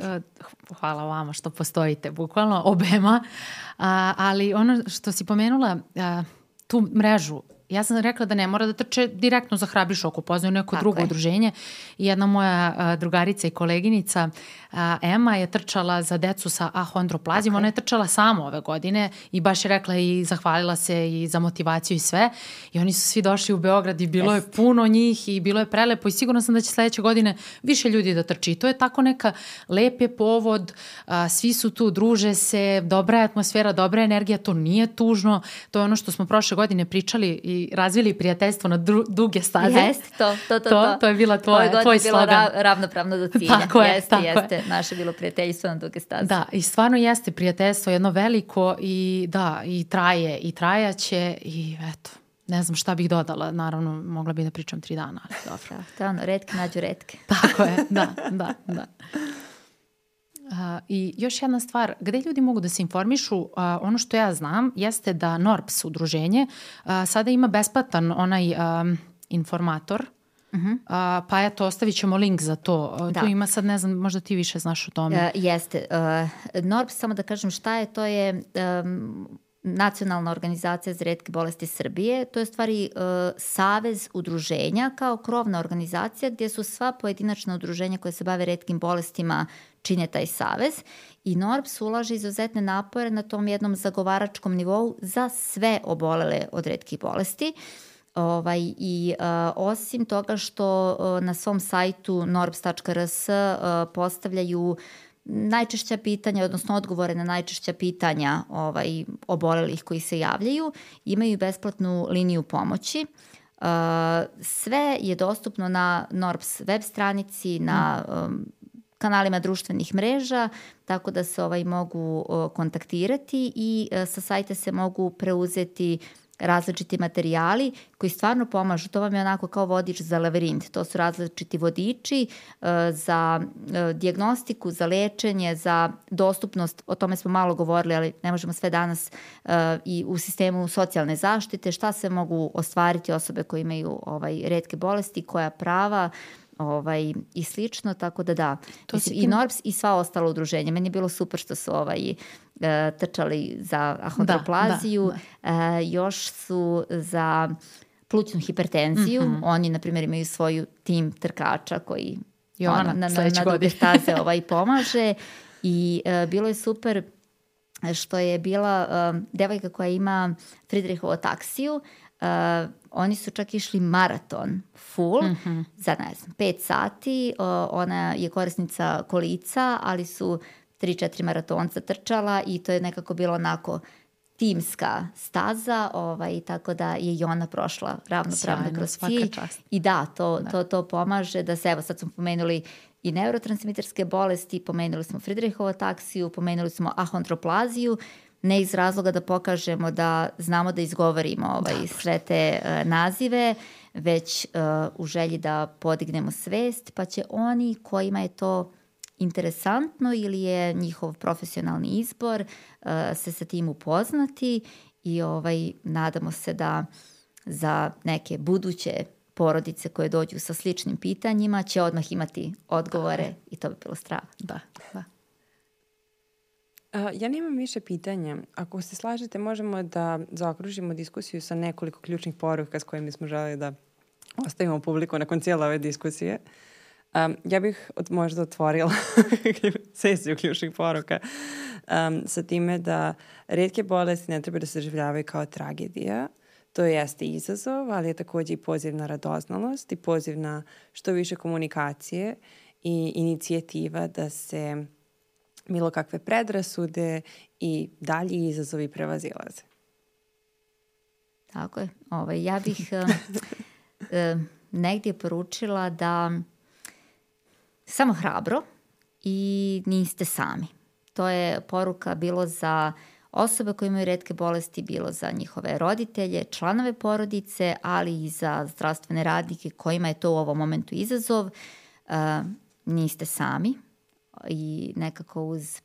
uh, hvala vama što postojite, bukvalno obema, uh, ali ono što si pomenula, uh, tu mrežu ja sam rekla da ne mora da trče direktno za Hrabrišu ako poznaju neko Tako drugo je. udruženje. I jedna moja a, drugarica i koleginica a, Ema je trčala za decu sa ahondroplazijom. Ona je trčala samo ove godine i baš je rekla i zahvalila se i za motivaciju i sve. I oni su svi došli u Beograd i bilo Jest. je puno njih i bilo je prelepo i sigurno sam da će sledeće godine više ljudi da trči. I to je tako neka lep je povod, a, svi su tu, druže se, dobra je atmosfera, dobra je energija, to nije tužno. To je ono što smo prošle godine pričali i razvili prijateljstvo na dru, duge staze. Jeste, to, to, to, to. To je bila tvoja, tvoj slogan. Je bilo ravnopravno do cilja. Tako je, jeste, tako jeste. Je. Naše bilo prijateljstvo na duge staze. Da, i stvarno jeste prijateljstvo jedno veliko i da, i traje, i trajaće i eto, ne znam šta bih dodala, naravno mogla bih da pričam tri dana, ali dobro. Da, to je ono, redke nađu redke. Tako je, da, da, da. Uh, I još jedna stvar, gde ljudi mogu da se informišu, uh, ono što ja znam jeste da NORPS udruženje uh, sada ima besplatan onaj um, informator, Uh -huh. uh, pa eto, ostavit ćemo link za to. Da. Tu ima sad, ne znam, možda ti više znaš o tome. Uh, jeste. Uh, NORPS, samo da kažem šta je, to je um, Nacionalna organizacija za redke bolesti Srbije. To je stvari uh, savez udruženja kao krovna organizacija gdje su sva pojedinačna udruženja koje se bave redkim bolestima čine taj savez i NORBS ulaže izuzetne napore na tom jednom zagovaračkom nivou za sve obolele od redkih bolesti. Ovaj, I uh, osim toga što uh, na svom sajtu norbs.rs uh, postavljaju najčešća pitanja, odnosno odgovore na najčešća pitanja ovaj, obolelih koji se javljaju, imaju besplatnu liniju pomoći. Uh, sve je dostupno na NORBS web stranici, na um, kanalima društvenih mreža, tako da se ovaj mogu kontaktirati i e, sa sajta se mogu preuzeti različiti materijali koji stvarno pomažu. To vam je onako kao vodič za laverint. To su različiti vodiči uh, za uh, diagnostiku, za lečenje, za dostupnost. O tome smo malo govorili, ali ne možemo sve danas uh, i u sistemu socijalne zaštite. Šta se mogu ostvariti osobe koje imaju ovaj, redke bolesti, koja prava, ovaj, i slično, tako da da. To Mislim, tim... I NORPS i sva ostala udruženja. Meni je bilo super što su ovaj, e, trčali za ahondroplaziju, da, da, da. još su za plućnu hipertenziju. Mm -hmm. Oni, na primjer, imaju svoju tim trkača koji Joana, ona, na, na, na duge staze ovaj, pomaže. I uh, bilo je super što je bila uh, devojka koja ima Friedrichovo taksiju, uh, oni su čak išli maraton full mm -hmm. za ne znam, 5 sati. Uh, ona je korisnica kolica, ali su 3-4 maratonca trčala i to je nekako bilo onako timska staza, ovaj, tako da je i ona prošla ravnopravno kroz cilj. I da, to, da. To, to pomaže da se, evo sad smo pomenuli i neurotransmiterske bolesti, pomenuli smo Friedrichovo taksiju, pomenuli smo ahondroplaziju, ne iz razloga da pokažemo da znamo da izgovorimo ovaj, sve te uh, nazive, već uh, u želji da podignemo svest, pa će oni kojima je to interesantno ili je njihov profesionalni izbor uh, se sa tim upoznati i ovaj, nadamo se da za neke buduće porodice koje dođu sa sličnim pitanjima će odmah imati odgovore i to bi bilo strava. Da, da. Ja nemam više pitanja. Ako se slažete, možemo da zaokružimo diskusiju sa nekoliko ključnih poruka s kojima smo želeli da ostavimo publiku nakon cijela ove diskusije. Um, ja bih od, možda otvorila sesiju ključnih poruka um, sa time da redke bolesti ne treba da se življavaju kao tragedija. To jeste izazov, ali je takođe i poziv na radoznalost i poziv na što više komunikacije i inicijativa da se bilo kakve predrasude i dalji izazovi prevazilaze. Tako je. Ovaj, ja bih uh, negdje poručila da samo hrabro i niste sami. To je poruka bilo za osobe koje imaju redke bolesti, bilo za njihove roditelje, članove porodice, ali i za zdravstvene radnike kojima je to u ovom momentu izazov. Uh, niste sami, i nekako uz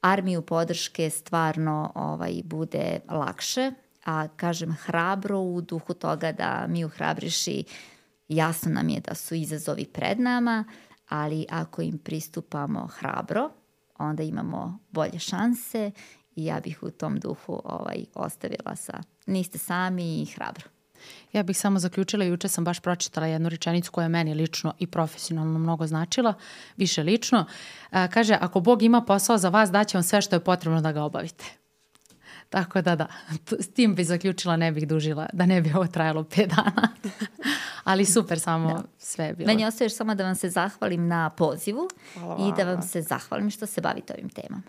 armiju podrške stvarno ovaj, bude lakše, a kažem hrabro u duhu toga da mi u Hrabriši jasno nam je da su izazovi pred nama, ali ako im pristupamo hrabro, onda imamo bolje šanse i ja bih u tom duhu ovaj, ostavila sa niste sami i hrabro. Ja bih samo zaključila, juče sam baš pročitala jednu rečenicu koja je meni lično i profesionalno mnogo značila, više lično. A, kaže, ako Bog ima posao za vas, daće vam sve što je potrebno da ga obavite. Tako da da, s tim bi zaključila, ne bih dužila, da ne bi ovo trajalo pet dana. Ali super, samo da. sve je bilo. Meni ostaje samo da vam se zahvalim na pozivu Hvala i da vam se zahvalim što se bavite ovim temama.